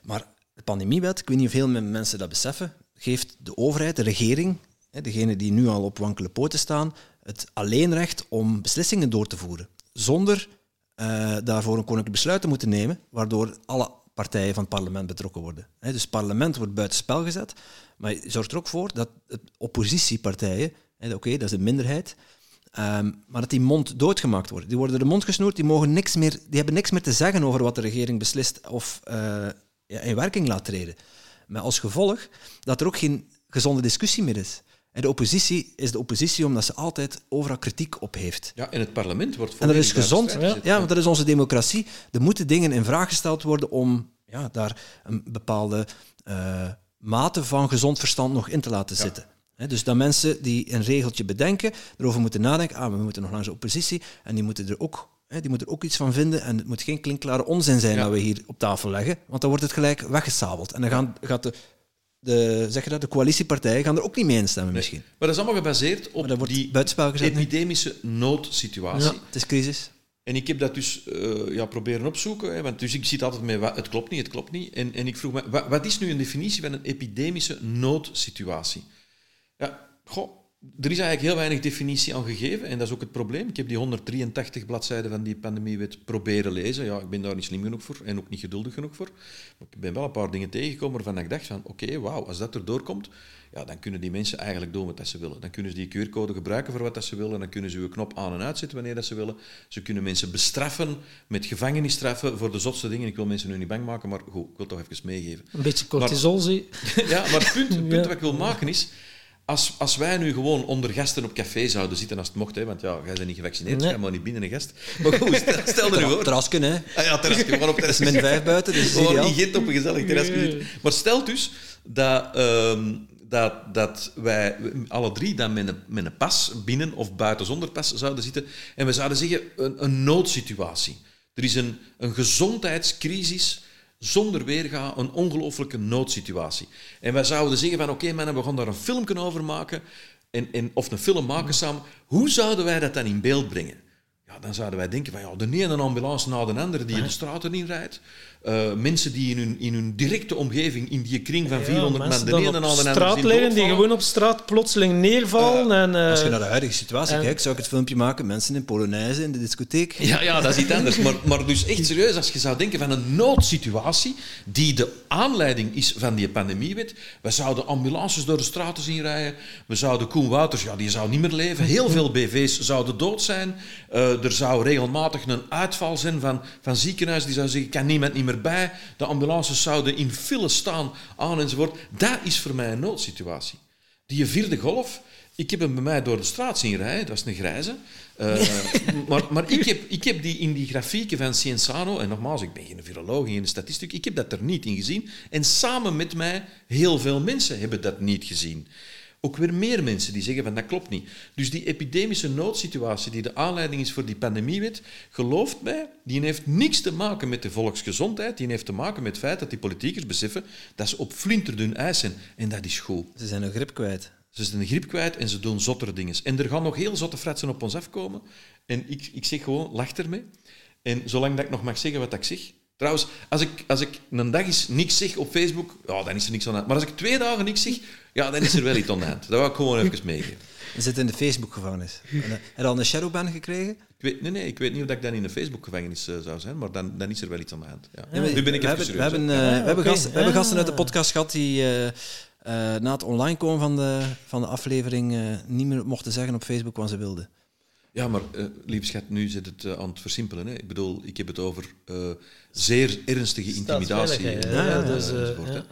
Maar de pandemiewet, ik weet niet of veel mensen dat beseffen, geeft de overheid, de regering, hè, degene die nu al op wankele poten staan, het alleenrecht om beslissingen door te voeren, zonder eh, daarvoor een koninklijk besluit te moeten nemen, waardoor alle partijen van het parlement betrokken worden. Dus het parlement wordt buitenspel gezet, maar je zorgt er ook voor dat oppositiepartijen, oké, dat is een minderheid, ehm, maar dat die mond doodgemaakt wordt. Die worden de mond gesnoerd, die, mogen niks meer, die hebben niks meer te zeggen over wat de regering beslist of eh, in werking laat treden. Met als gevolg dat er ook geen gezonde discussie meer is. En de oppositie is de oppositie omdat ze altijd overal kritiek op heeft. Ja, en het parlement wordt En dat is gezond. Ja, want dat is onze democratie. Er moeten dingen in vraag gesteld worden om ja, daar een bepaalde eh, mate van gezond verstand nog in te laten zitten. Dus dat mensen die een regeltje bedenken, erover moeten nadenken. Ah, we moeten nog langs de oppositie. En die moeten er ook, die moeten er ook iets van vinden. En het moet geen klinkklare onzin zijn Ja. dat we hier op tafel leggen. Want dan wordt het gelijk weggesabeld. En dan gaan, gaat de, de, zeg je dat, de coalitiepartijen gaan er ook niet mee instemmen misschien. Maar dat is allemaal gebaseerd op Maar dat wordt die nu. epidemische noodsituatie. Ja, het is crisis. En ik heb dat dus eh, ja, proberen opzoeken. Hè, want dus ik zit altijd met het klopt niet, het klopt niet. En, en ik vroeg me, wa- wat is nu een definitie van een epidemische noodsituatie? Ja, goh, er is eigenlijk heel weinig definitie aan gegeven. En dat is ook het probleem. Ik heb die 183 bladzijden van die pandemiewet proberen lezen. Ja, ik ben daar niet slim genoeg voor en ook niet geduldig genoeg voor. Maar ik ben wel een paar dingen tegengekomen waarvan ik dacht van, oké, wauw, als dat erdoor komt, ja, dan kunnen die mensen eigenlijk doen wat ze willen. Dan kunnen ze die QR-code gebruiken voor wat dat ze willen. Dan kunnen ze uw knop aan en uitzetten wanneer dat ze willen. Ze kunnen mensen bestraffen met gevangenisstraffen voor de zotste dingen. Ik wil mensen nu niet bang maken, maar goed, ik wil toch even meegeven. Een beetje cortisol, zie. Ja, maar het punt, het punt Ja. wat ik wil maken is... Als, als wij nu gewoon onder gasten op café zouden zitten, als het mocht, hè, want ja, jij bent niet gevaccineerd, Nee. jij mag niet binnen een gast. Maar goed, stel, stel er nu voor. Terrasken, hè. Ah ja, terras, gewoon op terras. Min 5 buiten, dus Gewoon ideaal. niet Gent op een gezellig terras. Nee. Maar stel dus dat, ehm, dat, dat wij alle drie dan met een, met een pas binnen of buiten zonder pas zouden zitten en we zouden zeggen een, een noodsituatie. Er is een, een gezondheidscrisis zonder weerga, een ongelooflijke noodsituatie. En wij zouden zeggen van oké mannen, we gaan daar een filmpje over maken en, en, of een film maken samen. Hoe zouden wij dat dan in beeld brengen? Ja, dan zouden wij denken van ja, de ene ambulance na de andere die de straten in rijdt. Eh, mensen die in hun, in hun directe omgeving, in die kring van 400 man, mensen de ene op na de die gewoon op straat plotseling neervallen. en, eh, Als je naar de huidige situatie en- kijkt, zou ik het filmpje maken. Mensen in Polonaise in de discotheek. Ja, ja, dat is iets anders. Maar, maar dus echt serieus, als je zou denken van een noodsituatie die de aanleiding is van die pandemiewet. We zouden ambulances door de straten zien rijden. We zouden Koen Wouters, ja, die zou niet meer leven. Heel veel BV's zouden dood zijn. Eh, er zou regelmatig een uitval zijn van, van ziekenhuizen die zouden zeggen, kan niemand niet meer De ambulances zouden in file staan, aan enzovoort. Dat is voor mij een noodsituatie. Die vierde golf, ik heb hem bij mij door de straat zien rijden, dat is een grijze. Eh, maar maar ik, heb, ik heb die in die grafieken van Cienzano, en nogmaals, ik ben geen viroloog, geen statistiek, ik heb dat er niet in gezien. En samen met mij, heel veel mensen hebben dat niet gezien. Ook weer meer mensen die zeggen van dat klopt niet. Dus die epidemische noodsituatie die de aanleiding is voor die pandemiewet, gelooft mij, die heeft niks te maken met de volksgezondheid, die heeft te maken met het feit dat die politiekers beseffen dat ze op flinterdun ijs zijn. En dat is goed. Ze zijn hun grip kwijt. Ze zijn de griep kwijt en ze doen zottere dingen. En er gaan nog heel zotte fratsen op ons afkomen. En ik, ik zeg gewoon, lach ermee. En zolang dat ik nog mag zeggen wat ik zeg... Trouwens, als ik, als ik een dag eens niks zeg op Facebook, ja, dan is er niks aan. Maar als ik twee dagen niks zeg, ja, dan is er wel iets aan de hand. Dat wil ik gewoon even meegeven. Je zit in de Facebook-gevangenis. En, Heb je al een shadowban gekregen? Ik weet, nee, nee, ik weet niet of ik dan in een Facebook-gevangenis eh, zou zijn, maar dan, dan is er wel iets aan de hand. Ja. nu ben ik we even we serieus. hebben, eh, Ah, we hebben, oké. gasten, we hebben gasten uit de podcast gehad die eh, eh, na het online komen van de, van de aflevering eh, niet meer mochten zeggen op Facebook wat ze wilden. Ja, maar uh, lieve schat, nu zit het aan het versimpelen. Hè. Ik bedoel, ik heb het over eh, zeer ernstige intimidatie. En, ja, eh, dus, eh,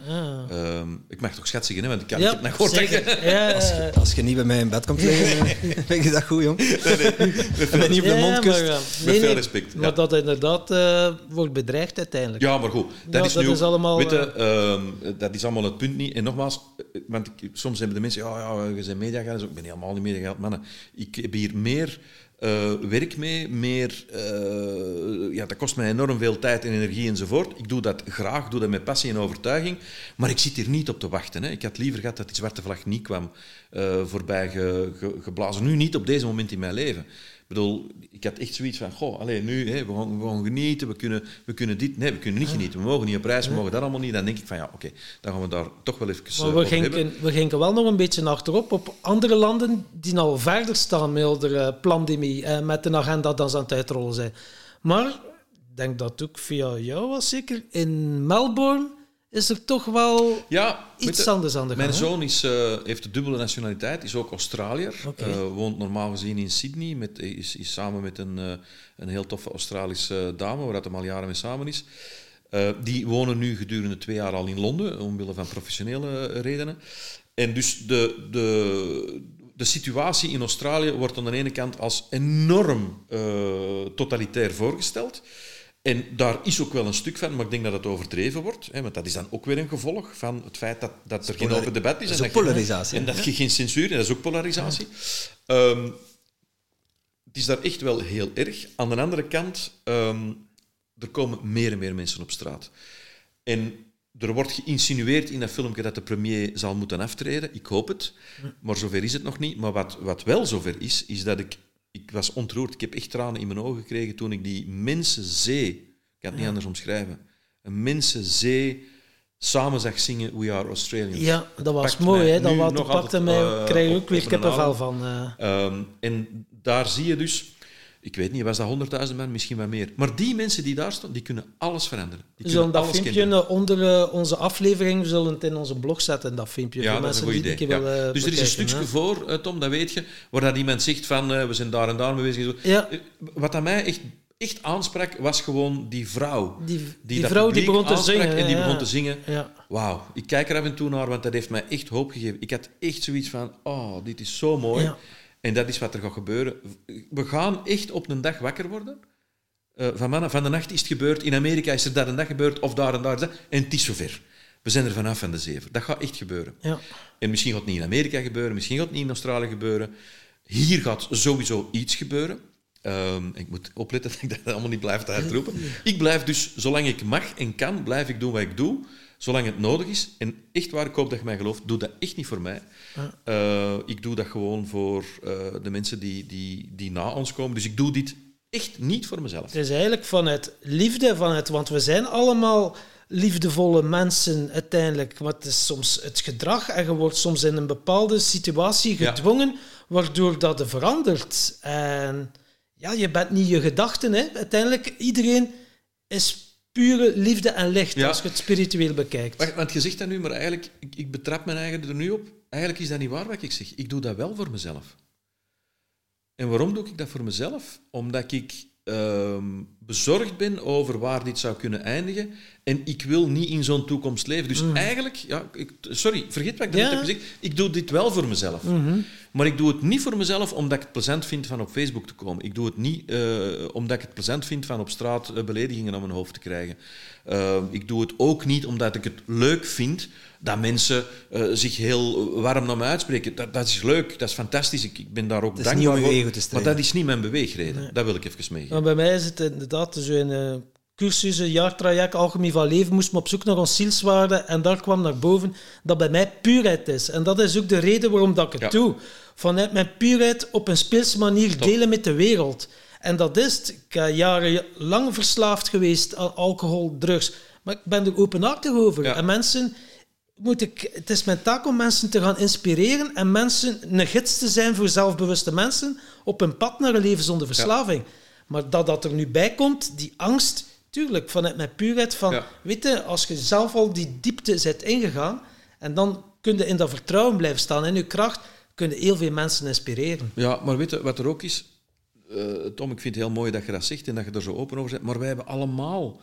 ja. Ehm, ik mag toch schat zeggen, hè, want ik kan Ja, ik heb het nog gehoord Als je, als je niet bij mij in bed komt liggen, eh, vind je dat goed, jong? Mij niet op de mond kust. maar. Met veel respect, Maar ja. dat inderdaad eh, wordt bedreigd uiteindelijk. Ja, maar goed, dat Ja, is dat nu... is allemaal, je, ehm, dat is allemaal het punt niet. En nogmaals, eh, want ik, soms hebben de mensen... Ja, ja, je bent mediageld. Ik ben helemaal niet mediageld, mannen. Ik heb hier meer... eh, werk mee, meer, eh, ja, dat kost mij enorm veel tijd en energie enzovoort. Ik doe dat graag, doe dat met passie en overtuiging, maar ik zit hier niet op te wachten. Hè. Ik had liever gehad dat die zwarte vlag niet kwam eh, voorbij ge- ge- geblazen. Nu niet op deze moment in mijn leven. Ik bedoel, ik had echt zoiets van, goh, alleen nu, hè, we, gaan, we gaan genieten, we kunnen, we kunnen dit... Nee, we kunnen niet genieten, we mogen niet op reis, we mogen dat allemaal niet. Dan denk ik van, ja, oké, dan gaan we daar toch wel even eh, Maar we over hebben. gingen, we gingen wel nog een beetje achterop op andere landen die al verder staan met de eh, pandemie en met een agenda dat ze aan het uitrollen zijn. Maar ik denk dat ook via jou was zeker. In Melbourne is er toch wel Ja, iets anders aan de gang. Mijn zoon is, eh, heeft de dubbele nationaliteit, is ook Australiër. Oké. Eh, woont normaal gezien in Sydney, met, is, is samen met een, eh, een heel toffe Australische dame, waar hij al jaren mee samen is. Die wonen nu gedurende twee jaar al in Londen, omwille van professionele redenen. En dus de, de, de situatie in Australië wordt aan de ene kant als enorm totalitair voorgesteld. En daar is ook wel een stuk van, maar ik denk dat het overdreven wordt. Hè, want dat is dan ook weer een gevolg van het feit dat, dat er geen open debat is. dat is en ook polarisatie, En dat je geen censuur, en dat is ook polarisatie. Ehm, het is daar echt wel heel erg. Aan de andere kant, ehm, er komen meer en meer mensen op straat. En er wordt geïnsinueerd in dat filmpje dat de premier zal moeten aftreden. Ik hoop het, maar zover is het nog niet. Maar wat, wat wel zover is, is dat ik... Ik was ontroerd. Ik heb echt tranen in mijn ogen gekregen toen ik die mensenzee... Ik kan het niet anders omschrijven. Een mensenzee samen zag zingen We Are Australians. Ja, dat was mooi. Hè? Dat wat pakte mij, eh, krijg je op- ook weer kippenvel van. eh. Ehm, en daar zie je dus ik weet niet, was dat 100.000 man, misschien wat meer. Maar die mensen die daar staan, die kunnen alles veranderen. Die We zullen dat alles filmpje onder eh, onze aflevering, we zullen het in onze blog zetten, dat filmpje. Ja, voor dat is een mensen goed die idee. Ja. willen Dus er is een stukje hè. voor, eh, Tom, dat weet je, waar dat iemand zegt van, eh, we zijn daar en daar mee bezig. en zo. Ja. Wat aan mij echt, echt aansprak, was gewoon die vrouw. Die, die, dat vrouw die begon te zingen. En die ja, begon te zingen. Ja. Wauw, ik kijk er af en toe naar, want dat heeft mij echt hoop gegeven. Ik had echt zoiets van, oh, dit is zo mooi. Ja. En dat is wat er gaat gebeuren. We gaan echt op een dag wakker worden. Eh, van, mannen, van de nacht is het gebeurd. In Amerika is er daar een dag gebeurd, of daar en daar. En het is zover. We zijn er vanaf van de zeven. Dat gaat echt gebeuren. Ja. En misschien gaat het niet in Amerika gebeuren, misschien gaat het niet in Australië gebeuren. Hier gaat sowieso iets gebeuren. Ehm, ik moet opletten dat ik dat allemaal niet blijf te uitroepen. Ik blijf dus, zolang ik mag en kan, blijf ik doen wat ik doe. Zolang het nodig is. En echt waar, ik hoop dat je mij gelooft, doe dat echt niet voor mij. Eh, ik doe dat gewoon voor eh, de mensen die, die, die na ons komen. Dus ik doe dit echt niet voor mezelf. Het is eigenlijk vanuit liefde, vanuit, want we zijn allemaal liefdevolle mensen uiteindelijk. Maar het is soms het gedrag en je wordt soms in een bepaalde situatie Ja. gedwongen, waardoor dat er verandert. En ja, je bent niet je gedachten. Hè. Uiteindelijk, iedereen is pure liefde en licht, Ja. als je het spiritueel bekijkt. Wacht, want je zegt dat nu, maar eigenlijk, ik, ik betrap mijn eigen er nu op. Eigenlijk is dat niet waar wat ik zeg. Ik doe dat wel voor mezelf. En waarom doe ik dat voor mezelf? Omdat ik ehm, bezorgd ben over waar dit zou kunnen eindigen. En ik wil niet in zo'n toekomst leven. Dus eigenlijk, ja, ik, sorry, vergeet wat ik net Ja. heb gezegd. Ik doe dit wel voor mezelf. Maar ik doe het niet voor mezelf omdat ik het plezant vind van op Facebook te komen. Ik doe het niet eh, omdat ik het plezant vind van op straat eh, beledigingen aan mijn hoofd te krijgen. Eh, ik doe het ook niet omdat ik het leuk vind dat mensen zich heel warm naar me uitspreken. Dat, dat is leuk, dat is fantastisch. Ik, ik ben daar ook dankbaar voor. maar dat is niet mijn beweegreden. Dat wil ik even meegeven. Maar bij mij is het inderdaad zo een eh, cursus, een jaartraject, alchemie van leven, moest me op zoek naar ons zielswaarde en daar kwam naar boven dat bij mij puurheid is. En dat is ook de reden waarom dat ik het Ja. doe. Vanuit mijn puurheid op een speelse manier delen met de wereld. En dat is het. Ik ben jarenlang verslaafd geweest aan alcohol, drugs. Maar ik ben er openhartig over. Ja. En mensen moet ik, het is mijn taak om mensen te gaan inspireren en mensen een gids te zijn voor zelfbewuste mensen op een pad naar een leven zonder verslaving. Maar dat dat er nu bij komt, die angst, tuurlijk, vanuit mijn puurheid van, Ja. weet je, als je zelf al die diepte bent ingegaan en dan kun je in dat vertrouwen blijven staan in je kracht, kun je heel veel mensen inspireren. Ja, maar weet je wat er ook is? Eh, Tom, ik vind het heel mooi dat je dat zegt en dat je er zo open over bent. Maar wij hebben allemaal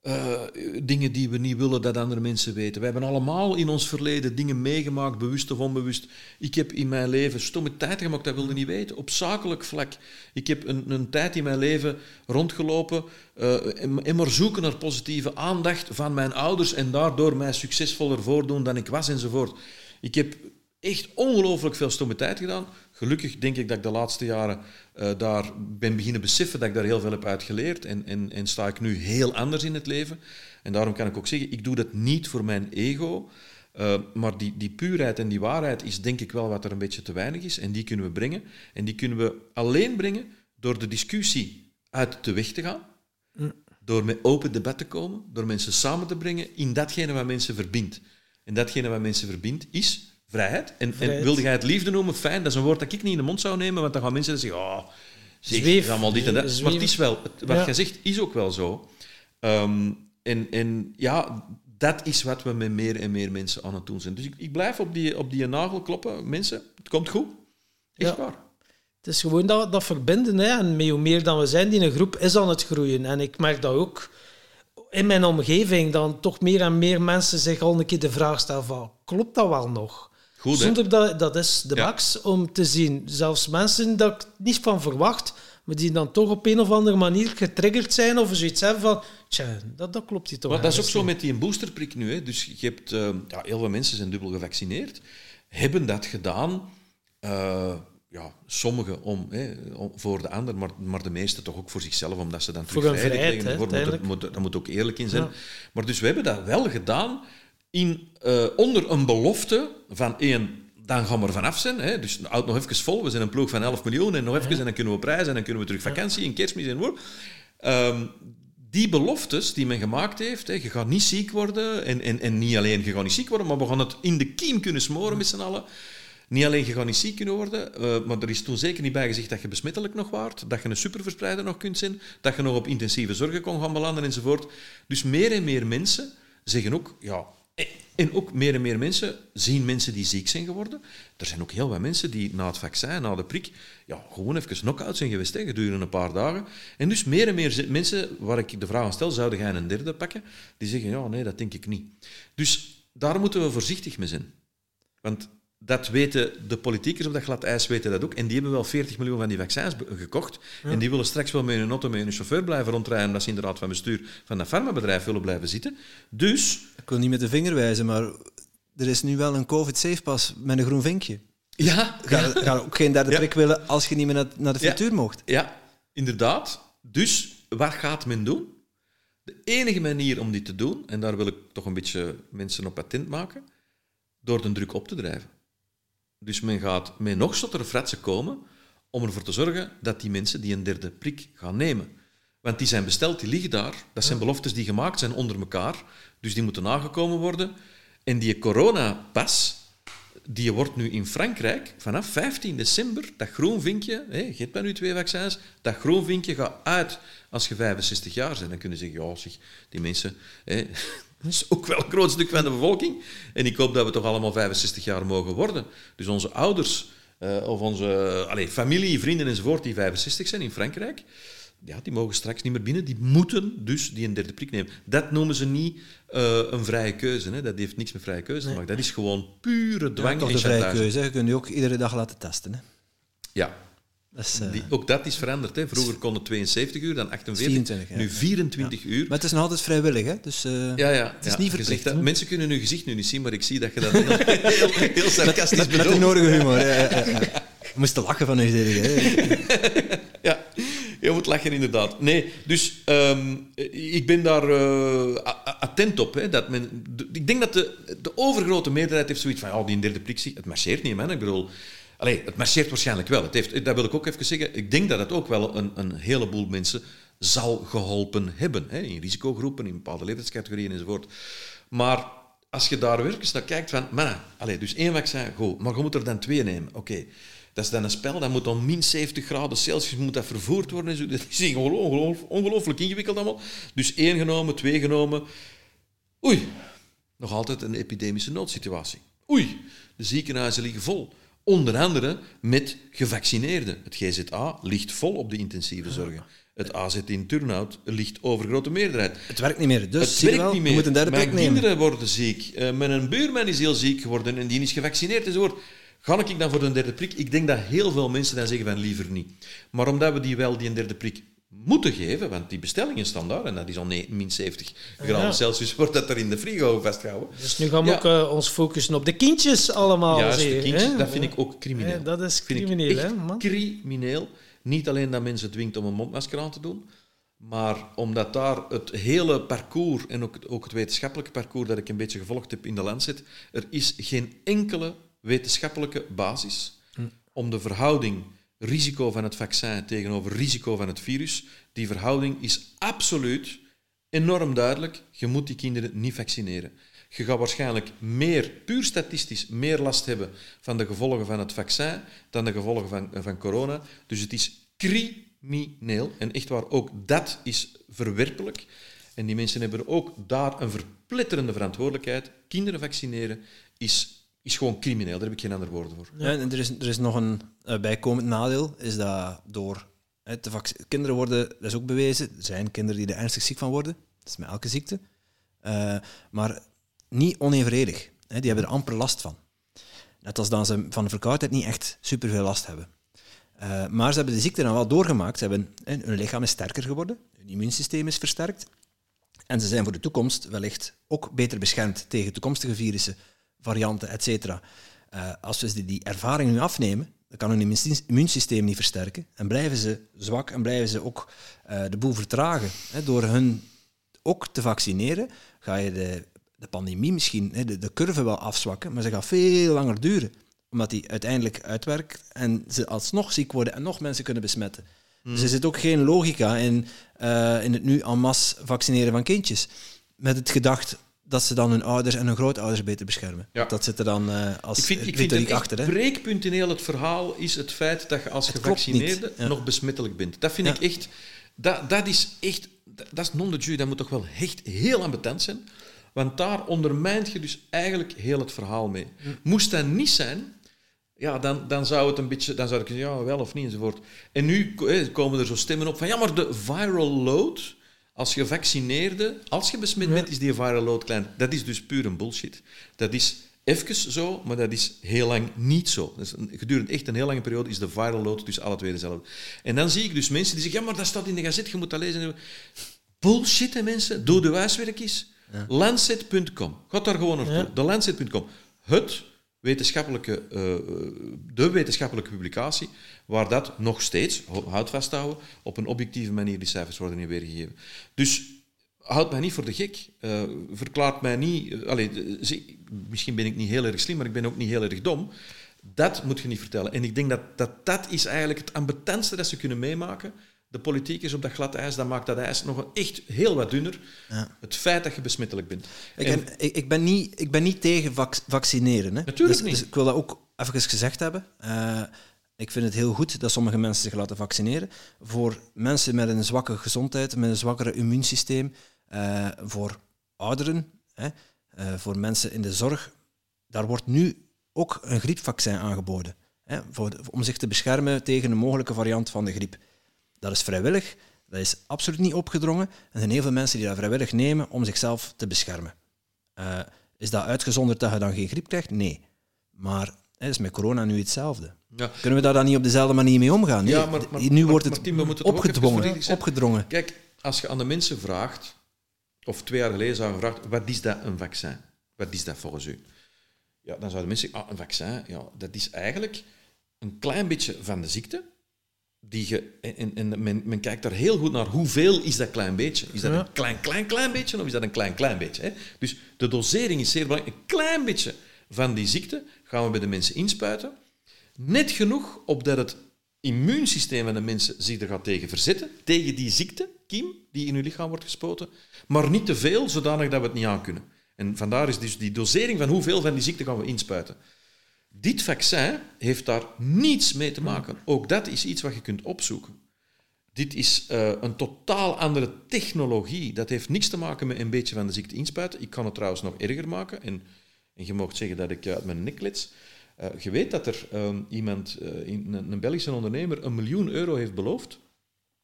eh, dingen die we niet willen dat andere mensen weten. Wij hebben allemaal in ons verleden dingen meegemaakt, bewust of onbewust. Ik heb in mijn leven stomme tijd gemaakt, dat wilde niet weten. Op zakelijk vlak. Ik heb een, een tijd in mijn leven rondgelopen en, en maar zoeken naar positieve aandacht van mijn ouders en daardoor mij succesvoller voordoen dan ik was enzovoort. Ik heb echt ongelooflijk veel stomme tijd gedaan. Gelukkig denk ik dat ik de laatste jaren eh, daar ben beginnen beseffen dat ik daar heel veel heb uit geleerd. En, en, en sta ik nu heel anders in het leven. En daarom kan ik ook zeggen, ik doe dat niet voor mijn ego. eh, maar die, die puurheid en die waarheid is denk ik wel wat er een beetje te weinig is. En die kunnen we brengen. En die kunnen we alleen brengen door de discussie uit de weg te gaan. Door met open debat te komen. Door mensen samen te brengen in datgene wat mensen verbindt. En datgene wat mensen verbindt is vrijheid. En, en wilde jij het liefde noemen? Fijn, dat is een woord dat ik niet in de mond zou nemen, want dan gaan mensen zeggen, oh, zeg, Zweef. allemaal dit en dat. Zweef. Maar het is wel, het- wat Ja. jij zegt, is ook wel zo. Ehm, en, en ja, dat is wat we met meer en meer mensen aan het doen zijn. Dus ik, ik blijf op die, op die nagel kloppen. Mensen, het komt goed. Echt Ja. waar. Het is gewoon dat, dat verbinden. Hè. En met hoe meer dan we zijn, die een groep is aan het groeien. En ik merk dat ook in mijn omgeving, dan toch meer en meer mensen zich al een keer de vraag stellen van, klopt dat wel nog? Goed? Zonder dat, dat is de Ja. max om te zien. Zelfs mensen dat ik niet van verwacht, maar die dan toch op een of andere manier getriggerd zijn of zoiets hebben van, tja, dat, dat klopt hier toch Maar dat is ook zo met die boosterprik nu. Hè. Dus je hebt, eh, ja, heel veel mensen zijn dubbel gevaccineerd, hebben dat gedaan. eh, ja, sommigen om, hè, om- voor de ander, maar, maar de meeste toch ook voor zichzelf, omdat ze dan terug Voor vrijheid hè, Voor- moet, er- moet, daar moet ook eerlijk in zijn. Ja. Maar dus we hebben dat wel gedaan in, eh, onder een belofte van één, dan gaan we er vanaf zijn. Hè. Dus houd nog even vol, we zijn een ploeg van 11 miljoen en nog even en dan kunnen we prijzen en dan kunnen we terug vakantie en kerstmis en woord. Ehm, die beloftes die men gemaakt heeft, hè, je gaat niet ziek worden en, en, en niet alleen je gaat niet ziek worden, maar we gaan het in de kiem kunnen smoren met z'n allen. Niet alleen je gaat niet ziek kunnen worden, uh, maar er is toen zeker niet bij gezegd dat je besmettelijk nog waart, dat je een superverspreider nog kunt zijn, dat je nog op intensieve zorgen kon gaan belanden enzovoort. Dus meer en meer mensen zeggen ook, ja, en ook meer en meer mensen zien mensen die ziek zijn geworden. Er zijn ook heel wat mensen die na het vaccin, na de prik, ja, gewoon even knock-out zijn geweest, hè, gedurende een paar dagen. En dus meer en meer mensen, waar ik de vraag aan stel, zouden jij een derde pakken? Die zeggen, ja, nee, dat denk ik niet. Dus daar moeten we voorzichtig mee zijn. Want dat weten de politiekers op dat glad ijs weten dat ook. En die hebben wel 40 miljoen van die vaccins gekocht. En die willen straks wel met een auto met een chauffeur blijven rondrijden, dat ze inderdaad van bestuur van dat farmabedrijf willen blijven zitten. Dus... Ik wil niet met de vinger wijzen, maar er is nu wel een COVID-safe-pas met een groen vinkje. Ja. Ga, ga ook geen derde prik willen als je niet meer naar, de frituur mocht. Ja, inderdaad. Dus wat gaat men doen? De enige manier om dit te doen, en daar wil ik toch een beetje mensen op patent maken, door de druk op te drijven. Dus men gaat met nog zottere fratsen komen om ervoor te zorgen dat die mensen die een derde prik gaan nemen. Want die zijn besteld, die liggen daar. Dat zijn beloftes die gemaakt zijn onder elkaar. Dus die moeten nagekomen worden. En die coronapas, die wordt nu in Frankrijk vanaf 15 december, dat groen vinkje, hé, geef mij nu twee vaccins, dat groen vinkje gaat uit als je 65 jaar bent. Dan kunnen ze zeggen, ja, zeg, die mensen, hé, dat is ook wel een groot stuk van de bevolking. En ik hoop dat we toch allemaal 65 jaar mogen worden. Dus onze ouders uh, of onze allez, familie, vrienden enzovoort die 65 zijn in Frankrijk, ja, die mogen straks niet meer binnen. Die moeten dus die een derde prik nemen. Dat noemen ze niet uh, een vrije keuze. Hè. Dat heeft niks met vrije keuze te maken. Dat is gewoon pure dwang ja, toch de vrije keuze. Je kunt je ook iedere dag laten testen. Hè. Ja, uh... Die, ook dat is veranderd. Hè. Vroeger kon het 72 uur, dan 48, nu 24 uur. Maar het is nog altijd vrijwillig, hè? dus uh, ja, ja, het is niet verplicht. Dat, mensen kunnen hun gezicht nu niet zien, maar ik zie dat je dat heel, heel, heel sarcastisch met, met, met de nodige humor. Je moest te lachen van u, hè? ja, je moet lachen inderdaad. Nee, dus um, ik ben daar uh, attent op. Hè, dat men, ik denk dat de, de overgrote meerderheid heeft zoiets van, oh, die derde prik, het marcheert niet, man. Ik bedoel... Allee, het marcheert waarschijnlijk wel. Het heeft, dat wil ik ook even zeggen. Ik denk dat het ook wel een, een heleboel mensen zal geholpen hebben. Hè, in risicogroepen, in bepaalde leeftijdscategorieën enzovoort. Maar als je daar werkelijk naar kijkt van... Man, allez, dus één vaccin, goed. Maar je moet er dan twee nemen. Oké. Dat is dan een spel, dat moet dan min 70 graden Celsius moet dat vervoerd worden. Dat is ongelooflijk ingewikkeld allemaal. Dus één genomen, twee genomen. Oei, nog altijd een epidemische noodsituatie. Oei, de ziekenhuizen liggen vol. Onder andere met gevaccineerden. Het GZA ligt vol op de intensieve zorgen. Het AZ in Turnhout ligt overgrote meerderheid. Het werkt niet meer. Dus het werkt niet meer. Mijn kinderen worden ziek. Uh, mijn buurman is heel ziek geworden en die is gevaccineerd enzovoort. Ga ik dan voor de derde prik? Ik denk dat heel veel mensen dan zeggen van liever niet. Maar omdat we die wel die derde prik moeten geven, want die bestellingen staan daar en dat is al min 70 graden Celsius, wordt dat er in de frigo vastgehouden. Dus nu gaan we ook uh, ons focussen op de kindjes allemaal. Ja, de kindjes, dat vind ik ook crimineel. dat is crimineel, hè, man? Crimineel. Niet alleen dat mensen dwingt om een mondmasker aan te doen, maar omdat daar het hele parcours en ook, ook het wetenschappelijke parcours dat ik een beetje gevolgd heb in de Lancet, er is geen enkele wetenschappelijke basis hm. om de verhouding risico van het vaccin tegenover risico van het virus, die verhouding is absoluut enorm duidelijk. Je moet die kinderen niet vaccineren. Je gaat waarschijnlijk meer, puur statistisch, meer last hebben van de gevolgen van het vaccin dan de gevolgen van, van corona. Dus het is crimineel. En echt waar, ook dat is verwerpelijk. En die mensen hebben ook daar een verpletterende verantwoordelijkheid. Kinderen vaccineren is is gewoon crimineel. Daar heb ik geen andere woorden voor. En er, is, er is nog een uh, bijkomend nadeel, is dat door hè, te kinderen worden, dat is ook bewezen, er zijn kinderen die er ernstig ziek van worden, dat is met elke ziekte, uh, maar niet onevenredig. Die hebben er amper last van. Net als dan ze van de verkoudheid niet echt superveel last hebben. Uh, maar ze hebben de ziekte dan wel doorgemaakt. Ze hebben, hun lichaam is sterker geworden, hun immuunsysteem is versterkt. En ze zijn voor de toekomst wellicht ook beter beschermd tegen toekomstige virussen varianten, et cetera. Uh, als we die ervaring nu afnemen, dan kan hun immuunsysteem niet versterken. En blijven ze zwak en blijven ze ook uh, de boel vertragen. Hè, door hun ook te vaccineren, ga je de, de pandemie misschien, hè, de, de curve wel afzwakken, maar ze gaat veel langer duren. Omdat die uiteindelijk uitwerkt en ze alsnog ziek worden en nog mensen kunnen besmetten. Mm. Dus er zit ook geen logica in, uh, in het nu en masse vaccineren van kindjes. Met het gedacht dat ze dan hun ouders en hun grootouders beter beschermen. Ja. Dat zit er dan eh, als Ik vind, ik vind een achter. Hè? breekpunt in heel het verhaal is het feit dat je als Het gevaccineerde ja. nog besmettelijk bent. Dat vind Ja. ik echt... Dat, dat is echt... Dat, dat is non de jus. Dat moet toch wel echt heel ambetant zijn. Want daar ondermijnt je dus eigenlijk heel het verhaal mee. Moest dat niet zijn... Ja, dan, dan zou het een beetje... Dan zou ik zeggen, ja, wel of niet, enzovoort. En nu eh, komen er zo stemmen op van... Ja, maar de viral load... Als gevaccineerde, als je besmet bent, is die viral load klein. Dat is dus puur een bullshit. Dat is even zo, maar dat is heel lang niet zo. Dus gedurende echt een heel lange periode is de viral load dus alle twee dezelfde. En dan zie ik dus mensen die zeggen, ja, maar dat staat in de gazet, je moet dat lezen. Bullshit, hè, mensen. Doe de huiswerk eens. Lancet.com. Ga daar gewoon naartoe. Ja. De Lancet.com. Het wetenschappelijke, eh, de wetenschappelijke publicatie waar dat nog steeds, ho- houd vasthouden, op een objectieve manier die cijfers worden niet weergegeven. Dus houd mij niet voor de gek. Eh, verklaart mij niet... eh, eh, zie- misschien ben ik niet heel erg slim, maar ik ben ook niet heel erg dom. Dat moet je niet vertellen. En ik denk dat dat, dat is eigenlijk het ambetantste dat ze kunnen meemaken. De politiek is op dat glad ijs, dat maakt dat ijs nog een echt heel wat dunner. Ja. Het feit dat je besmettelijk bent. Ik, En- ben, ik, ik, ben niet, ik ben niet tegen vac- vaccineren. Hè. Natuurlijk dus, niet. Dus ik wil dat ook even gezegd hebben. Eh, ik vind het heel goed dat sommige mensen zich laten vaccineren. Voor mensen met een zwakke gezondheid, met een zwakkere immuunsysteem, eh, voor ouderen, hè, eh, voor mensen in de zorg, daar wordt nu ook een griepvaccin aangeboden. Hè, voor, om zich te beschermen tegen een mogelijke variant van de griep. Dat is vrijwillig, dat is absoluut niet opgedrongen. En er zijn heel veel mensen die dat vrijwillig nemen om zichzelf te beschermen. Eh, is dat uitgezonderd dat je dan geen griep krijgt? Nee. Maar hè, is met corona nu hetzelfde. Ja. Kunnen we daar dan niet op dezelfde manier mee omgaan? Nee, Ja, maar- maar- nu wordt het opgedwongen. opgedrongen. Kijk, als je aan de mensen vraagt, of twee jaar geleden zou je gevraagd, wat is dat een vaccin? Wat is dat volgens u? Ja, dan zouden mensen zeggen, ah, een vaccin, ja, dat is eigenlijk een klein beetje van de ziekte. Die je, en en men, men kijkt daar heel goed naar hoeveel is dat klein beetje. Is dat een klein, klein, klein beetje of is dat een klein, klein beetje? Hè? Dus de dosering is zeer belangrijk. Een klein beetje van die ziekte gaan we bij de mensen inspuiten. Net genoeg opdat het immuunsysteem van de mensen zich er gaat tegen verzetten, tegen die ziekte, kiem, die in uw lichaam wordt gespoten, maar niet te veel, zodanig dat we het niet aankunnen. En vandaar is dus die dosering van hoeveel van die ziekte gaan we inspuiten. Dit vaccin heeft daar niets mee te maken. Ook dat is iets wat je kunt opzoeken. Dit is eh, een totaal andere technologie. Dat heeft niks te maken met een beetje van de ziekte inspuiten. Ik kan het trouwens nog erger maken. En, en je mag zeggen dat ik uit mijn nek klets. Eh, je weet dat er ehm, iemand, eh, in- een, Belgische ondernemer, een miljoen euro heeft beloofd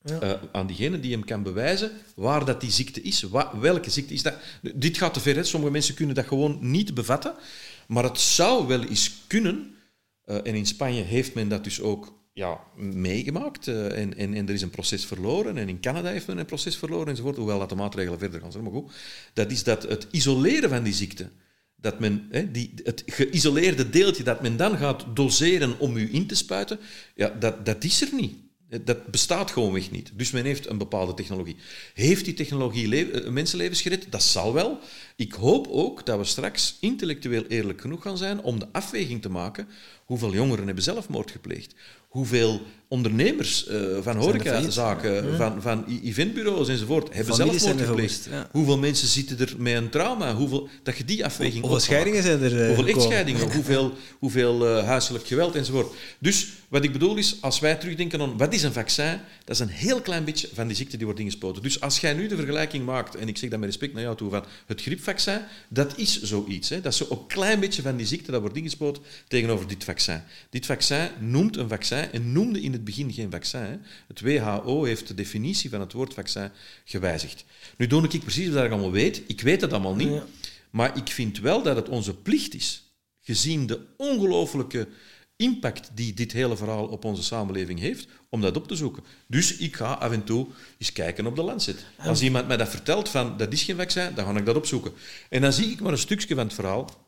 Ja. eh, aan diegene die hem kan bewijzen waar dat die ziekte is. Wa- welke ziekte is dat? Dit gaat te ver. Hè. Sommige mensen kunnen dat gewoon niet bevatten. Maar het zou wel eens kunnen. eh, en in Spanje heeft men dat dus ook ja, meegemaakt. eh, en, er is een proces verloren. En in Canada heeft men een proces verloren enzovoort. Hoewel dat de maatregelen verder gaan zijn. Maar goed. Dat is dat het isoleren van die ziekte. Dat men, hè, die, het geïsoleerde deeltje dat men dan gaat doseren om u in te spuiten, ja, dat, dat is er niet. Dat bestaat gewoonweg niet. Dus men heeft een bepaalde technologie. Heeft die technologie eh, mensenlevens gered? Dat zal wel. Ik hoop ook dat we straks intellectueel eerlijk genoeg gaan zijn om de afweging te maken hoeveel jongeren hebben zelfmoord gepleegd. Hoeveel ondernemers eh, van horecazaken, van, van eventbureaus enzovoort, hebben Families zijn zelfmoord gepleegd. ja. Hoeveel mensen zitten er met een trauma? Hoeveel, dat je die afweging Hoeveel scheidingen zijn er eh, Hoeveel echtscheidingen, hoeveel, hoeveel eh, huiselijk geweld enzovoort. Dus wat ik bedoel is, als wij terugdenken aan wat is een vaccin, dat is een heel klein beetje van die ziekte die wordt ingespoten. Dus als jij nu de vergelijking maakt, en ik zeg dat met respect naar jou toe, van het griepvaccin, dat is zoiets. Hè. Dat is zo een klein beetje van die ziekte dat wordt ingespoten tegenover dit vaccin. Dit vaccin noemt een vaccin en noemde in het begin geen vaccin. Hè. Het WHO heeft de definitie van het woord vaccin gewijzigd. Nu doe ik precies wat ik allemaal weet. Ik weet het allemaal niet. Ja. Maar ik vind wel dat het onze plicht is, gezien de ongelooflijke impact die dit hele verhaal op onze samenleving heeft, om dat op te zoeken. Dus ik ga af en toe eens kijken op de Lancet. Als iemand mij dat vertelt van dat is geen vaccin, dan ga ik dat opzoeken. En dan zie ik maar een stukje van het verhaal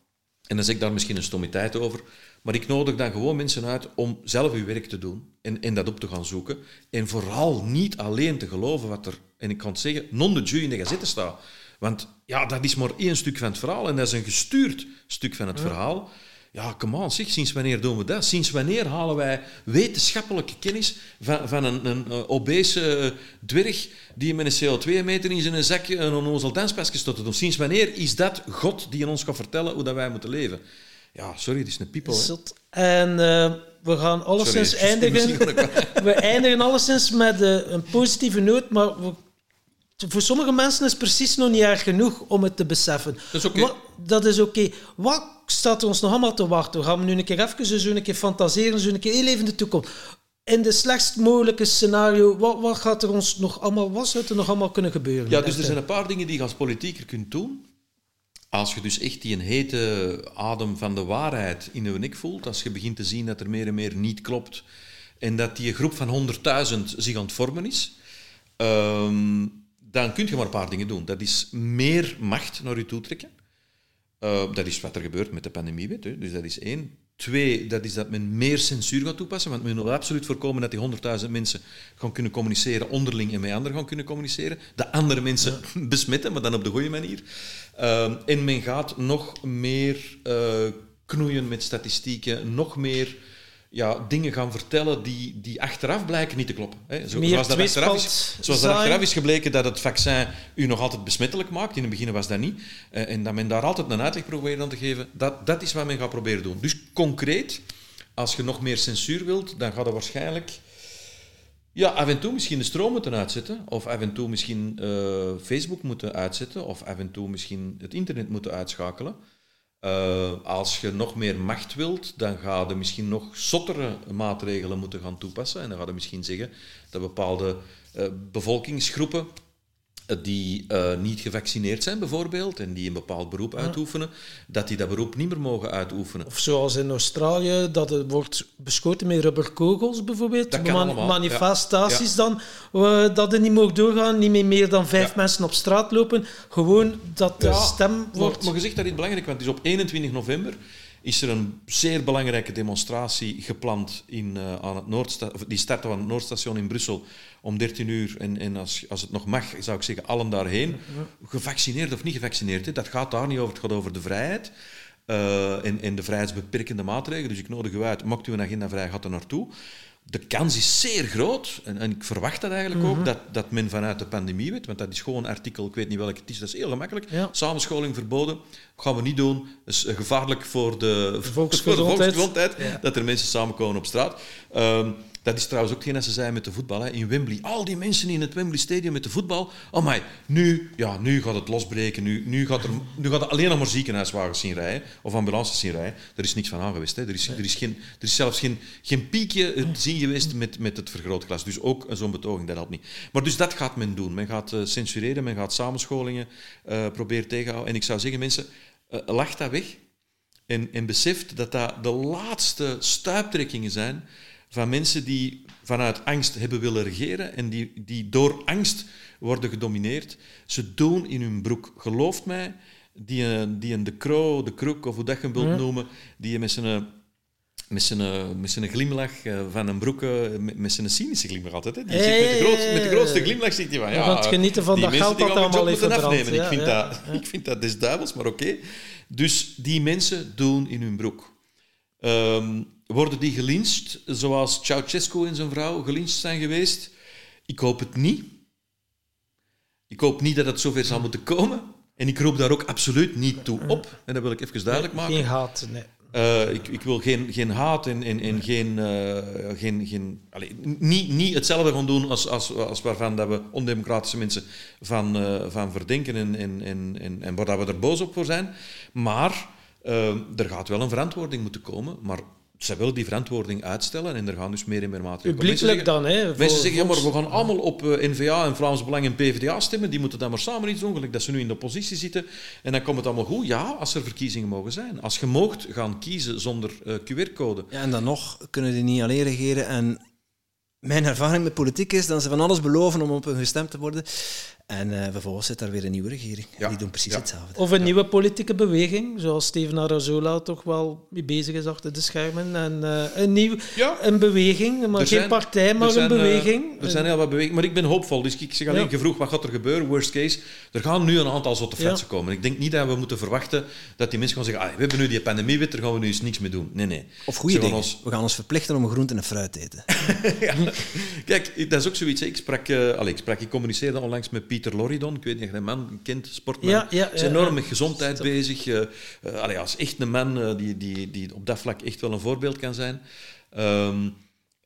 en dan zeg ik daar misschien een stommiteit over. Maar ik nodig dan gewoon mensen uit om zelf uw werk te doen en, en dat op te gaan zoeken. En vooral niet alleen te geloven wat er, en ik kan het zeggen, non de jus in de gazette staat. Want ja, dat is maar één stuk van het verhaal en dat is een gestuurd stuk van het verhaal. Ja, come on, zeg, sinds wanneer doen we dat? Sinds wanneer halen wij wetenschappelijke kennis van, van een, een, een obese dwerg die met een CO2-meter in zijn zakje een onnozel danspasje tot te doen? Sinds wanneer is dat God die in ons gaat vertellen hoe dat wij moeten leven? Ja, sorry, het is een. Zot. En eh, we gaan alleszins Sorry, eindigen. we eindigen alleszins met eh, een positieve noot, maar we- voor sommige mensen is het precies nog niet erg genoeg om het te beseffen. Dat is oké. Wat- Dat is oké. Wat staat er ons nog allemaal te wachten? Gaan we nu een keer even zo een keer fantaseren, zo een keer heel even in de toekomst? In de slechtst mogelijke scenario, wat, wat gaat er ons nog allemaal, wat zou er nog allemaal kunnen gebeuren? Ja, dus er zijn een paar dingen die je als politieker kunt doen. Als je dus echt die een hete adem van de waarheid in je nek voelt, als je begint te zien dat er meer en meer niet klopt en dat die groep van 100.000 zich aan het vormen is, ehm, dan kun je maar een paar dingen doen. Dat is meer macht naar je toe trekken. Uh, dat is wat er gebeurt met de pandemiewet. Hè. Dus dat is één. Twee, dat is dat men meer censuur gaat toepassen. Want men wil absoluut voorkomen dat die 100.000 mensen gaan kunnen communiceren onderling en met anderen gaan kunnen communiceren. De andere mensen besmetten, maar dan op de goede manier. Uh, en men gaat nog meer uh, knoeien met statistieken, nog meer ja, dingen gaan vertellen die, die achteraf blijken niet te kloppen. Hè. Zo, zoals dat, achteraf is, zoals dat zaaien. achteraf is gebleken dat het vaccin u nog altijd besmettelijk maakt. In het begin was dat niet. Eh, en dat men daar altijd een uitleg probeert aan te geven. Dat, dat is wat men gaat proberen doen. Dus concreet, als je nog meer censuur wilt, dan gaat er waarschijnlijk... Ja, af en toe misschien de stroom moeten uitzetten. Of af en toe misschien eh, Facebook moeten uitzetten. Of af en toe misschien het internet moeten uitschakelen. Uh, als je nog meer macht wilt, dan ga je misschien nog zottere maatregelen moeten gaan toepassen. En dan ga je misschien zeggen dat bepaalde uh, bevolkingsgroepen uh, die niet gevaccineerd zijn, bijvoorbeeld, en die een bepaald beroep ja. uitoefenen, dat die dat beroep niet meer mogen uitoefenen. Of zoals in Australië, dat het wordt beschoten met rubberkogels, bijvoorbeeld. Dat kan Man allemaal, manifestaties ja. dan, uh, dat er niet mag doorgaan, niet meer, meer dan vijf Ja. mensen op straat lopen. Gewoon dat de stem wordt... Maar, maar je zegt dat iets belangrijk, want het is op 21 november is er een zeer belangrijke demonstratie gepland in, uh, aan het Noordsta of die start aan het Noordstation in Brussel om 13 uur. En, en als, als het nog mag, zou ik zeggen, allen daarheen. Gevaccineerd of niet gevaccineerd, hè, dat gaat daar niet over. Het gaat over de vrijheid uh, en, en de vrijheidsbeperkende maatregelen. Dus ik nodig u uit, mocht u een agenda vrij, gaat er naartoe. De kans is zeer groot, en, en ik verwacht dat eigenlijk Mhm. ook, dat, dat men vanuit de pandemie weet, want dat is gewoon artikel, ik weet niet welke het is, dat is heel gemakkelijk. Ja. Samenscholing verboden, gaan we niet doen. Dat is gevaarlijk voor de, voor de volksgezondheid. volksgezondheid, Ja. dat er mensen samenkomen op straat. Ehm, dat is trouwens ook hetgeen dat ze zeiden met de voetbal hè, in Wembley. Al die mensen in het Wembley Stadium met de voetbal. Oh my, nu, ja, nu gaat het losbreken. Nu, nu, gaat er, nu gaat er alleen nog maar ziekenhuiswagens zien rijden. Of ambulances zien rijden. Er is niks van aangeweest. Hè. Er, is, er, is geen, er is zelfs geen, geen piekje eh, te zien geweest met, met het vergrootglas. Dus ook zo'n betoging, dat helpt niet. Maar dus dat gaat men doen. Men gaat uh, censureren, men gaat samenscholingen uh, proberen tegenhouden. En ik zou zeggen, mensen, uh, lach dat weg. En, en beseft dat dat de laatste stuiptrekkingen zijn van mensen die vanuit angst hebben willen regeren en die, die door angst worden gedomineerd. Ze doen in hun broek. Gelooft mij, die, die een de crow, de kroek, of hoe dat je hem wilt noemen, die met zijn, met zijn, met zijn glimlach eh, van een broek, eh, met, met zijn cynische glimlach altijd. Hè. Die zit met, de grootste, met de grootste glimlach zit hij van, Je ja, gaat genieten van die dat geld dat allemaal moeten afnemen. Ik, vind ja, dat, ik vind dat des duivels, maar oké. Dus die mensen doen in hun broek. Ehm, worden die gelincht, zoals Ceausescu en zijn vrouw gelincht zijn geweest? Ik hoop het niet. Ik hoop niet dat het zover zal moeten komen. En ik roep daar ook absoluut niet toe op. En dat wil ik even duidelijk maken. Geen haat, nee. Uh, ik, ik, wil geen, geen haat en, en, en geen... Uh, geen, geen allez, niet, niet hetzelfde gaan doen als, als, als waarvan dat we ondemocratische mensen van, uh, van verdenken en, en, en, en, en waar dat we er boos op voor zijn. Maar er gaat wel een verantwoording moeten komen. Maar zij willen die verantwoording uitstellen en er gaan dus meer en meer maatregelen Publiekelijk dan, hè? Mensen zeggen, ja, maar we gaan allemaal op uh, N-VA en Vlaams Belang en PvdA stemmen. Die moeten dan maar samen iets doen, gelijk dat ze nu in de oppositie zitten. En dan komt het allemaal goed. Ja, als er verkiezingen mogen zijn. Als je moogt gaan kiezen zonder uh, QR-code. Ja, en dan nog kunnen die niet alleen regeren. En mijn ervaring met politiek is dat ze van alles beloven om op hun gestemd te worden. En eh, vervolgens zit daar weer een nieuwe regering. Ja, die doen precies ja. hetzelfde. Of een nieuwe politieke beweging, zoals Steven Arazola toch wel mee bezig is achter de schermen. En eh, een nieuw, Ja. een beweging, maar Er geen zijn- partij, maar zijn, een eh, beweging. er zijn heel wat bewegingen, maar ik ben hoopvol. Dus ik zeg alleen, Ja. je vroeg wat gaat er gebeuren, worst case. Er gaan nu een aantal zotte Ja. fratsen komen. Ik denk niet dat we moeten verwachten dat die mensen gaan zeggen, ah, we hebben nu die pandemie, wet, daar gaan we nu eens niks mee doen. Nee, nee. Of goede dingen. ons- We gaan ons verplichten om groente en fruit te eten. ja. Kijk, dat is ook zoiets. hè. Ik sprak, eh allez, ik sprak, ik communiceerde onlangs met Pieter Loridon. Ik weet niet een man kent, sportman. Ja, ja, is enorm met gezondheid bezig. eh eh, allee, als echt een man eh, die, die, die op dat vlak echt wel een voorbeeld kan zijn. Ehm,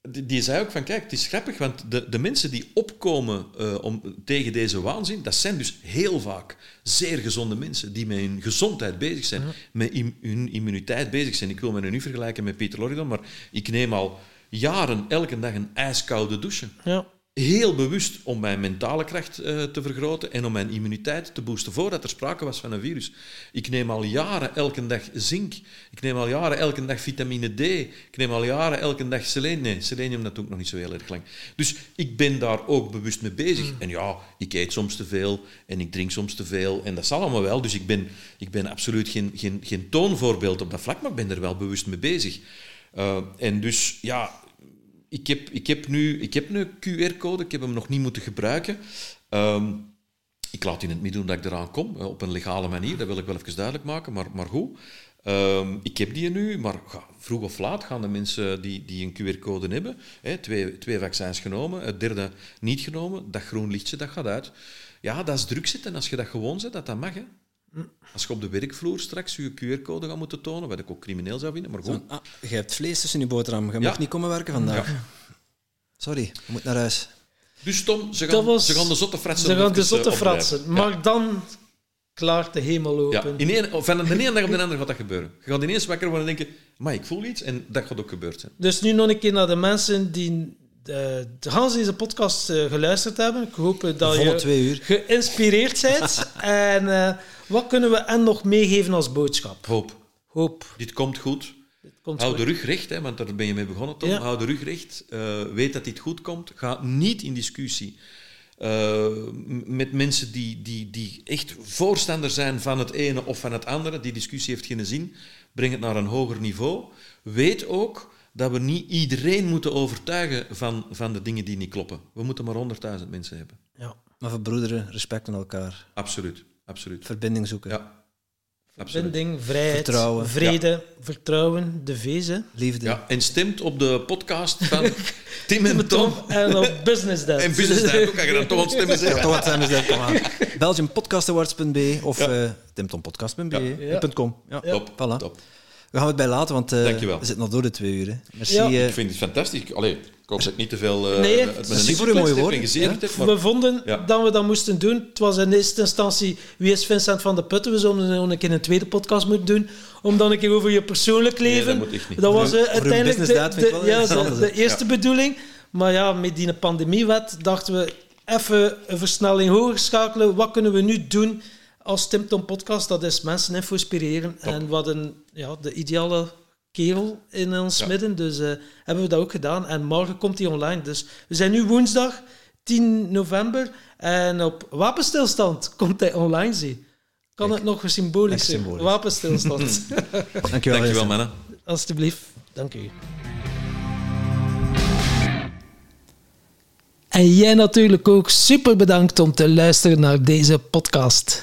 die, die zei ook van, kijk, het is grappig, want de, de mensen die opkomen om, tegen deze waanzin, dat zijn dus heel vaak zeer gezonde mensen die met hun gezondheid bezig zijn, met im- hun immuniteit bezig zijn. Ik wil me nu niet vergelijken met Pieter Loridon, maar ik neem al jaren elke dag een ijskoude douche Ja. Heel bewust om mijn mentale kracht eh, te vergroten en om mijn immuniteit te boosten voordat er sprake was van een virus. Ik neem al jaren elke dag zink. Ik neem al jaren elke dag vitamine D. Ik neem al jaren elke dag selenium. Nee, selenium dat doe ik nog niet zo heel erg lang. Dus ik ben daar ook bewust mee bezig. En ja, ik eet soms te veel en ik drink soms te veel. En dat zal allemaal wel. Dus ik ben, ik ben absoluut geen, geen, geen toonvoorbeeld op dat vlak, maar ik ben er wel bewust mee bezig. Eh, en dus ja, ik heb, ik heb nu ik heb een QR-code, ik heb hem nog niet moeten gebruiken. Ehm, ik laat in het midden doen dat ik eraan kom, op een legale manier, dat wil ik wel even duidelijk maken, maar, maar goed. Ehm, ik heb die nu, maar vroeg of laat gaan de mensen die, die een QR-code hebben, hè, twee, twee vaccins genomen, het derde niet genomen, dat groen lichtje dat gaat uit. Ja, dat is druk zitten als je dat gewoon zet, dat dat mag. Hè. Als je op de werkvloer straks je QR-code gaat moeten tonen, wat ik ook crimineel zou vinden, maar goed. Ah, je hebt vlees tussen je boterham. Je Ja. mag niet komen werken vandaag. Ja. Sorry, je moet naar huis. Dus Tom, ze gaan, was- ze gaan de zotte fratsen Ze gaan de zotte eh, fratsen. Ja. Maar dan klaart de hemel Ja, open. in één, van de ene dag op de andere gaat dat gebeuren. Je gaat ineens wakker worden en denken, maar ik voel iets en dat gaat ook gebeurd zijn. Dus nu nog een keer naar de mensen die de, de Hans deze podcast eh, geluisterd hebben. Ik hoop eh, dat je twee uur. geïnspireerd bent. en eh, wat kunnen we hen nog meegeven als boodschap? Hoop, Hoop. dit komt goed. Dit komt Hou goed. de rug recht, hè, want daar ben je mee begonnen, Tom. Ja. Hou de rug recht. eh, weet dat dit goed komt. Ga niet in discussie eh, met mensen die, die, die echt voorstander zijn van het ene of van het andere. Die discussie heeft geen zin. Breng het naar een hoger niveau. Weet ook dat we niet iedereen moeten overtuigen van, van de dingen die niet kloppen. We moeten maar 100.000 mensen hebben. Ja. Maar verbroederen, respect aan elkaar. Absoluut. Absoluut. Verbinding zoeken. Ja. Absoluut. Binding, vrijheid, Vertrouwen. vrede, vertrouwen, de hè. Liefde. Ja, en stemt op de podcast van Tim en Tom. Tom en op Business Dad. En Business Time ook, kan je dan toch ontstemmen Ja, zeggen. toch wat aan. BelgiumPodcastawards.be of Ja. Ja. .com. Ja. Top, Voilà. top. We gaan het bij laten, want eh, Dankjewel. we zitten nog door de twee uur. Hè. Merci. Ja. eh, Ik vind het fantastisch. Allee, ik hoop dat ik niet te veel... eh, Nee, merci voor uw mooie woorden. heb, maar- We vonden Ja. dat we dat moesten doen. Het was in eerste instantie wie is Vincent van de Putten. We zouden nog een keer een tweede podcast moeten doen. Om dan een keer over je persoonlijk Nee, leven. dat moet echt niet. Dat was eh, uiteindelijk de, de- ja, eerste bedoeling. Maar ja, met die pandemiewet dachten we even een versnelling hoger schakelen. Wat kunnen we nu doen als Tim Tom Podcast? Dat is mensen info inspireren. En wat een, ja, de ideale kerel in ons Ja. midden. Dus eh, hebben we dat ook gedaan. En morgen komt hij online. Dus we zijn nu woensdag 10 november. En op wapenstilstand komt hij online, zie. Kan het nog symbolisch zijn? symbolisch. Wapenstilstand. dankjewel. Dankjewel, mannen. Alsjeblieft. Dank u. En jij natuurlijk ook super bedankt om te luisteren naar deze podcast.